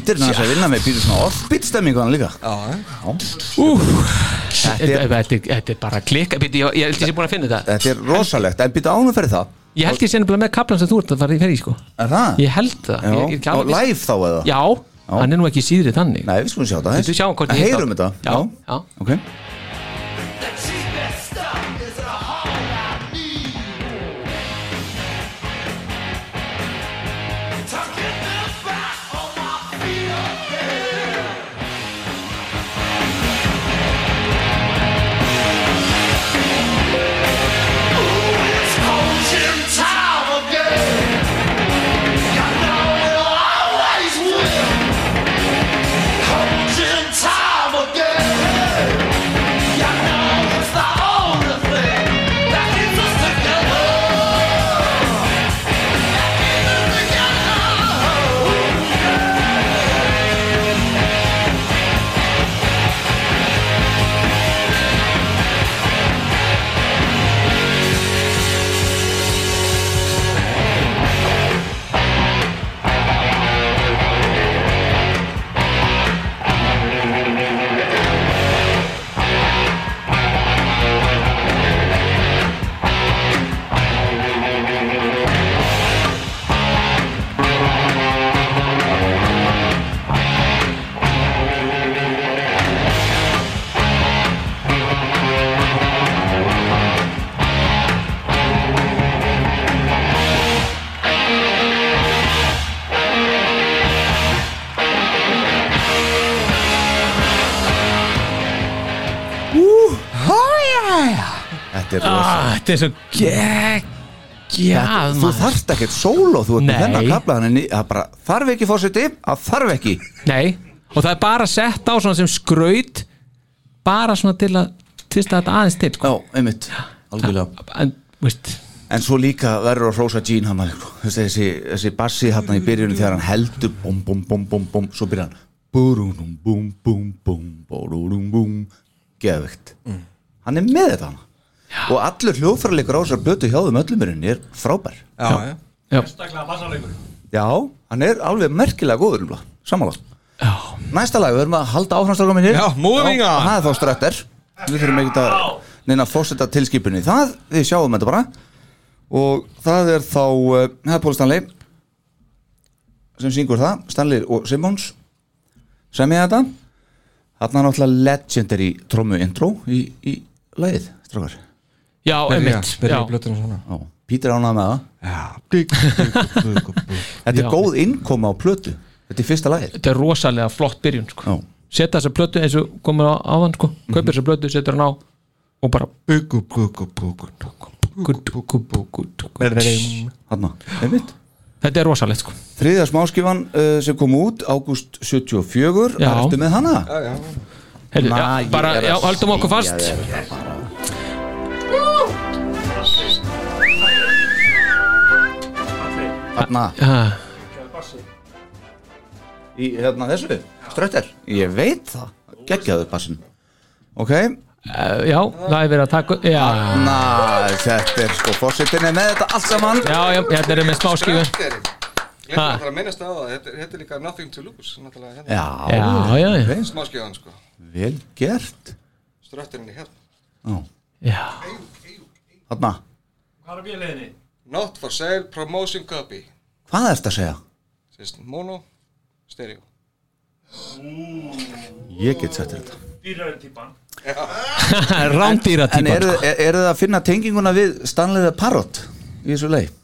Pítur er að vinna með Pítur svona offbeat stemmingu hann líka. Já, Þetta er, þetta þetta bara klikka Býtu, ég, ég held ég sé búin að finna þetta. Þetta er rosalegt, en býta ánum fyrir það. Ég held ég sé nefnilega með kaplan sem þú ert að fara í ferði sko. Er það? Ég held það. Já, ég, ég, ekki og live þá eða? Já, hann er nú ekki síðri þannig. Nei, við skulum sjá það Viltu sjá hvort ég Heyrum hitta? þetta Já, já. Ok Þetta er rosa. Ah, Þetta er svo geggjað Þú maður. þarft ekkert sóló, þú ert með þennan kapla þannig að bara þarf ekki fórseti að þarf ekki. Nei, og það er bara sett á svona sem skraut bara svona til að tvista þetta aðeins til sko. Já, einmitt, algjörlega. En, En svo líka verður að hrósa Gene hann sko. þessi, þessi, þessi bassi hann í byrjunum þegar hann heldur bum bum bum bum bum svo byrjar hann. Búrum bum bum bum búrum bum geðvegt hann er með þetta hann og allur hljóðfærleikur á þessar blötu hjá þeim öllumurinn er frábær. Já, já. Já. Staklega bassaleikur Já, hann er alveg merkilega góður Já. Næsta lag, við erum að halda áframstráka minni Já, moving on. Það er þá ströttir Við þurfum ekki að neina að fórseta tilskipunni Það, við sjáum þetta bara. Og það er þá Það er Pól Stanley sem syngur það, Stanley og Simmons. Semja þetta. Þarna er náttúrulega legendary trommu intro í, í lagið, strákar Já, einmitt Pítur ánað með það? Þetta er Já. góð innkoma á plötu. Þetta er fyrsta lagið. Þetta er rosalega flott byrjun sko. Já. Setja þessa plötu eins og komur á áðan sko. Kaupir þessa plötu, setur hann á og bara Þetta er rosalegt sko. Þriðja smáskifan uh, sem kom út ágúst 74 Já. Ertu með hana? Já, já. Heyrðu, ah, Í hérna þessu? Strötter Ég veit það. Gekkjaðu bassin Ok. Uh, Já, það er verið að taka Na, þetta er sko Fossetin er með þetta allt saman. Já, já hérna erum við smá skífu Ég Ha. ætla að minnast á það, þetta er- þetta er líka nothing to lose hérna. Já, Já, já, já. ok. Smáskjöðan sko, Vel gert. Ströttinni hérna. Já. Já, Hanna Hvað er bjöleðinni? Not for sale, promotion copy Hvað er þetta að segja? Sist, Mono, stereo Ég get sett þetta Dýrari típan rándýra En típan eru sko. er, er það að finna tenginguna við Stanleyða Parrot í þessu leið?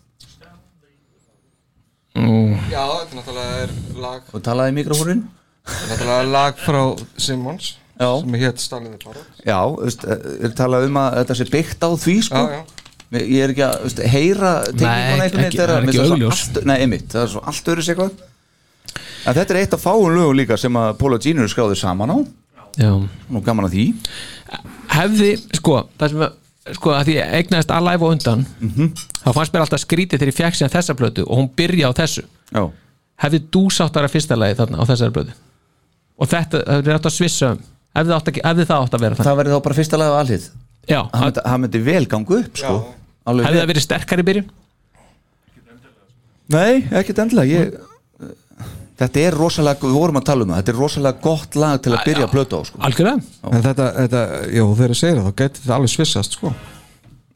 Já, þetta náttúrulega er lag Og talaði í mikrofónin? Þetta er náttúrulega lag frá Simmons Já. sem hétt Stanley the Parrot Já, veist, er talað um að þetta sé byggt á því sko Já, já. Ég er ekki að veist, heyra Nei, einhvern veginn það er ekki augljós. allt- Nei, einmitt, það er svo allt öðru sig eitthvað. En þetta er eitt af fáum lögum líka sem að Gene eru skráðið saman á. Já. Nú gaman að því. Hefði, sko, það sem að sko, að því ég eignaðist Alive og undan þá fannst mér alltaf skrítið þegar ég fekk síðan þessa plötu og hún byrja á þessu. Já, hefði dúsáttara fyrsta lagi þarna á þessari plötu? Og þetta, það er átt að svissa um. Hefði, það átt að, hefði það átt að vera þannig? Það verður þá bara fyrsta lag af allir Já, Það myndi, vel ganga upp sko. Alveg hefði það verið sterkari byrjun? Nei, ekkert endilega. Ég, Þetta er rosalega, við vorum að tala um það Þetta er rosalega gott lag til að byrja að plötu á sko. algjörlega. En þetta, þetta, jú, þegar ég segir það, þá gæti þetta alveg svissast, sko.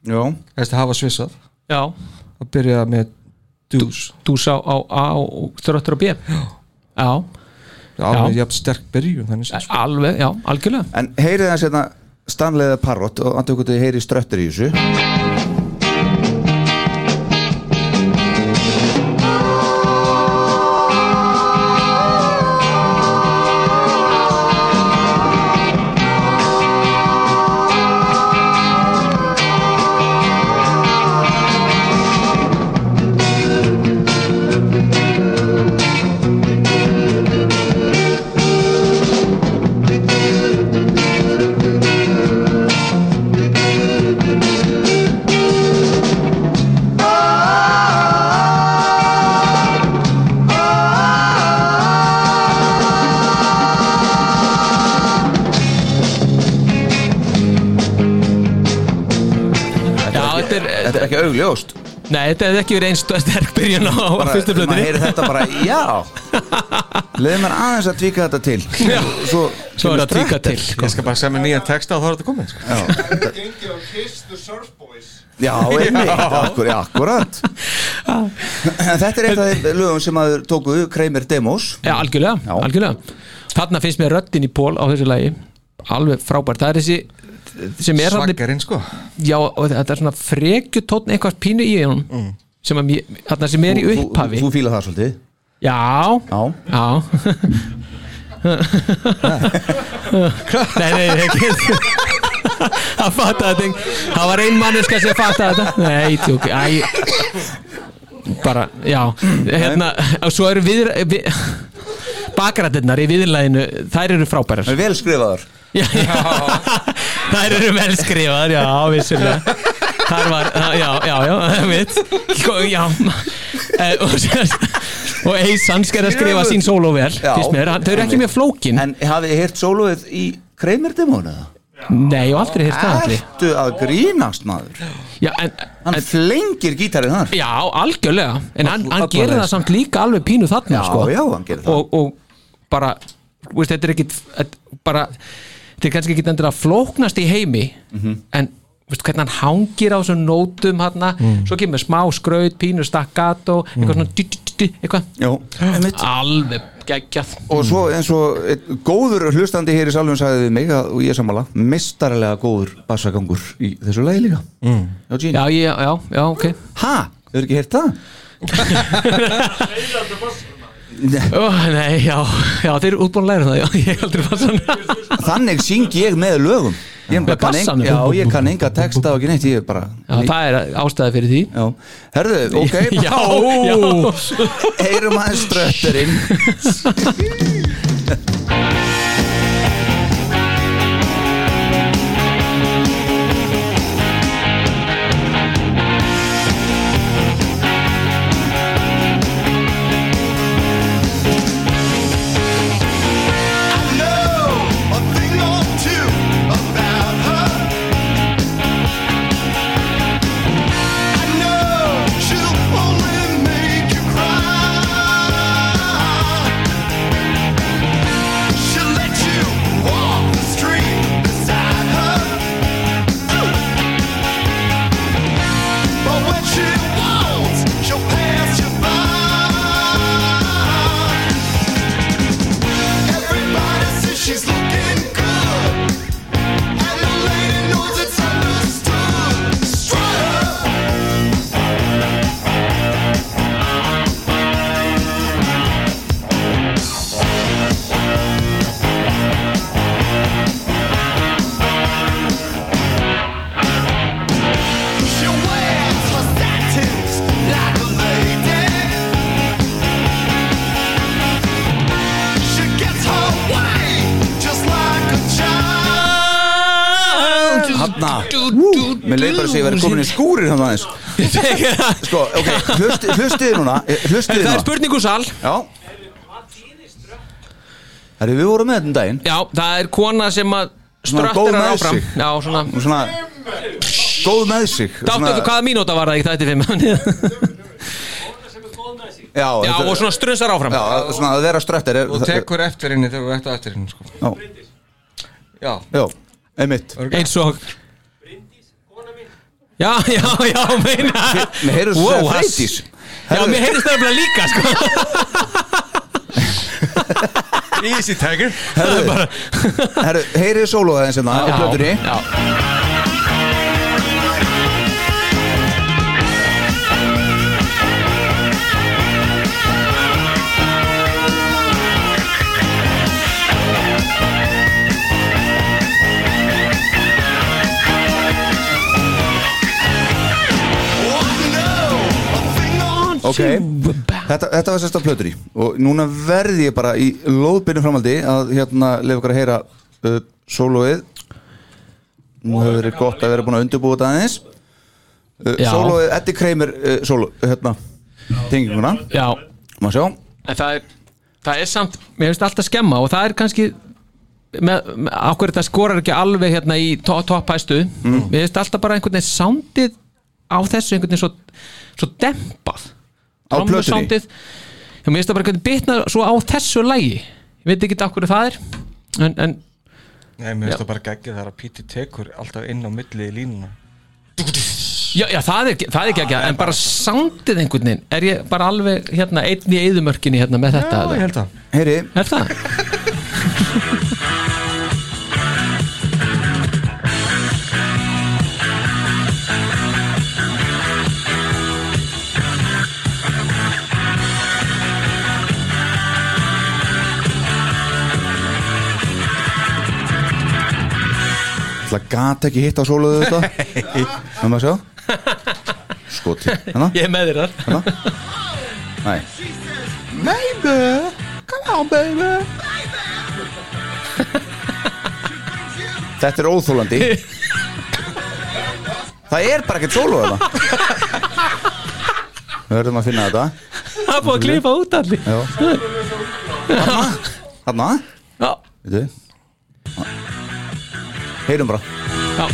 Já, Þetta hafa svissað. Já, að byrja með dús. Dús á, A og þröttur á B. Já, Alveg jafn sterk byrjun, þannig séð, sko. Alveg, já, algjörlega. En heyrið það sérna Stanleyða Parrot og andur hvort þið heyrið ströttur í þessu nei, þetta hefði ekki verið einn stöð sterk byrjun á bara, fyrstu maður plötunni heyrir þetta bara, já. Leðið mér aðeins að tvíka þetta til. Já. Svo, Svo er það tvíka til sko. Ég skal bara segja mér nýjan texta og þá er þetta komið, sko. Gengið á Kiss the Surf Boys. Já, einmitt, akkur, akkurat Þetta er eitt af þeim lögum sem að tókuðu Kramer Demos. Já, algjörlega, Já. algjörlega. Þarna finnst mér röddin í pól á þessu lagi alveg frábært, það er þessi sem er hann Svaggarinn, sko. Já, og þetta er svona frekjutótn eitthvað pínu í hún Mm. sem, að mér, þarna sem er í Þú- þú- upphafi. Þú fíla það svolítið? Já, Já, já. Nei, nei, nei Það fattaði þetta Það var ein manneska sem fattaði þetta. Nei, tjók, æ. Bara, já. Hérna, og svo eru við, við Bakrættirnar í viðlæðinu Þær eru frábærar. Vel skrifaðar. Já, já, Þær eru vel skrifaðar, já, vissulega. Þar var, já, já, já Mitt, já. Eh, og, Eisan skal að skrifa sín sóló vel þau eru ekki með flókin. En hafið þið heyrt sólóið í Kramer-demónu? Nei, og aldrei heyrt það allir Ertu að grínast maður? Já, en, Hann flengir gítarinn þar. Já, algjörlega. En hann, gerir það samt líka alveg pínu þarna Já, sko. já, hann gerir það. og, og bara, þú veist, þetta er ekkit bara, þetta er kannski ekki endur að flóknast í heimi Mhm. en veist, hvernig hann hangir á þessum nótum hana, Mm. svo kemur smá skraut pínu staccato, eitthvað svona dü, dü, dü, eitthvað, alveg geggjað Og svo eins og góður hlustandi hér í salvun sagði við mig að, og ég sammála mistarlega góður bassagangur í þessu lagi líka mm. Já, Já, já, já, ok Ha? Hefur ekki heyrt það? Ó, Nei, já, já, þeir eru útbúin að læra það já, ég aldrei bassan Þannig syng ég með lögum. Ég Með eng- Já, ég kann enga texta og ekki neitt Ég er bara Já, það er ástæði fyrir því. Já, herðu, ok. Já, já. Heyrum aðeins strötturinn Hanna Mér leið bara að segja að vera komin í skúrir hann aðeins. Sko, ok, hlusti, hlustiði núna eh, Hlustiði Það er núna. spurning úr sal Já. Herri, við vorum með þetta um daginn. Já, það er kona sem að ströttir með áfram. Já, svona Svona Góð með sig. Dáttu, hvaða mínúta var það í þætti fimm? Já, Já, og svona strunsar áfram. Já, svona að vera ströttir er, og tekur eftir henni þegar þú ert á eftir henni sko. Já, já, já, einmitt. Eins og Já, já, já, meina. Mér heyrðist Wow, það það- Freydís Já, mér heyrðist það nefnilega líka, sko. Easy tiger. Herru, herru, heyrið sólóða eins og á Já, plötunni. Já. Ok, þetta, þetta var sérst á plötunni. Og núna verði ég bara í lóðbyrnum framaldi að hérna lefa okkar að heyra uh, sólóið. Nú hefur verið gott að vera búin að undirbúa þetta aðeins. Uh, Já. sólóið, Eddie Kramer uh, sóló, hérna, tenginguna. Já, má sjá. Það er Það er samt, mér finnst alltaf skemma og það er kannski ákveður þetta skorar ekki alveg hérna í to- topphæstu. Mm. mér finnst alltaf bara einhvern veginn soundið á þessu einhvern veginn svo, svo dempað Já, mér finnst það bara einhvern veginn bitna svo á þessu lægi ég veit ekki okkur það er en, en Nei, mér finnst það bara geggja þar að Píti tekur alltaf inn á milli í línuna. Já, já það er, það er ekki ekki en bara soundið einhvern veginn er ég bara alveg hérna einn í eðumörkinni hérna með þetta Já, ég held að Heyri, er það? Það gat ekki hitt á sóluðu þetta? Það maður sjá? Skoti Ég er með þér þar. Næ Baby Come on baby. Þetta er óþólandi. Það er bara ekkert sólu þetta Við verðum að finna þetta. Það er búið að klippa út allir. Já. Hanna Hanna Já. Veitu Heyrum bara. Já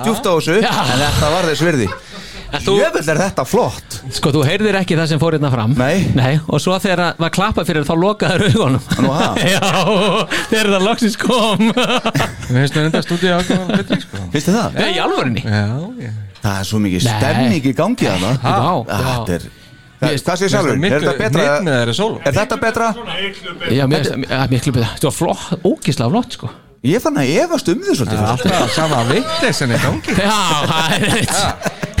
Það djúpt á þessu Já. En þetta var þess virði þú- Jöfell er þetta flott Sko, þú heyrðir ekki það sem fór hérna fram Nei Og svo þegar það var klappað fyrir þá lokaður augunum Nú, ha? Já, þegar það loksins kom Mér finnst það enda stúdíu ákveðan betri sko Finnst þið það? Nei, í alvörinni Já, já Það er svo mikið Nei. stemning í gangi að það Vá. Þetta er Það- Hvað séu Mér sjálfur? finnst það Er þetta miklu betra? hnit með þeirri sóló. Er þetta betra? Já, mér finnst það miklu betur Þetta var flott, ógislega flott, sko Ég fann að efast um því svolítið Það er alltaf sama vitleisen í gangi. Já, það er reitt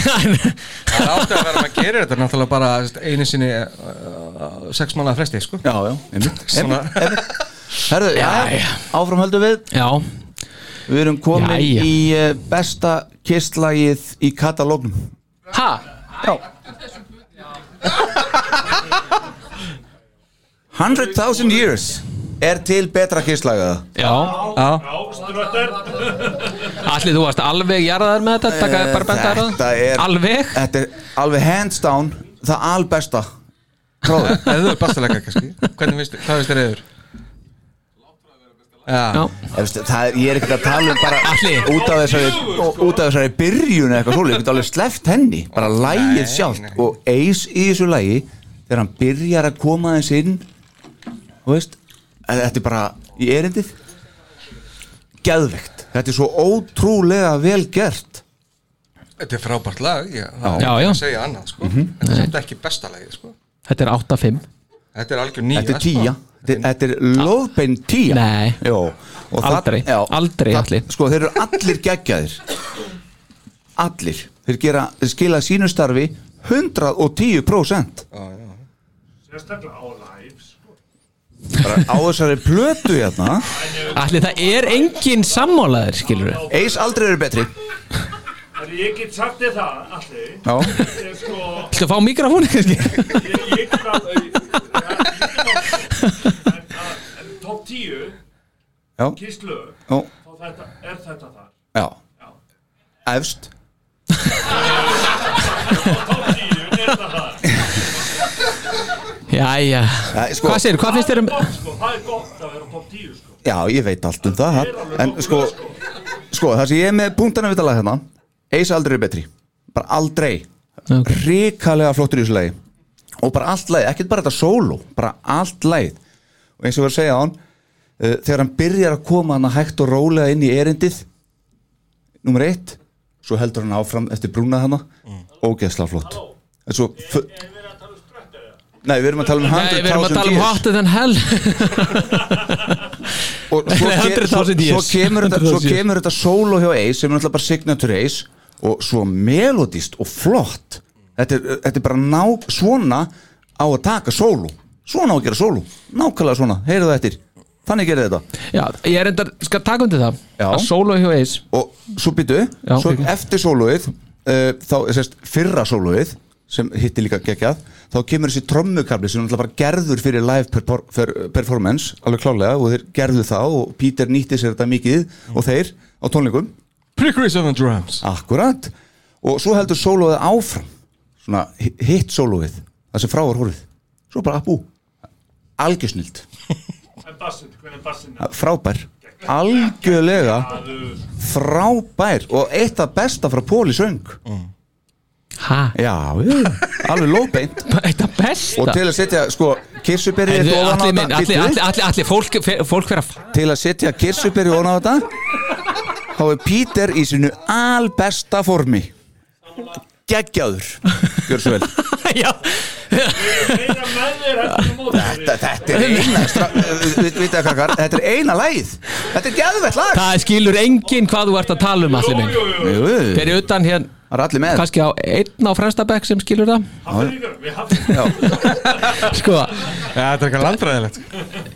Það er átt að vera að gera þetta náttúrulega bara einu sinni uh, sex mánuða fresti sko. Já, já, einmitt. Herðu, já, Já, áfram höldum við. Já, Við erum komin Jæja. í uh, besta kistlagið í katalógnum. Ha? Já. 100.000 years Er til betra kistlagaða? Já, Já, allir þú varst alveg jarðaður með þetta Taka bara benda er Alveg? Þetta er alveg hands down Það albesta. Prófið eða þú er bastalega kannski. Hvernig finnst, hvað finnst þér eður? Já, veist, það er, ég er ekkert að tala um bara Atli. út af þessari, út af þessari byrjun eða eitthvað svolítið, ég get alveg sleppt henni bara lægið sjálft og eis í þessu lægi þegar hann byrjar að koma þess inn þú veist að þetta er bara í erindið. Geðvegt, þetta er svo ótrúlega vel gert. Þetta er frábært lag Já, Já, já. að segja annað sko. Mhm. Þetta er samt ekki besta lagið sko. Þetta er 8-5 Þetta er algjör nýja þetta er tíja, þetta er, þetta er loðbein tíja. Nei. Jó, og Aldrei. Aldrei, Atli. sko þeir eru allir geggjaðir. Allir. Þeir, gera, þeir skila sínu starfi 110% Sérstaklega á live sko. Bara á þessari plötu hérna. Allir það er engin sammálaður, skilur við eis aldrei eru betri. Ég get sagt þér það, allir Já. Ég sko Þú fá mikrofónu, kannski? Ég, ég get að En, en top 10 Já. Kíslu Já. Þá þetta, er þetta þar. Já, efst. Top 10 er þetta þar Jæja, Ja, sko- hvað segir, hvað finnst þér um sko, Það er gott að vera top 10 sko. já, ég veit allt um það. En sko, sko það sem ég er með punktana við tala hérna eis aldrei eru betri. Bara aldrei, Ok. ríkalega flottur í þessu lagi. Og bara allt lagið, ekkert bara þetta solo bara allt lagið. Og eins og við að segja á hann uh, þegar hann byrjar að koma hann hægt og rólega inn í erindið nummer eitt svo heldur hann áfram eftir brúnað hana ógeðslega flott. En svo fu- Nei, við erum að tala um Nei, við erum að 100.000 tala um hotter than hell. Og svo, ke 100.000 svo, svo, kemur þetta, 100.000 svo kemur þetta solo hjá Ace sem er náttúrulega bara signature Ace og svo melodist og flott. Þetta er, þetta er bara ná svona á að taka solo svona á að gera solo, nákvæmlega svona. Heyrðu það eftir, þannig gerir þetta. Já, ég er enda, skal taka undir það Já. að solo hjá Ace og svo byttu, svo eftir soloið uh, þá er sérst fyrra soloið sem hitti líka geggjað þá kemur þessi trommukabli sem náttúrulega bara gerður fyrir live per per performance alveg klálega og þeir gerðu það og Peter nýtti sér þetta mikið og þeir á tónleikum. Prickeries on the drums. Akkurat. Og svo heldur soloið áfram svona hi- hitt soloið það sem frá var horfið. Svo bara að bú algjörsnild frábær. Algjörlega frábær og eitt af besta frá Póli söng Hæ? Já, alveg lóbeint Eitt af besta. Og til að setja sko á allir, minn, þetta allir, allir, allir, fólk, fólk vera til að setja kirsuberið ofan á þetta þá er Píter í sinu albesta formi. Geggjaður gjör svo vel. Já, þetta, þetta er eina þetta er eina lagið. Þetta er geðvett lag. Það skilur enginn hvað þú ert að tala um allir minn. Fyrir utan hér það er allir með. Kannski á einn á fremstabæk sem skilur það. Hafnfirðingar, við hafnum Sko, Já, þetta er eitthvað landfræðilegt.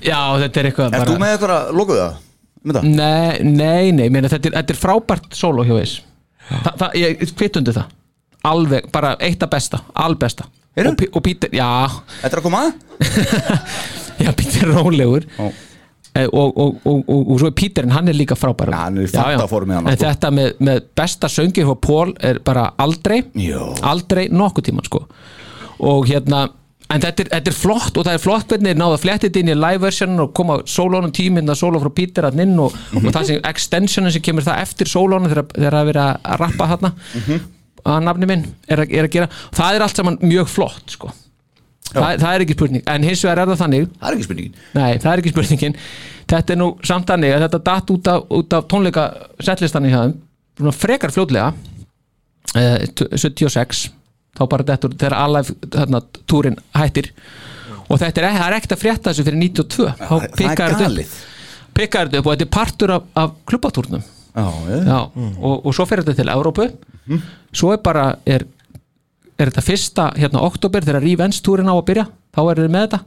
Já, þetta er eitthvað Ert þú með eitthvað að loka það? Nei, nei, nei, meina, þetta, er, þetta er frábært solo hjá Ace Þa, það, Ég kvitt undir það. Alveg, bara eitt af besta, albesta. Og, Pí- og Peter, já. Þetta er að koma að? Já, Peter er rólegur. Ó. Eh, og, og, og, og, svo er Peter en hann er líka frábær Já, hann er í fantaformi hann, en sko. þetta með, með besta söngi hjá Paul er bara aldrei Jó. aldrei nokkuð tíman sko og hérna en þetta er, þetta er flott og það er flott hvernig náða flettið inn í live version og koma sólónum tíminn að sóló frá Peter að inn og, og það sem extensionin sem kemur það eftir sólónum þegar það er verið að rappa þarna Mhm. að nafni minn er að, er að gera það er allt saman mjög flott sko það, það er ekki spurning en hins vegar er það þannig Það er ekki spurningin. Nei, það er ekki spurningin. Þetta er nú samt þannig að þetta datt út af, út af tónleika setlistanni hjá þeim Svona frekar fljótlega eh, t- 76 þá bara dettur þegar Alive þarna, túrin hættir. Og þetta er, það er ekkert að frétta þessu fyrir 92 þá Það er pikkar þetta galið. Upp pikkar þetta upp og þetta er partur af, af klubbatúrnum. Já, já. Og, og svo fer þetta til Evrópu. Svo er bara er, er þetta fyrsta hérna oktober þegar Revenge túrin á að byrja? Þá er þetta með þetta?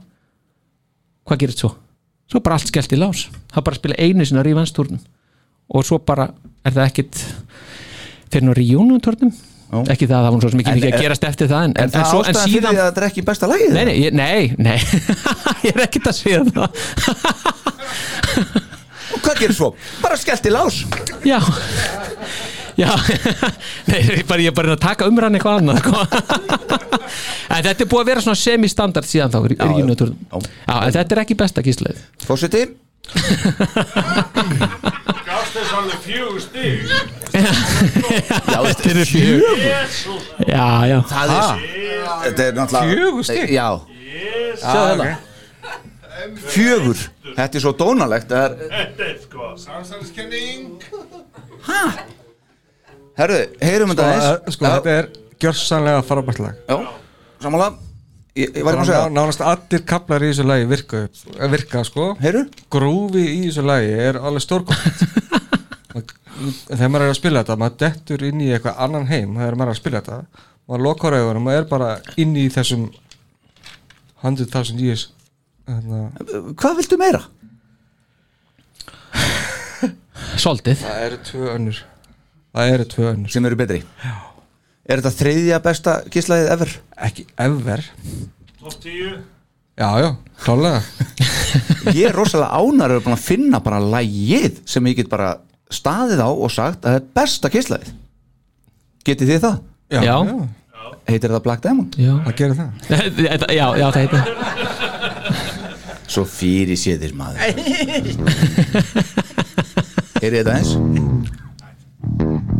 Hvað gerist svo? Svo er bara allt skellt í lás. Það er bara spila einu sinna Revenge túrnum og svo bara er það ekkit fyrir túrnum Já. ekki það að það var svo En mikið er- að gerast eftir það en, En það svo, ástæðan fyrir því að þetta er ekki besta lagið Nei, nei, nei, nei. ég er ekkert að segja það. Og hvað gerir svo? Bara skellt í lás. Já Já Nei, ég er bara, ég er bara að taka umrann eitthvað annað sko. En þetta er búið að vera svona semi-standard síðan þá Já, já, já. já, en þetta er ekki besta gísleið Fórseti Gafst þess alveg fjögur stig. Já, Þetta eru fjögur. Já, já. Það er Þetta er náttúrulega Fjögur stig? Já, Jésús sjáðu þetta Fjögur. Þetta er svo dónalegt Það er Þetta er sko Herðu, heyrum þetta Sko, eins eh, sko þetta er gjörsanlega frábært lag. Já, samanlega Ég, ég var ekki að segja nánast allir kaplar í þessu lagi virka, virka sko. Heyru? grúfi í þessu lagi er alveg stórkvæmt þegar maður er að spila þetta maður dettur inn í eitthvað annan heim þegar maður er að spila þetta. Maður lokar augunum maður er bara inn í þessum 100.000 years hérna, Hvað viltu meira? Soltið það eru tvö önnur það eru tvö önnur. Sem eru betri. Já. Er þetta þriðja besta gíslaðið ever? ekki ever. Top 10 já já, klálega Ég er rosalega ánar að finna bara lægið sem ég get bara staðið á og sagt að það er besta gíslaðið Getið þið það? já, Já. já, Heitir það Black Diamond? Já, það gerir það. Þetta- já, já það heitir. Svo fyrir séðir maður. Heyrið þetta eins? Bara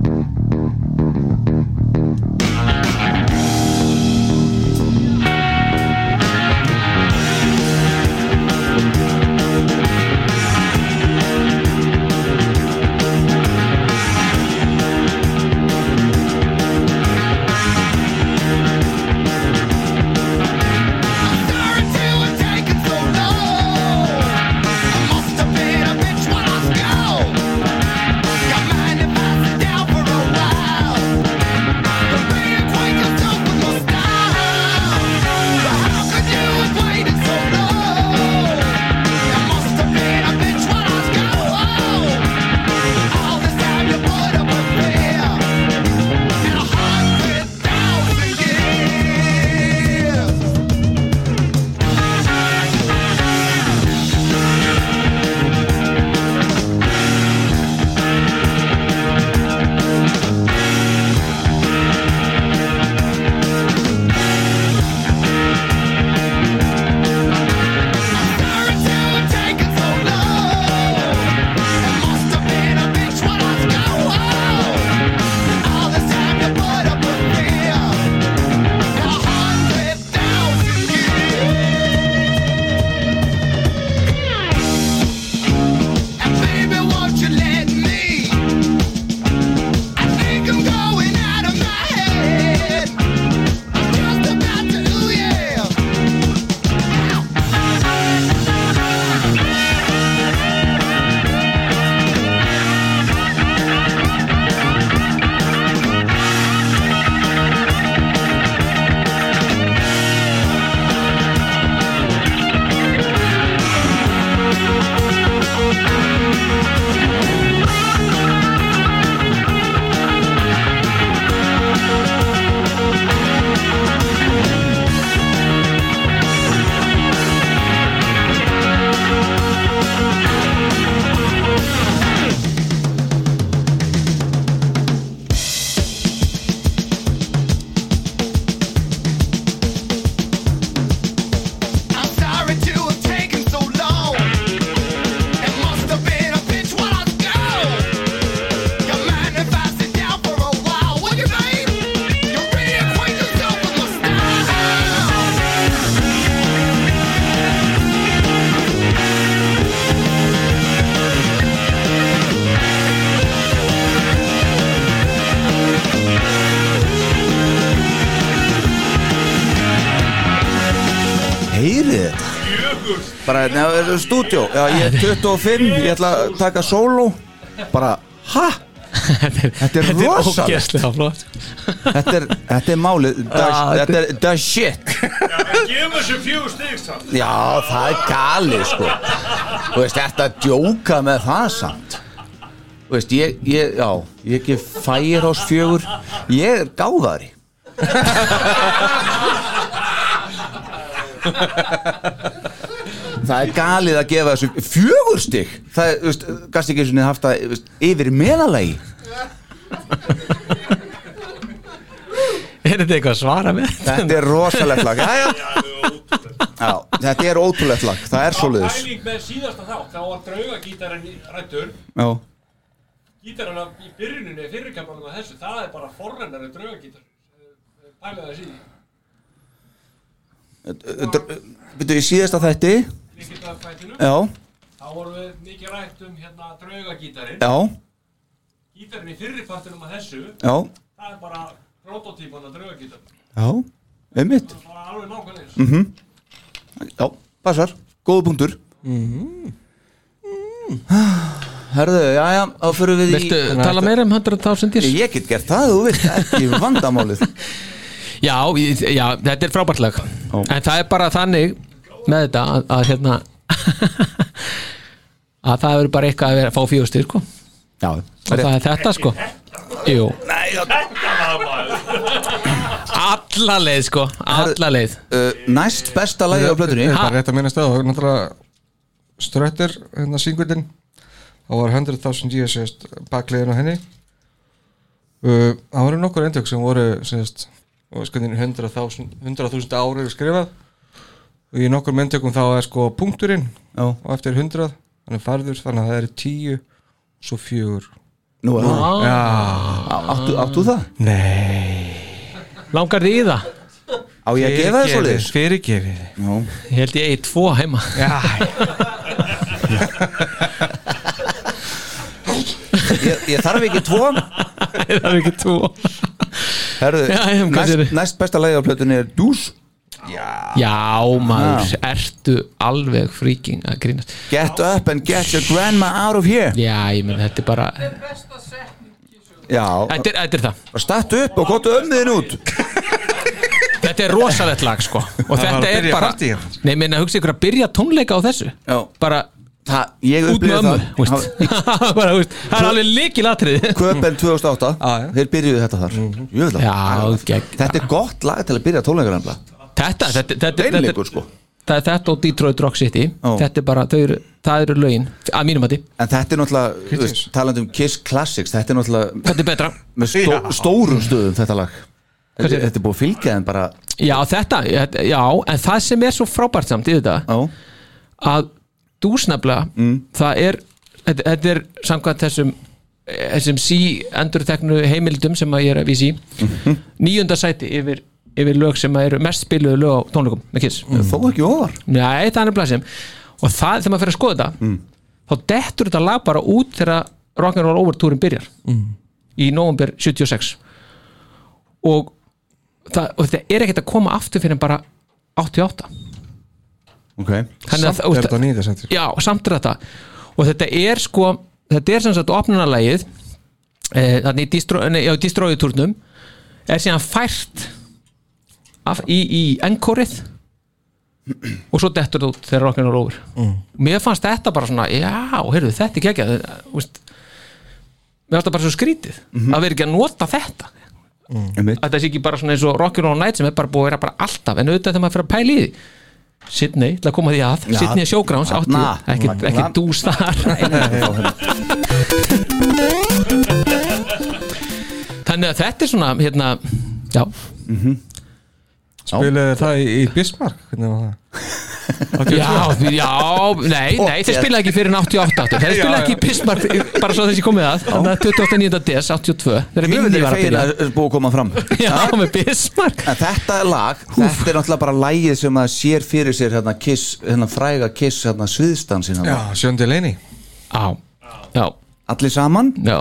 neða, stúdjó já, ég er 25, ég ætla að taka sóló. Bara, ha? þetta er rosalegt. flott. Þetta er, þetta er málið. Þetta- þetta er the shit. Gefum þessu stig samt. Já, það er galið sko. Þú veist, þetta að djóka með það samt? Þú veist, ég, ég já, ég gef Firehouse fjögur. Ég er gáðari það er galið að gefa þessu fjögur stygg það er, þú veist, gast ekki einu sinni haft það þú veist, yfir meðalagi Er þetta eitthvað að svara með? þetta? Er rosalegt lag. Já, já. Já, þetta er ótrúlegt. Lag. Það er svoleiðis. Pæling með síðasta þátt, þá var draugagítarinn rættur já, Gítarinn í byrjuninni, fyrirkappanum af þessu Það er bara forrennari draugagítar Pælið það síði Byrju, í síðasta þætti Líkiltafættinu Já, Þá vorum við mikið rætt um hérna draugagítarinn. Já, Gítarinn í fyrripartinum af þessu já. Það er bara prototípan af draugagítar Já, einmitt. Það var alveg nákvæmlega mm Já, passar, góða punktur. Herðu, já, já, þá fyrir við Viltu í tala meira um 100.000 years? Ég get gert það, þú veist, ekki vandamálið. Já, já, þetta er frábært lag. En það er bara þannig með þetta að, að hérna að það er bara eitthvað að vera, fá fjóðstir sko. Já, og það er þetta sko Jú, Þetta var maður alla leið sko alla leið uh, Næst besta lagi á plötunni Ég er bara rétt að minna stað og náttúrulega ströttir hérna singundin þá var 100.000 years sérst, bakliðin á henni uh, það voru nokkur eindök sem voru sérst, og sko 100.000 100.000 ári eru skrifað og í nokkur myndtökum þá er sko punkturinn Já. og eftir 100 þannig farður þannig að það eru 10 svo fjögur Nú, er það? Já. Áttu, áttu það? Nei Langar þið í það? Á ég að gefa þér svoleiðis? Fyrirgefið Já Ég held ég eigi tvo heima Já Ég, ég þarf ekki tvo Ég þarf ekki tvo Herðu, Já, já, hvað næst, segirðu? næst besta lagi á plötunni er Dús Já. Maður, ertu alveg fríking að grínast? Get up and get your grandma out of here. Já, ég menn þetta er bara Já, Þetta er, þetta er það. Stattu upp og gotu ömmiðin út. Þetta er rosalegt lag sko. Og var þetta að er byrja bara partíið. Nei, minna, hugsa ykkur að byrja tónleika á þessu. Já. Bara það, Ég út með upplifði ömmu það. þú veist. bara, þú veist, Það er alveg líkilatrið Köpen 2008 Þeir byrjuðu þetta þar. Jöfnlega. Já, gegn Þetta er gott lag til að byrja tónleikar nefnilega Þetta, þetta, þetta, þetta, Einleikur sko. Það er þetta og Detroit Rock City Já. Þetta er bara, þau eru, það eru lögin Að mínum að En þetta er náttúrulega, talandi um Kiss Classics Þetta er náttúrulega Þetta er betra. Með stó, stórum stöðum þetta lag. Hvað Þetta er búið að fylgja þeim bara Já, þetta, já, en það sem er svo frábært samt í þetta Já, að dúsnaflega Mm. það er, þetta, þetta er samkvæmt þessum þessum sí endurteknu heimildum sem að ég er að vísi Mhm. nýjunda sæti yfir, yfir lög sem eru mest spiluðu lög á tónleikum með Kiss. Þó ekki ofar. Nei, það er sem og það, þegar maður fyrir að skoða þetta Mm. þá dettur þetta lag bara út þegar Rock'n'Roll Over túrin byrjar. Mm. í november 76 og, það, og þetta er ekkert að koma aftur fyrir bara 88 Ok. Samt er þetta sendur Já, samt er þetta. Og þetta er sko, þetta er sem sagt opnunarlægið eh, þannig í distrójutúrnum er síðan fært af, í, í enkorið og svo dettur það út þegar rockinu er over. Mm. mér fannst þetta bara svona já, heyrðu, þetta er ekki ekki mér fannst það bara svo skrítið að vera ekki að nota þetta. Að það sé ekki bara svona eins og Rock'n'Roll Night sem er bara búið að vera bara alltaf. En auðvitað þegar maður fyrir að pæla í því. Sydney, til að koma því að. Já, Sydney Showgrounds, ekki, ekki dús þar. Þannig að þetta er svona hérna, já Spilaði það í, í Bismarck? Hvernig var það? Já, já, nei, nei, þeir spilaði ekki fyrir en 88 áttu. þeir spilaði ekki í Bismarck bara svo þessi komið að, þannig að 28. des 82, þeir Ég minni var að byrja að það er búið að koma fram. Já, með Bismarck. En þetta lag, þetta er náttúrulega bara lægið sem að sér fyrir sér hérna Kiss, hérna fræga Kiss hérna sviðstansin Já, hérna. Sjón Delaney. Já, já, Allir saman, já,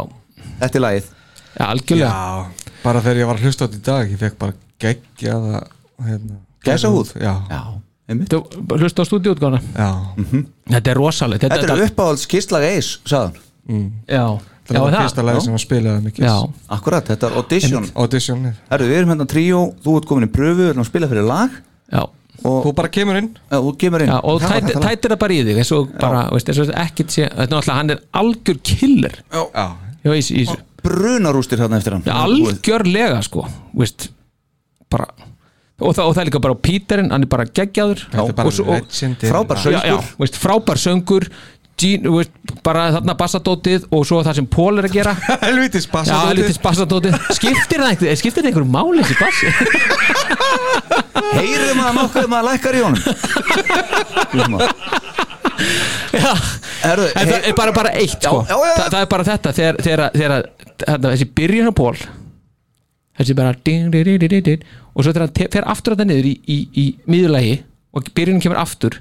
þetta er lægið já, algjörlega. Já, bara þegar ég var að hlusta á þetta í dag Ég fekk bara geggjaða hérna, Gæsahúð? Já, Já, einmitt. Hlusta á stúdíutgána Já. Þetta er rosalegt. Þetta er uppáhalds kisslag eis, sagðan mm. Já, Það var fyrsta lagi sem hann spilaði mikið Já. Akkurat, þetta er audition. Audition Herru, við erum hérna tríó, þú ert komin í pröfu Við erum að spila fyrir lag. Já. Og Þú bara kemur inn. Já, þú kemur inn. Já, og var tæt, þetta tætir það bara í þig þetta er náttúrulega, hann er algjör killer. Já, Já, í, í, í, Brunarústir hérna eftir hann. Já, algjörlega sko. Veist, bara og það, og það er líka bara Píterinn, hann er bara geggjaður er og og-. Frábær já, já, söngur. veist, frábær söngur Gene, veist, bara þarna bassadótið og svo það sem Pól er að gera Helvítis Já, bassadótið. skiptir það einhver, skiptir það einhverju máli þessi bassi Heyrðu maður nokkuð um að lækkar í honum Já, Herru, en það er bara, bara eitt sko. Já, já, já. Þa, það er bara þetta þegar, þegar, þegar þetta, þessi byrjun á Pól þessi bara ding, ding, ding, ding, ding, og svo þegar hann te- fer aftur þetta niður í, í, í miðurlægi og byrjun kemur aftur.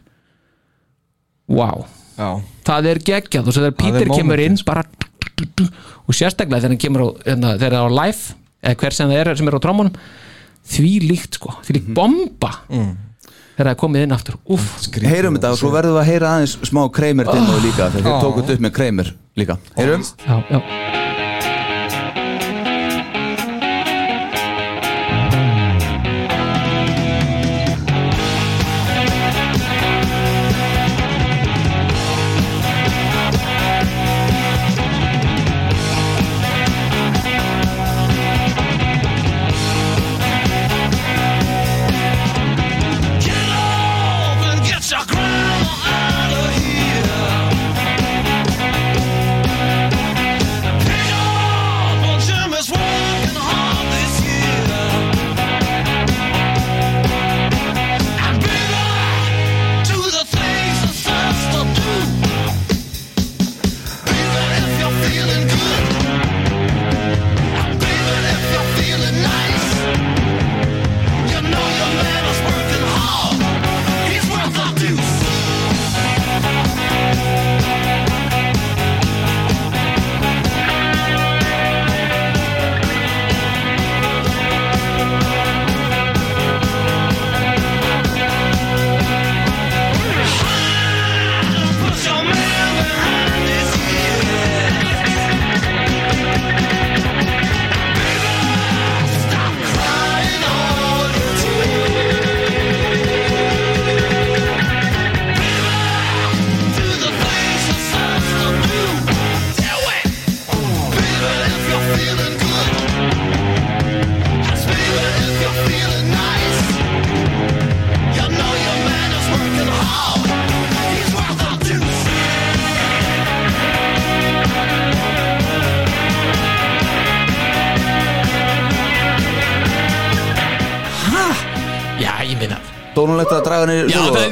Wow Já. það er geggjað. Og svo þegar Það er Pítur kemur inn bara og sérstaklega þegar hann kemur á, hérna, þegar það er á live eða hver sem það er sem er á trómunum því líkt sko, því Mhm. líkt bomba. Mm. þegar það er komið inn aftur. Heyrum þetta og svo verðum við að heyra aðeins smá kreimir til og líka þegar þið Ó. tókut upp með kreimir líka. Heyrum? Já, já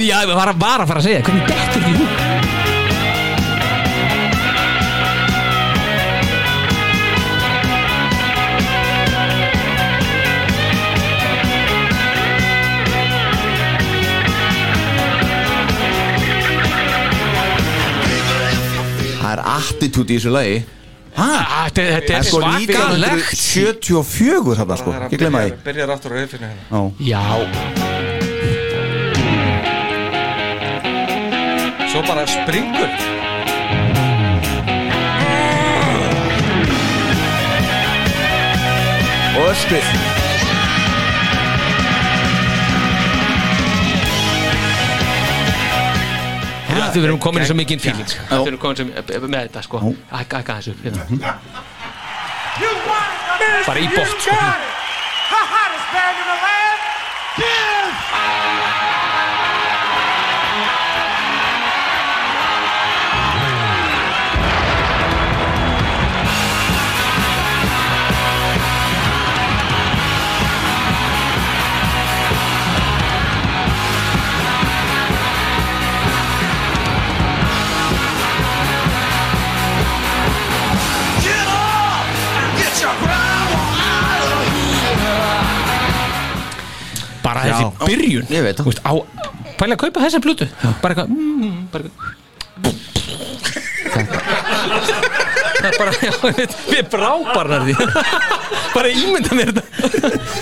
já, ég var, var að fara að segja hvernig dettur því hú Það er attitút í þessu lagi. Hæ? Þetta þetta er sko svakalegt 1974 þarna sko, ekki glemma því. Byrjar aftur á reyfinu hérna. Já. Svo bara springur. Og Já, Þau verðum komin í svo mikið fíling. Þau verðum komin með þetta sko. Ækka, þessu hérna. Bara í bótt sko Bara Já. þessi byrjun Ég veit það. Þú veist, á, Pæli að kaupa þessa plötu Bara eitthvað mm, bara eitthvað Það er bara, já, við, við brábarnar því Bara ímynda mér þetta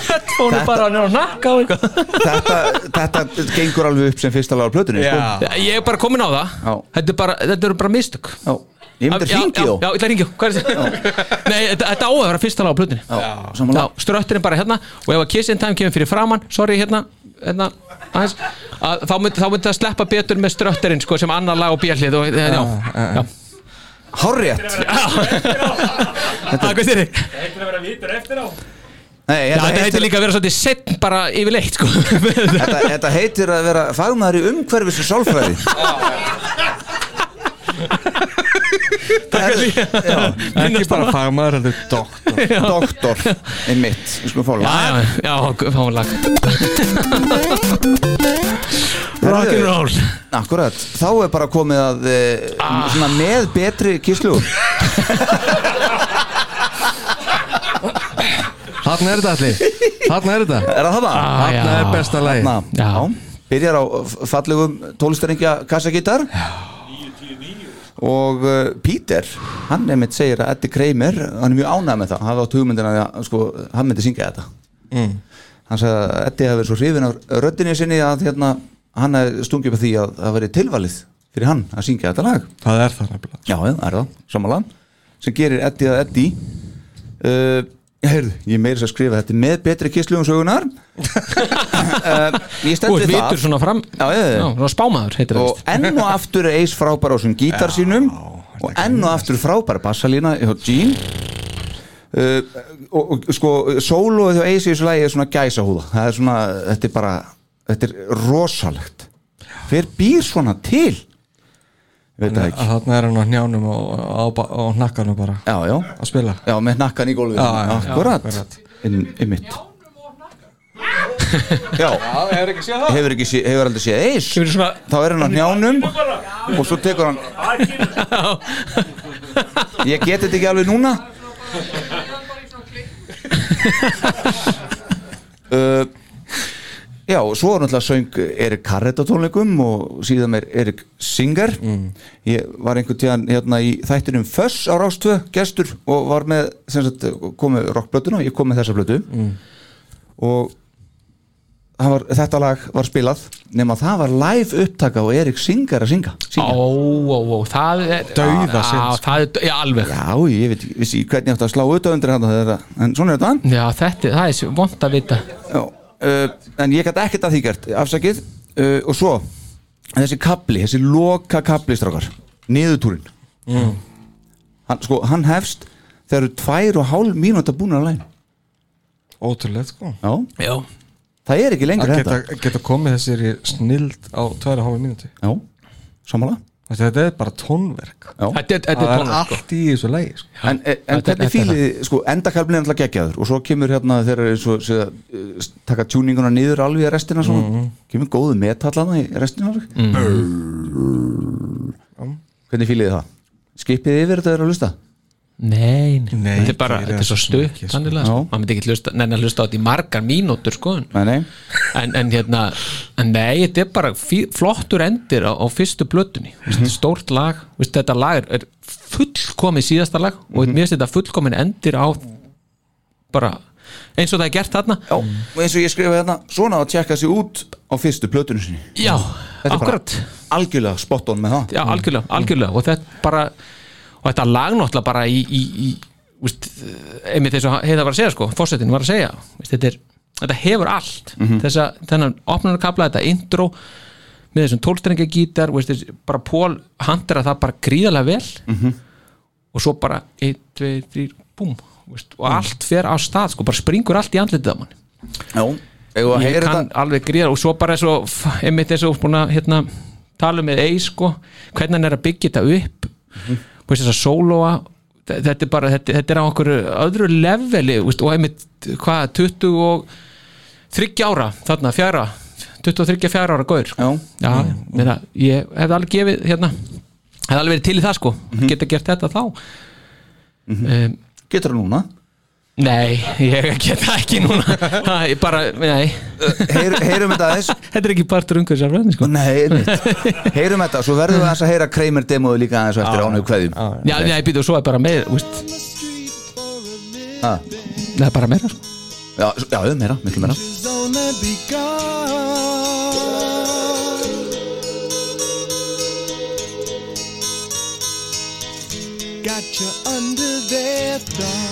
Headphone er bara að nakka á eitthvað þetta, þetta gengur alveg upp sem fyrsta lagar plötunni sko. Ég er bara komin á það Já. Þetta, er bara, þetta eru bara mistök Já. Ég myndi Já, hringi já, þá. Já, ég ætla að ringja er þetta? Nei, þetta, þetta á að vera fyrsta lag á plötunni. Já, samanlega. Já, strötturinn bara hérna Og ef að Kiss in Time kemur fyrir framann Sorry, hérna, hérna aðeins, að, þá, myndi, þá myndi það sleppa betur með strötturinn sko, sem annar lag og bjallið og, já, já, já. Hárrétt. Það er hvað þér Það heitir að vera vitur eftir á. Nei, Já, þetta heitir líka að vera svolítið setn bara yfirleitt sko. þetta, þetta heitir að vera fagmaður í umhverfis og sálfræði Ekki bara fagmaður, heldur doktor. Doktor, einmitt. Við skulum fá Já, lag já, já, fáum lag. Rock'n'roll Akkurat, þá er bara komið að eh, Ah. svona með betri kíslu Þarna er þetta allir Þarna er þetta. Er það það? Ah, já. er besta lagi Na, já. Byrjar á fallegum tólistringja kassagítar og uh, Peter hann nefnitt segir að Eddie Kramer hann er mjög ánægð með það, hann hafði átt hugmyndina að sko, hann myndi syngja þetta. Mm. hann sagði að Eddie hafi verið svo hrifin af röddinni sinni að hérna, hann hefði stungið upp að því að það verið tilvalið fyrir hann að syngja þetta lag. Það er það nefnilega. Já, já, er það, samanlega sem gerir Eddie að Eddie. Uh, Heyrðu, ég meiri þess að skrifa þetta. Með betri kisslugum sögunar uh, Ég stend Þú við það. vitur svona fram Já, já, já. Spámaður heitir það og enn og aftur er Ace frábær á þessum gítar sínum. og enn og aftur frábær bassalína hjá Gene. Uh, og, og sko sólóið hjá Ace í þessu lagi er svona gæsahúða. Það er svona, þetta er bara þetta er rosalegt. Hver býr svona til Það Þarna er hann á njánum og á, hnakkanum bara. Já, já, að spila. Já, með nakkan í gólfið Já, já, já, akkurat, inn, einmitt. Já, hefur ekki séð það? Hefur, ekki sé, hefur aldrei séð Kemur svona þá er hann á njánum og svo tekur hann ég get þetta ekki alveg núna. Uh, já, svo er náttúrulega söng Erik Carrett á tónleikum og síðan er Erik Singer. Ég var einhvern tíðan hérna í þættinum Föss á Rástvö, gestur og var með, sem sagt, komið rockblötuna og ég kom með þessa blötu og það var, þetta lag var spilað nema það var live upptaka og Erik Singer að syngja, Ó, ó, ó, það er Dauða sinn, sko. já, alveg. Já, ég veit, vissi hvernig ég átti að slá auðvitað undir hann en svona er þetta. Já, þetta, það er vond að vita. Já, en ég gæti ekkert að því gert afsakið. Uh, og svo þessi kapli, þessi loka kapli strákar, niðurtúrin Mm. hann, sko, hann hefst þegar eru tvær og hálf mínúta búin að læna Ótrúlega sko. Já, Já, það er ekki lengur Að þetta. geta, geta komið þessir snild á tværa hálfa mínúti Já, samanlega Þetta er bara tónverk Já. þetta, er- þetta Það er er tónlist sko. allt í þessu lagi sko. En, en Þetta- hvernig er fílið, sko, endakalblin er alltaf geggjaður og svo kemur hérna þegar er svo, svo, uh, taka tjúninguna niður alveg í restina svona, Mhm. kemur góðu metallana í restina alveg Hvernig fílið þið það? Skipið yfir þetta er að lusta? Nei, nei, þetta er bara, þetta er svo sko. Þannig að maður myndi ekki hlusta, neina hlusta á þetta í margar mínútur sko. En, Nei, nei, en hérna, en nei, þetta er bara fí, flottur endir á, á fyrstu blötunni mm Mhm. stórt lag, Vist, þetta lag er, er fullkomið síðasta lag. Og Mhm. mér finnst þetta fullkomin endir á bara eins og það er gert þarna. Já, og eins og ég skrifa hérna svona að tjekka sig út á fyrstu plötunum sinni. Já, akkurat. algjörlega spot on með það. Já, algjörlega, algjörlega. Og þetta bara og þetta lag náttúrulega bara í, í, í einmitt eins og heiða var að segja sko, fórsetin var að segja úst, þetta, er, þetta hefur allt Mhm. þessa, þennan opnarkabla, þetta intro með þessum tólstrengja gítar úst, þessi, bara Pól handera það bara gríðarlega vel Mhm. og svo bara 1, 2, 3, búm og allt fer á stað sko, bara springur allt í andlitið á manni Já, að ég kann þetta alveg gríðar og svo bara og einmitt búin að hérna, tala um með eis sko, hvernig hann er að byggja þetta upp mm -hmm. Þess að sólóa þetta er bara, þetta, þetta er á okkur öðru leveli veist, og einmitt hvað, 20 og 30 ára, þarna fjara 23 fjara ára gaur. Já, Já, með það, ég hefði alveg gefið hérna, hefði alveg verið til í það sko geta gert þetta þá. Um, getur það núna Nei, ég get það ekki núna ha, ég bara, nei Heyr, Heyrum þetta aðeins Þetta er ekki partur ungar sér sko. Nei, einmitt. heyrum þetta Svo verðum við aðeins að heyra Kramer demóðu líka aðeins og eftir ánögu kveðjum Já, nei, býtu, svo er bara meira úst, Ah. Það er bara meira sko. Já, s- já, meira, miklu meira only begun. Got you under their thumb.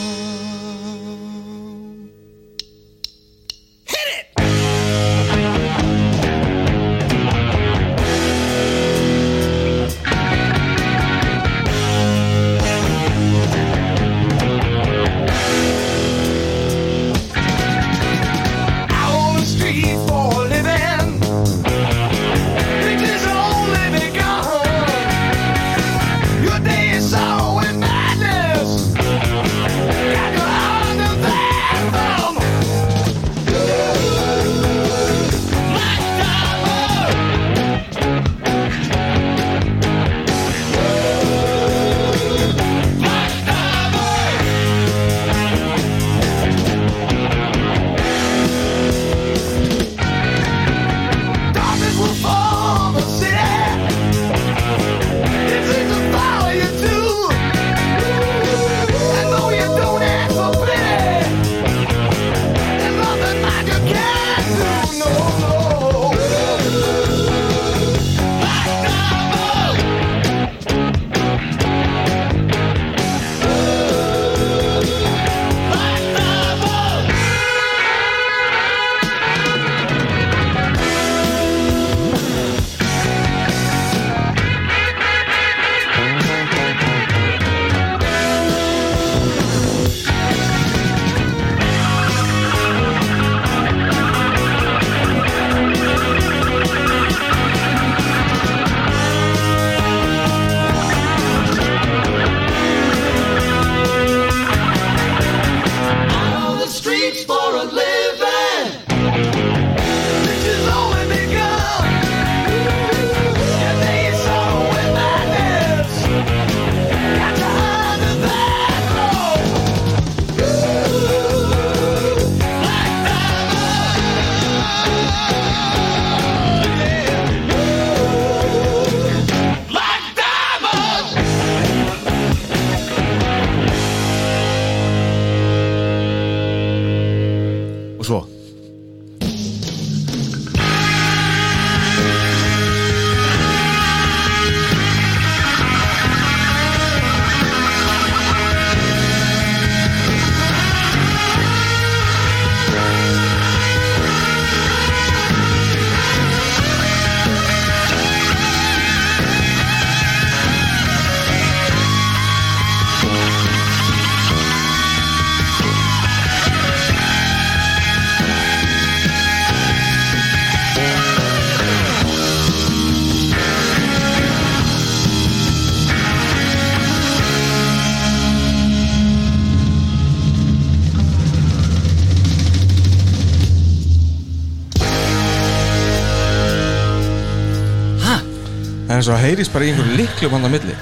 Eins og að heyrist bara í einhverju liklum hann á milli.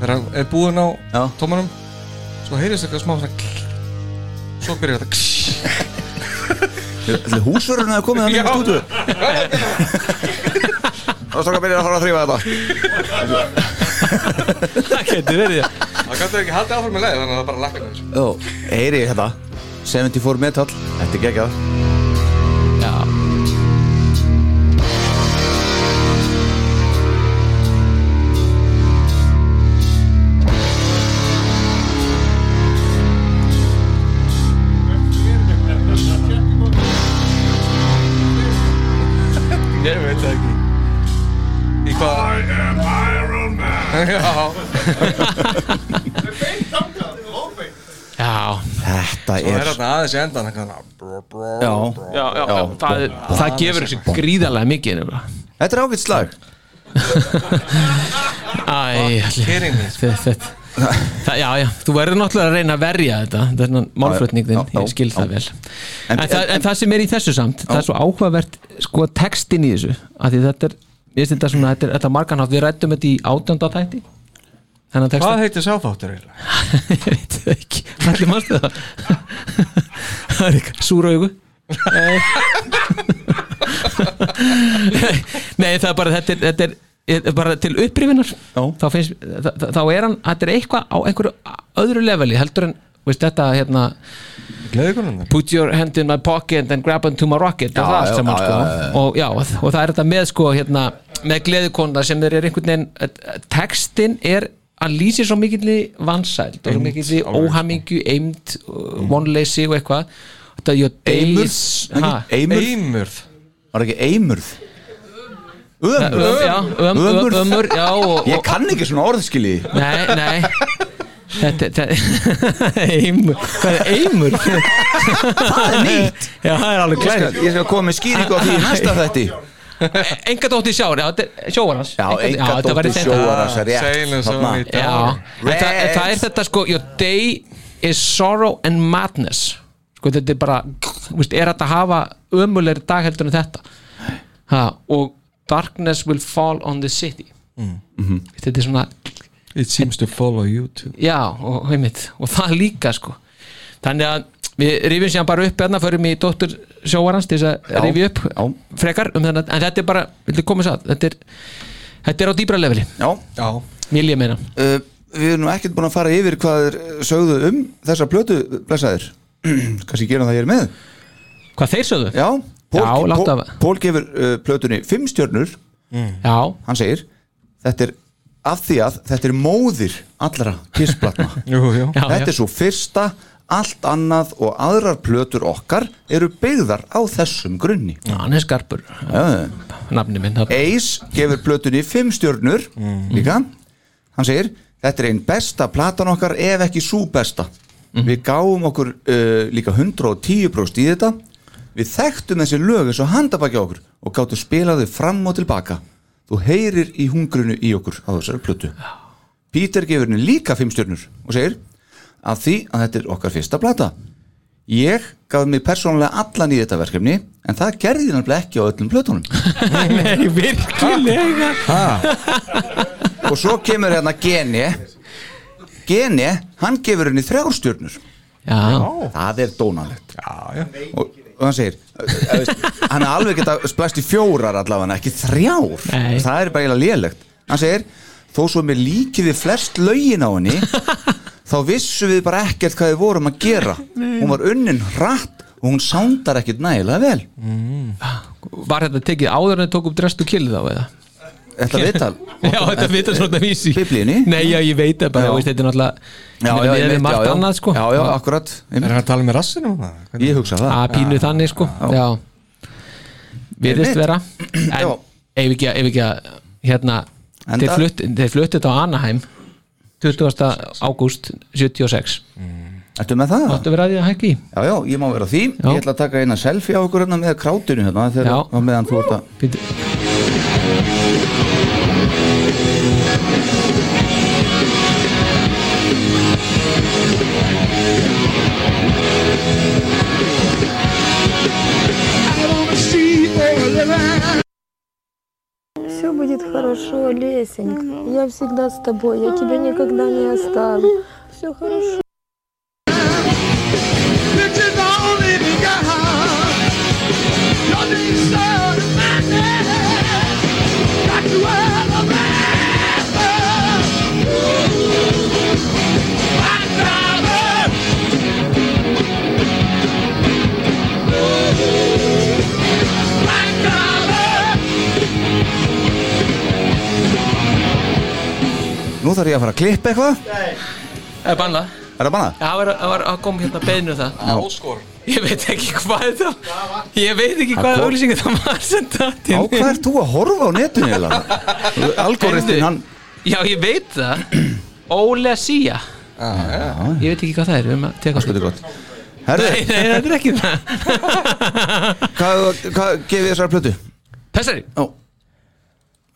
Þegar hann er búinn á Já. tómanum Svo heyrist eitthvað smá svona kl- Svo byrjar þetta Þetta húsverðurinn hefði komið Já. þannig í stúdu Og svo að byrja að fara að þrýfa þetta. Það getur verið Það gæti ekki haldið áfram með leið Þannig að það bara lakka með þessu Jó, heyri ég þetta 74 metal, þetta er geggjað Já Já Þetta Svo er er þarna aðeins í endan brr, brr, Já. Já, já, já, það, er- það gefur þessu gríðarlega mikið nefnilega. Þetta er ágætt slag Æ, Kidding me. þetta, þetta, það, já, já, þú verður náttúrulega að reyna að verja þetta þennan málflutning þinn, Já, já, ég skil já. það vel En- en, það, en það sem er í þessu samt það er svo áhugavert, sko, textin í þessu af því þetta er, ég finnst þetta svona þetta er, þetta er marganhátt, við rættum þetta í átjönda þætti Hvað heitir sáþáttur eiginlega? ég veit það ekki. Allir mannstu það? Það er eitthvað. Súra augu nei það er bara þetta er, þetta er, er bara til upprifinar þá, finnst, þá, þá er hann þetta er eitthvað á einhverju öðru leveli heldur en veist, þetta hérna put your hand in my pocket and grab onto my rocket Já, og það já, saman já, sko. já, já. og já, og það er þetta með sko hérna, með gleðikonna sem þeir eru einhvern veginn textin er að lýsi svo mikill vansæld og svo mikill alveg, óhamingju, eimd vonleysi og eitthvað. Eimurð? Eimurð? Eimurð Var ekki eimurð? Öm- já, öm- öm- ömur, já, og- Ég kann ekki svona orðskili Nei, nei. Þetta, þetta Eimur, hvað er eimur? Það er nýtt. Já, það er alveg Ég skal, klæri ég skal koma með skýringu á því næsta þætti Enga dóttir sjáur, er sjóarans Já, enga dóttir sjóarans en það, en er þetta sko Your day is sorrow and madness. Sko, þetta er bara veist, Er þetta að hafa ömulegri dag heldur en þetta? Ha, Og darkness will fall on the city. Mm. Þetta er svona It seems to follow you too. Já, og, einmitt, og það líka sko. Þannig að við rifjum sér bara upp hérna, förum í dóttur sjóarans til þess að rifja upp já. frekar um þennan, en þetta er bara, viltu koma þess að? Þetta er, þetta er á dýbra leveli. Já, Já. Vil ég meina. Uh, Við erum nú ekkert búin að fara yfir hvað þeir sögðu um þessa plötu blessaðir. Kanski gerum það hér með. Hvað þeir sögðu? Já, Pól, Já, Pól, af- Pól gefur uh, plötunni fimm stjörnur. Já, Hann segir Þetta er af því að þetta er móðir allra kissplatna Jú, jú. Já, Þetta já. er svo fyrsta allt annað og aðrar plötur okkar eru byggðar á þessum grunni. Já, hann er skarpur. Ace gefur plötunni fimm stjörnur líka. Hann segir þetta er einn besta platan okkar ef ekki svo besta. Við gáum okkur uh, líka 110% í þetta. Við þekktum þessi lög eins og handabækja okkur og gáttum spilaði fram og tilbaka þú heyrir í hungrunu í okkur á þessari plötu. Peter gefur henni líka fimm stjörnur og segir að því að þetta er okkar fyrsta plata. Ég gaf mig persónulega allan í þetta verkefni en það gerði ég náttúrulega ekki á öllum plötunum. Nei, virkilega. Og svo kemur hérna Geni Geni, hann gefur henni þrjárstjörnur Já, það er dónalegt. Og, og hann segir hann er alveg geta splæst í fjórar allavega ekki þrjár, Nei. það er bara eiginlega lélegt. Hann segir, þó svo mér líki við flest lögin á henni þá vissum við bara ekkert hvað við vorum að gera. Hún var unnin hratt og hún sándar ekkert nægilega vel. Var þetta tekið áður en þið tók upp drest og killið á eða? Þetta viðtal. Já, þetta vita svona vísi. Biblíunni. Nei, já, ég veit það bara, þetta er náttúrulega Já, já, við erum já. annað sko. Já, já, akkurat. Er hann að tala með rassinu? Ég hugsa það. Að pínu þannig sko. Já, virðist Einmitt. vera. En ef ekki, að- ef ekki að hérna, þeir flutt þeir fluttu þetta á Anaheim 20. ágúst 76 Ertu með það? áttu vera að því að hækki Já, já, ég má vera því Já. Ég ætla að taka eina selfie á okkur hérna með krátinu hérna þegar meðan þú ert að хорошо, Лесенька. Я всегда с тобой. Я тебя никогда не оставлю. Все хорошо. Nú þarf ég að fara að klippa eitthvað. Er bannað? Er það bannað? Já, það var, það var að koma hérna beinu það. Áskor Ég veit ekki hvað þetta Ég veit ekki Það hvað auðlýsingi það var sem datt Á hvað ert þú að horfa á netinu? Algoritmin hann Já, ég veit það. Ólega síja. Ég veit ekki hvað það er Við erum að teka er gott. Herðu, Nei, nei, þetta er ekki það. Hvað, hvað gefið þessari plötu? Þessari Ó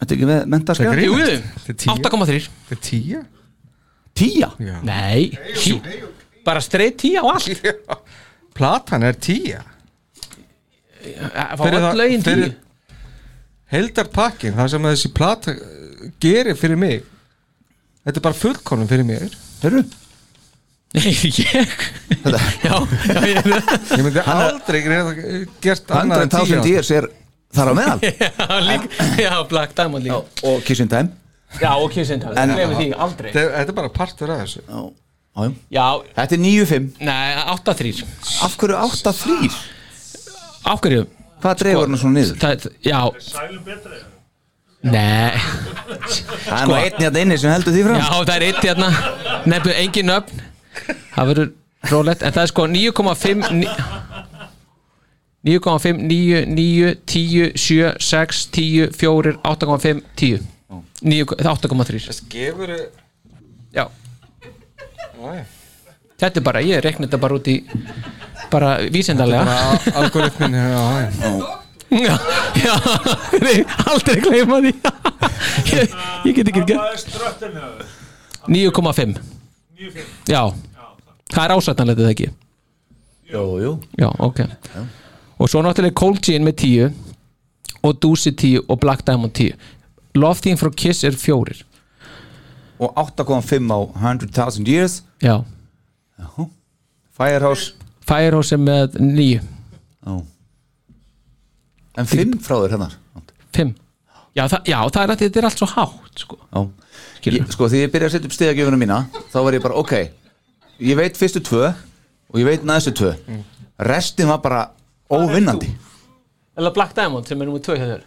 Þetta er ekki með mentaskar? Jú, jú, Þetta er tíu. 8,3 Þetta er tíja? Tíja? Já. Nei, tí, bara straight 10 á allt. Platan er tíja Fá öll lögin 10 Heldar pakkin Það sem þessi plata uh, gerir fyrir mig Þetta er bara fullkonum fyrir mér. Hörru? ég? Já, já, ég Ég myndi aldrei gert annað en 100.000 tíu. years er þar á meðal? Já, líka, já, Black Diamond líka. Og Kissing Time. Já, og Kissing Time, En- glemir því aldrei. Þetta þetta er bara partur af þessu. Já, já. já, Þetta er 9-5 nei, 8-3 Af hverju 8-3? af hverju? Hvað dreifur hann svona niður? Það, já, Sælum betri nei. Það er nú einn hérna inni sem heldur því fram. Já, það er eitt hérna. Nefnir engin nöfn. Það verður rólegt. En það er sko 9,5 ní- 9,5 9, 9, 10, 7, 6 10, 4, 8,5, 10 9, 8,3 Gefur Já. Þetta er bara, ég rekna þetta bara út í bara vísindarlega Bara algoritmin já, já. Já, já, nei, aldrei gleyma því. Ég, ég get ekki er þér? 9,5 9,5 Já, það er ásættanlega þetta ekki? Jú, jú. Já, ok Og svo náttúrulega Cold Gin með 10 og Doozy 10 og Black Diamond 10 Love Theme frá Kiss er fjórir. Og 8,5 á 100.000 years. Já. Firehouse. Firehouse er með 9 Já En 5 frá þér hennar 5 Já, það, já, það er að þetta er allt svo hátt sko. Já ég, Sko því ég byrja að setja upp stegagjöfunum mína Þá var ég bara, ok. Ég veit fyrstu tvö Og ég veit næstu tvö. Restin var bara óvinnandi. Eller Black Diamond sem er nummið 2 hjá þér?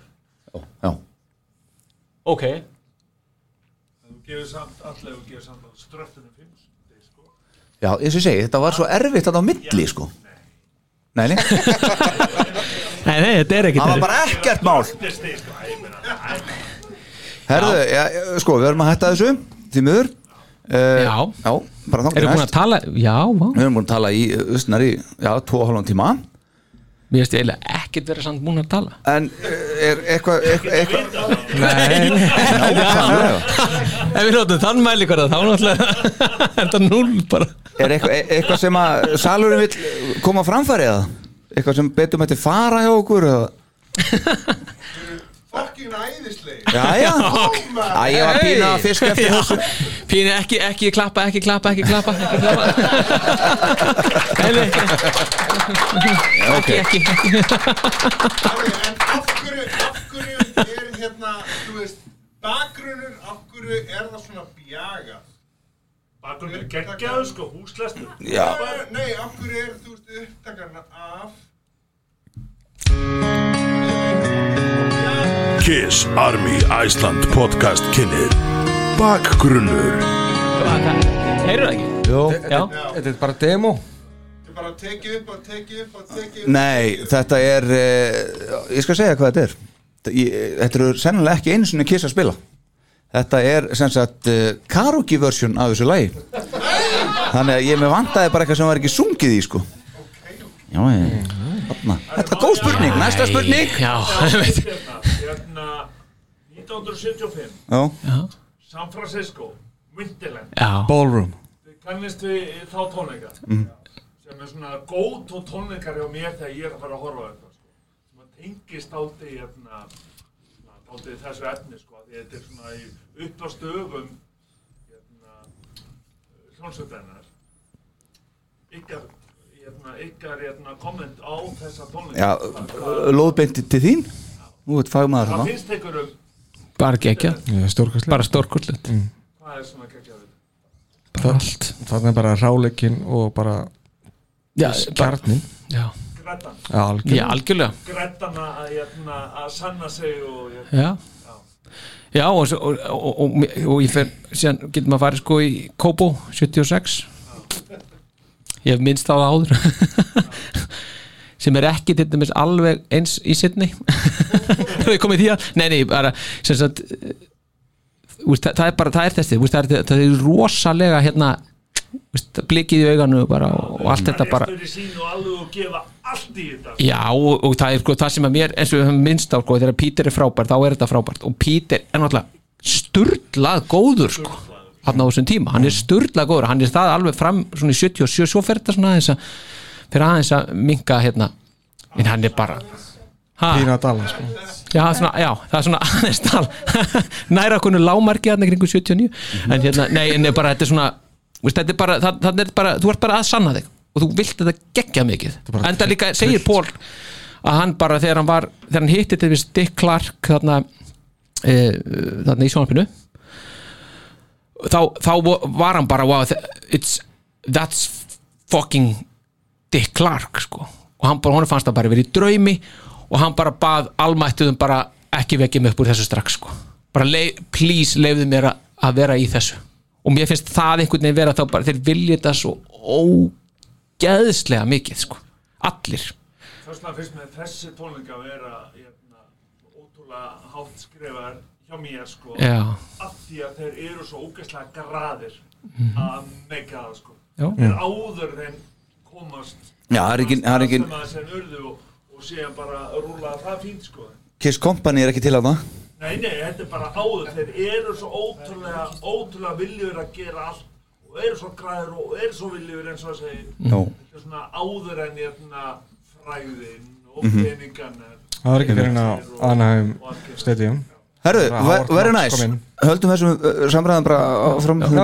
Já. Ok. Þú gefur samt, allega þú gefur samt ströttinu 5 sko. Já, eins og ég segi, þetta var svo erfitt að á milli sko. Nei, nei. Nei, nei, þetta er ekki Það var bara ekkert mál. Herðu, já, sko, við erum að hætta þessu Því miður. Uh, Já. Já, bara þangað Erum búin að tala, já, Við erum búin að tala í, östnar í, já, tvo og halvan tíma Mér finnst ég eiginlega ekkert verið samt búin að tala En uh, er eitthvað eitthva, eitthva, Nei. Ef við notum þann mæli hverða þá náttúrulega er það null bara Er eitthvað, eitthvað sem að salurinn vill koma á framfæri eða? Eitthvað sem betur með þetta fara hjá okkur eða? Fucking æðisleg Já, já. Æ, ég var pína að fiska eftir þessu. Pínu ekki, ekki klappa, ekki klappa, ekki klappa Ekki klappa. Nei, Ok. ekki, ekki En af hverju, af hverju er hérna, þú veist, bakgrunnur, af hverju er það svona bjaga? Bakgrunn er geggjaður sko, húslestur. Já. Nei, af hverju er, þú veist, upptakarna af Kiss Army Iceland podcast kynir. Bakgrunnur. Heyrðu það ekki? Jó Já. Þetta er bara demo. Þetta er bara að tekið upp og tekið upp og tekið upp. Nei, þetta er uh, Ég skal segja hvað þetta er. Ég- Þetta eru sennilega ekki einu sinni kiss að spila. Þetta er sem sagt uh, karaoke version af þessu lagi. Þannig að ég með vantaði bara eitthvað sem var ekki sungið í sko. Já, ég, Þetta er góð spurning, næsta spurning. Já, Hérna, 1975 Já, San Francisco, Winterland. Já. Ballroom. Kannist við þá tónleika. Mhm. sem er svona góð og tónleikar hjá mér þegar ég er að fara að horfa á þetta sko. sem að tengist áldi hérna, áldi þessu efni sko, því þetta er svona í upp á stöfum hérna, hljónsveitarnar ykkar ykkar hérna, komment á þessa tónleika já Lóðbeinti til þín. Nú ert fagmaður þarna. Finnst ykkur um bara gegja Bara stórkostlegt. Mm. hvað er svona geggjaður Bara allt. Þannig er bara ráleikin og bara Já, Kjarnin Já. Já, algjörlega. Já, algjörlega. Grettana að, hérna, að sanna sig og hérna, Já. Já, og, og, og, og, og ég fer síðan getur maður farið sko í Kobo 76 Ég hef minnst á það áður. Sem er ekki til dæmis alveg eins í Sydney. Það er komið því að nei, nei, bara sagt veist, það, það er bara, það er þessi það, er, það er rosalega hérna blikið í auganu bara, og, allt þetta bara Já, og, og það er sko það sem að mér eins og við höfum minnst á sko, þegar Pítur er frábær þá er þetta frábært. Og Pítur er náttúrulega sturlað góður sko hann á þessum tíma, hann er sturlað góður. Hann er það alveg fram svona í 77 svo fer þetta svona aðeins að fyrir aðeins að minka hérna. En hann er bara Ha? Pína Dalla sko. Já, svona, já, það er svona aðeins tal. Næra konu lámarki að kringu 79 en hérna, nei, en bara þetta er svona veist, þetta er bara, það, það er bara, þú ert bara að sanna þig. Og þú vilt þetta gegja mikið. En það líka segir Pól að hann bara þegar hann var, þegar hann hitti til við Dick Clark þarna e, þarna í sjónarpinu þá, þá var hann bara wow, that's fucking Dick Clark sko og hann honum fannst það bara verið í draumi og hann bara bað almættuðum bara ekki vekja mig upp úr þessu strax sko. bara leið, please leiðu mér að vera í þessu og mér finnst það einhvern veginn vera þá bara þeir vilja þetta svo ógeðslega mikið sko. allir Þess vegna finnst mér þessi tónleika vera hérna, ótrúlega hátt skrifar hjá mér sko Já. af því að þeir eru svo ógeðslega graðir Mhm. að meika það sko Já. þeir Mm. áður þeim komast Já, það er ekki, það er ekki að og, og síðan bara rúla það fínt sko Kiss Company er ekki til að það Nei, nei, þetta er bara áður þeir eru svo ótrúlega ótrúlega viljur að gera allt og eru svo græður og eru svo viljur eins og það segir Já. þetta er svona áður en hérna fræðin og Mhm. peningarnir Það var ekki fyrir á Anaheim Stadium Herru, verður Knox næs kom inn. Höldum þessum samræðan bara fram Já, já.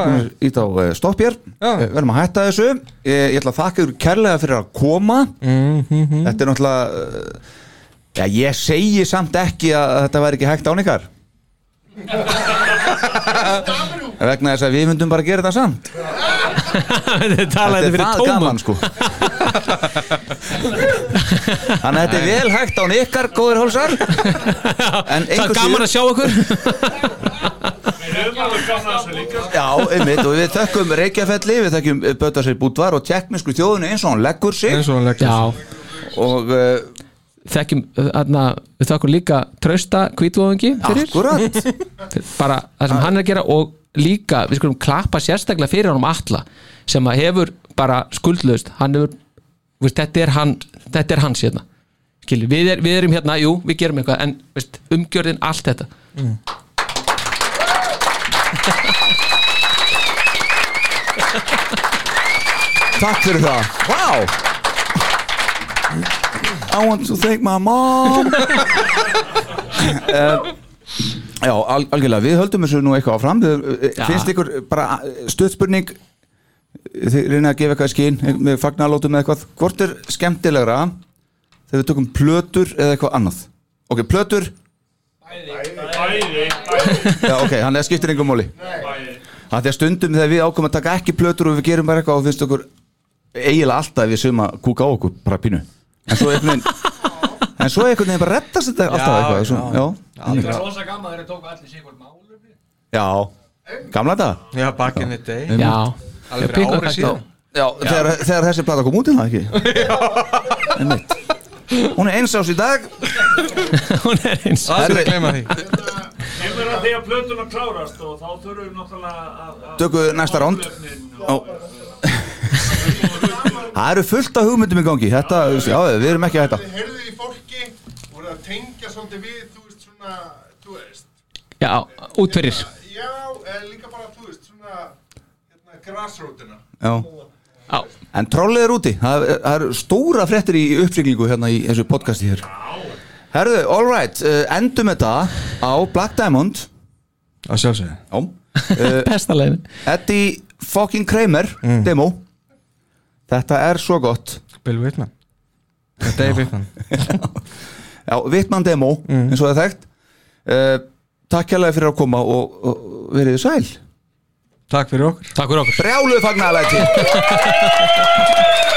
Ít á stopp hér. Verðum að hætta þessu. Ég, ég ætla að þakka ykkur kærlega fyrir að koma. Mhm. Þetta er náttúrulega ég segi samt ekki að þetta væri ekki hægt án ykkar. Vegna þess að við myndum bara gera þetta samt. Þetta er fyrir það gaman sko Þannig að þetta er vel hægt án ykkar góður hálsar. En Það er gaman að sjá okkur. Já, einmitt, og við þökkum Reykjafelli, við þökkum Bötasir Búdvar og tjekknesku þjóðinu eins og hann leggur sig. Eins og hann leggur Já. Og uh, þekkjum, þarna, við þakkum líka trausta kvítvóðungi fyrir. Akkurat. Bara það sem hann er að gera og líka, við skulum klappa sérstaklega fyrir honum alla sem að hefur bara skuldlaust, hann hefur veist, þetta er hann, þetta er hans hérna. Skilur, við, er, við erum hérna, jú, við gerum eitthvað en veist, umgjörðin, allt þetta. Mm. Takk fyrir það. Wow I want to thank my mom. Uh, Já, al algjörlega Við höldum þessu nú eitthvað áfram. Já. Finnst ykkur bara stöðspurning Þið reyna að gefa eitthvað í skinn með fagnarlótum eða eitthvað. Hvort er skemmtilegra þegar við tökum plötur eða eitthvað annað? Ok, plötur. Bæði, Já, ok, hann er skiptir engum móli bæði Það er því að stundum þegar við ákomum að taka ekki plötur og við gerum bara eitthvað og finnst okkur eiginlega alltaf við sögum að kúka á okkur bara pínu. En svo einhvern veginn en svo einhvern veginn bara rettast þetta alltaf eitthvað svo, já, Það er rosa gaman þegar þeir tóku allir málum já, gamla þetta Já, back in the day. Já. Alveg fyrir ári takk. síðan Já, þegar, þegar þessi plata kom út í það ekki? Einmitt. Hún er eins ás í dag. Hún er eins gleyma því. Kemur að því að plötuna klárast og þá þurfum við náttúrulega að að- Tökum við næsta ránd. Það eru fullt af hugmyndum í gangi. Þetta, já, við erum ekki að þetta Þið heyrðu í fólki og voru að tengja svolítið við, þú veist, svona, þú veist, já, út fyrir. Já, líka bara, þú Já. en trollið er úti. Það er- það eru stóra fréttir í uppsiglingu hérna í þessu podcasti hér. Herðu, all right, uh, endum þetta á Black Diamond. Að sjálfsögðu. Já. Uh, besta leiðin. Eddie fucking Kramer demo. Þetta er svo gott. Bill Whitman. Dave Whitman. Já, Vittmann demo, eins og það er þekkt. Uh, takk hérlega fyrir að koma og, og verið þið sæl Takk fyrir okkur. Takk fyrir okkur. Brjáluð fagnalæti